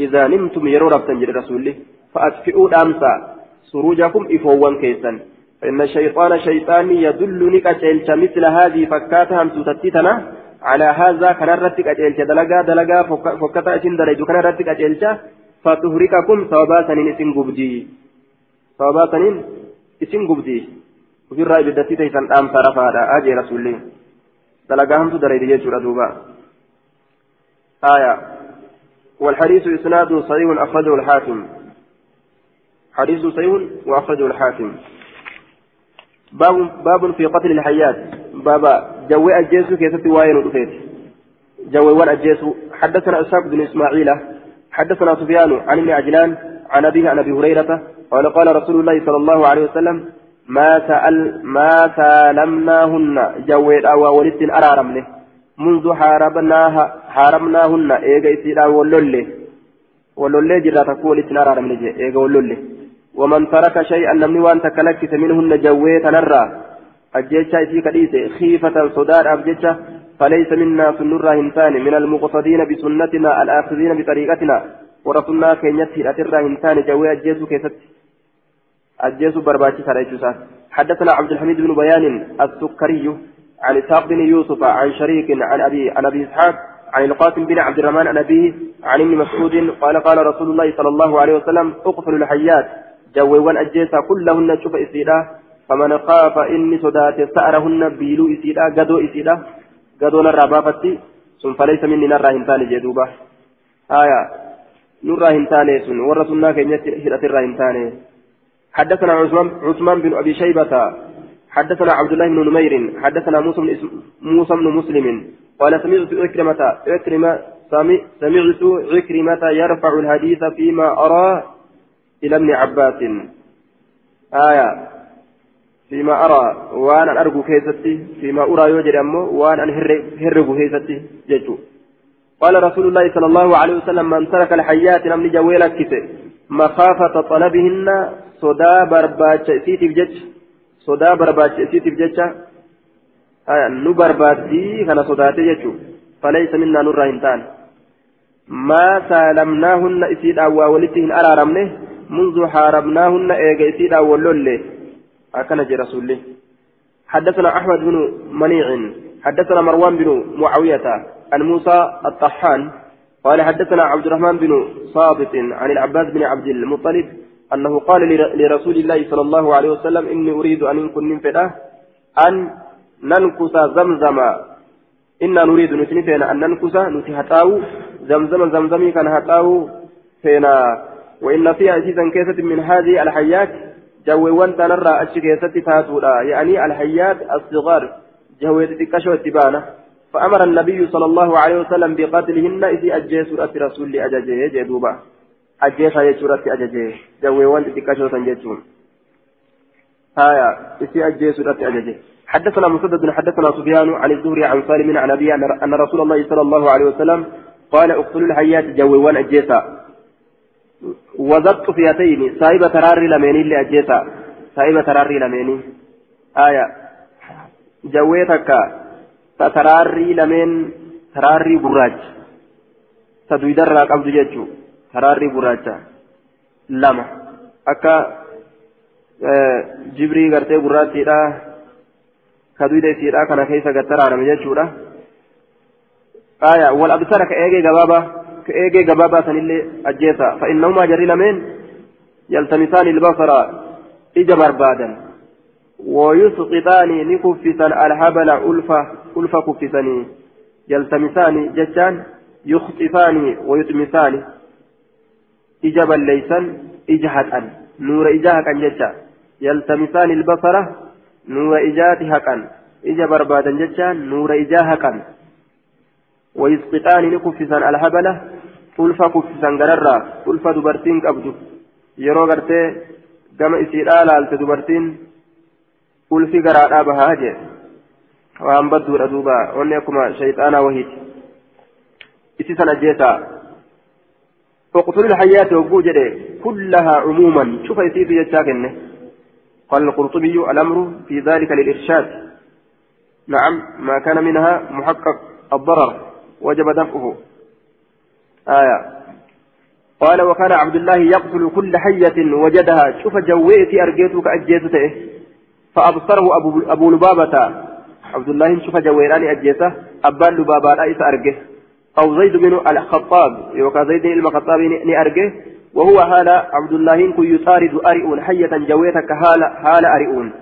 إذا نمتم يرو ربتن جد رسولي. فأطفئوا دامسا سروجكم إفوان كيسا. فإن الشيطان شيطان يدلني كأجلت مثل هذه فكاتها مسوتتنا على هذا كان رتك أجلت دلقا دلقا فكتا أجن دريج كان رتك أجلت فتهرككم صوابا سنين اسم قبدي صوابا سنين اسم قبدي وفي الرأي بدتي تيسان أمسا رفادا أجي رسولي. دلقا همسو دريج يجور دوبا آية. والحديث إسناد صحيح أخرجه الحاكم. حديث صحيح وأخرجه الحاكم. باب باب في قتل الحيات. بابا جوي الجيس كيف وين رفيت جوي وان الجيس حدثنا إسحاق بن إسماعيل. حدثنا سفيان عن ابن عجلان عن أبيه عن أبي هريرة. قال قال رسول الله صلى الله عليه وسلم ما سأل ما سالمناهن جوي أو ولد أرارم له. منذ حاربناها حاربناهن. إيجا إسيرا ولولي. ولولي جرا تقول إسنارا من جي إيجا ولولي. ومن ترك شيئا نمني وان تكلكت منهن جويت نرى. أجيتشا إسي كديسي خيفة صدار أبجيتشا فليس منا سنرى هنتان من المقصدين بسنتنا الآخذين بطريقتنا. ورسولنا كينيت هرأترى هنتان جوي أجيسو كيست. أجيسو برباتي سرعيشوسا. حدثنا عبد الحميد بن بيان السكري عن إسحاق بن يوسف عن شريك عن أبي عن أبي إسحاق عن القاسم بن عبد الرحمن عن أبيه عن ابن مسعود قال قال رسول الله صلى الله عليه وسلم اقتلوا الحيات. جوّوان أجيسا كلهن شوف إسيدا فمن خاف إني صدات سأرهن بيلو إسيدا قدو إسيدا قدو نرى بافتي ثم فليس مني نرى هنتاني جدوبة آية نرى هنتاني سن ورسولنا كي هرة هنتاني. حدثنا عثمان عثمان بن أبي شيبة حدثنا عبد الله بن نمير حدثنا موسى بن موسى بن مسلم. قال سمعت عكرمة عكرمة سمعت عكرمة يرفع الحديث فيما أرى إلى ابن عباس. آية. فيما أرى وأنا أرجو كيستي. فيما أرى يوجد أمه وأنا هرب كيستي. جيتو. قال رسول الله صلى الله عليه وسلم من ترك الحيات نمني جويلك كيسي. مخافة طلبهن صدا برباج سيتي بجج sodaa barbaachisiitiif jecha nu barbaaddii kana sodaate jechuun falaysa minnaa nurraa hin taane maa saalamnaahunna isiidhaan waa walitti hin araaramne munzu haarabnaahunna eega isiidhaan wallolle akkana jedhe rasuulli حدثنا أحمد بن منيع حدثنا مروان بن معاوية عن موسى الطحان قال حدثنا عبد الرحمن بن صابت عن العباس بن عبد المطلب أنه قال لرسول الله صلى الله عليه وسلم إني أريد أن كن فدا أن ننكس زمزم. إنا نريد نتنفينا أن ننكس نتهتاو. زمزم زمزمي كان هتاو فينا وإن فيها عزيزا كيسة من هذه الحيات جويوان تنرى أشكيسة تاتولا. يعني الحيات الصغار جويت تكشو التبانة فأمر النبي صلى الله عليه وسلم بقتلهن إذ أجيسوا رسول أجاجه جدوبا ajjeesaa jechuudhaatti ajaje jawweewwan xixiqqashoo san jechuun haya isii ajjeesuudhaatti ajaje حدثنا مسدد حدثنا سفيان عن الزهري عن سالم عن أبي أن رسول الله صلى الله عليه وسلم قال اقتلوا الحيات جووان اجيسا وزدت فيتين صاحب تراري لميني اللي اجيسا صاحب تراري لميني. آية. جويتك تراري لمين؟ تراري براج. تدويدر قبض جيتشو. haraarri gurraacha lama akka jibrii gartee gurraattiidha kaduuda isiidha kana keessa gattaraarame jechuudha aya ka eegee gabaabaa ka eegee gabaabaa sanillee ajjeesa fa'innahumaa jarri lameen yaltamisaani ilbasara ija barbaadan ويسقطان نكفسا الهبل ألفة ألفة كفسني يلتمسان جتان يخطفان ويتمسان ija haqan nuura ija haqan jecha يلتمسان البصرة نور إجات حقا إجا بربادا جتان نور إجا حقا ويسقطان نكفسان الهبلة ألفا كفسان غررا ألفا دبرتين قبضو يرو غرتي كما إسيرا لالت دبرتين ألفي غرادا بهاجة وأن بدو ردوبا ونكما شيطانا وهيت إسيسان أجيتا. فاقتل الحياة وجوجد كلها عموما. شوف يسير يتشاكن قال القرطبي الأمر في ذلك للإرشاد. نعم ما كان منها محقق الضرر. وجب دفعه. آية. قال وكان عبد الله يقتل كل حية وجدها. شوف جويتي أرجيتك أجيته فأبصره أبو, أبو لبابة. عبد الله شوف جويراني أجيته. أبان لبابة رئيس أرجه أو زيد بن الخطاب. يوكا زيد بن الخطاب نأرجه وهو هال عبد الله كي يطارد أرئون حية جويتك هال هال أرئون.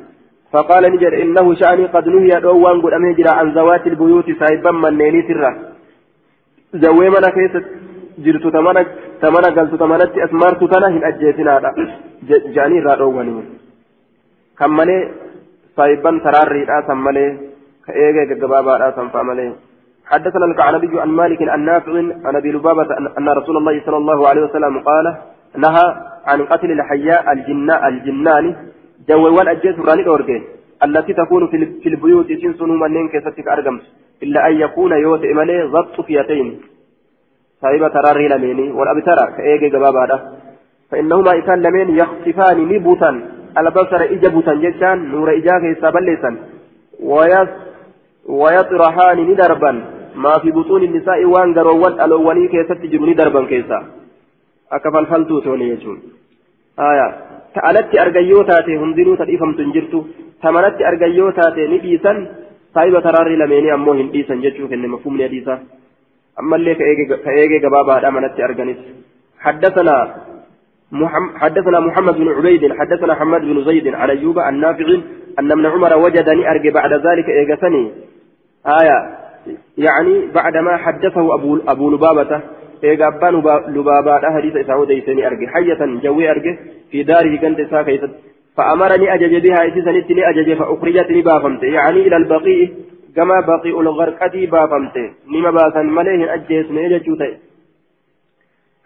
فقال نجر إنه شأني قد نهي دوان قد أمهجر عن ذوات البيوت سايبا من نيني سرة زوي منا كيست جرت تمنا تمنا قلت تمنت أسمارت تنا هن أجيتنا جاني رادواني كم ملي سايبا تراري راسا ملي كأيجا جبابا راسا فملي حدثنا الكعنبي عن مالك عن نافع عن أبي لبابة أن رسول الله صلى الله عليه وسلم قال نهى عن قتل الحياء الجناء الجنان جووان اجيس راني التي تكون في البيوت تنسون منين كيستك أرجمت. إلا أن يكون يوت امالي ضبط فيتين. صاحب تراري لميني والابترى كايجي جبابا فإنهما اذا لمين يخطفان نبوتا. البصر اجبوتا جتان نور اجاك يسابلسا ويس ويطرحان ندربا. ما في بطون النساء وان قروان الأولي كيست جروني دربا كيسا. أكفل فلتو توني يجون. آية. تألت أرقيو تاتي هندنو تديفم تنجرتو. تمنت أرقيو تاتي نبيسا صاحب تراري لميني أمو هنديسا جتشوف إن مفهوم نديسا أما اللي كأيجي قبابا أمنت أرقنس حدثنا حدثنا محمد بن عبيد حدثنا حماد بن زيد عن أيوب عن نافع أن ابن عمر وجدني أرجع بعد ذلك إيجسني آية يعني بعدما حدثه أبو أبو لبابة إيجا أبان لبابة حديث إسعود يسني أرجع حية جوي أرجع في داره كنت ساكيت فأمرني أجج بها إسسنتني أجج فأخرجتني بافمت يعني إلى البقيء كما بقيء الغرقة بافمت نما باسا مليه أجيس نيجا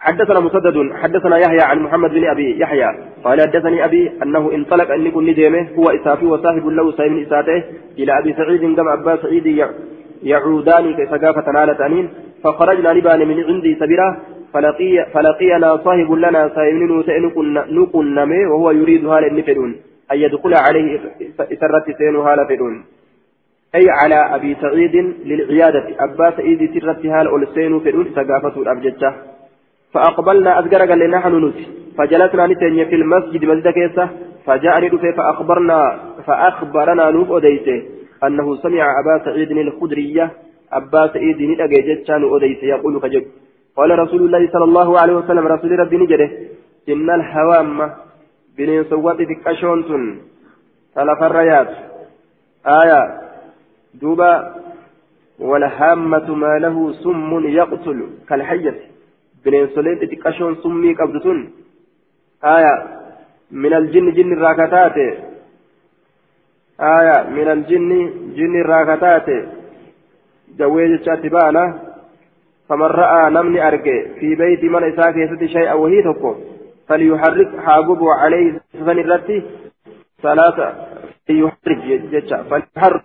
حدثنا مسدد حدثنا يحيى عن محمد بن أبي يحيى. قال حدثني أبي أنه انطلق ان يكون نديمه هو إسافي وصاحب له سايم إساته إلى أبي سعيد كما أبا سعيد يعودان كسقافة نالتانين فخرجنا نبان من عندي سبيرا فلقي فلقينا صاحب لنا سايم نكن نمي وهو يريد هال النفدون أن يدخل عليه سرت سين هال فدون أي على أبي سعيد للعيادة. أبا سعيد سرت هال أولسين فدون سقافة الأبجدة فأقبلنا أذكر قال لنا نحن فجلسنا نتني في المسجد مسجد كيسة فجاءني دفع فأخبرنا فأخبرنا نوف أديته أنه سمع أبا سعيد الخدرية. أبا سعيد الأجيجتشان أديته يقول كجب قال رسول الله صلى الله عليه وسلم رسول ربي نجده إن الحوام بنين صوت تكشونتن ثلاث الريات آية دوبا والهامة ما له سم يقتل كالحية. bineensoleen xixiqqashoon summii qabdu sun aya min aljinni jinni irraa kataate aya min aljinni jinni irraa faman ra'aa namni arge fi beyti mana isaa keessatti shay'a wahii tokko فليحرك حاجبه عليه سفن الرتي ثلاثة فليحرك جتشا فليحرك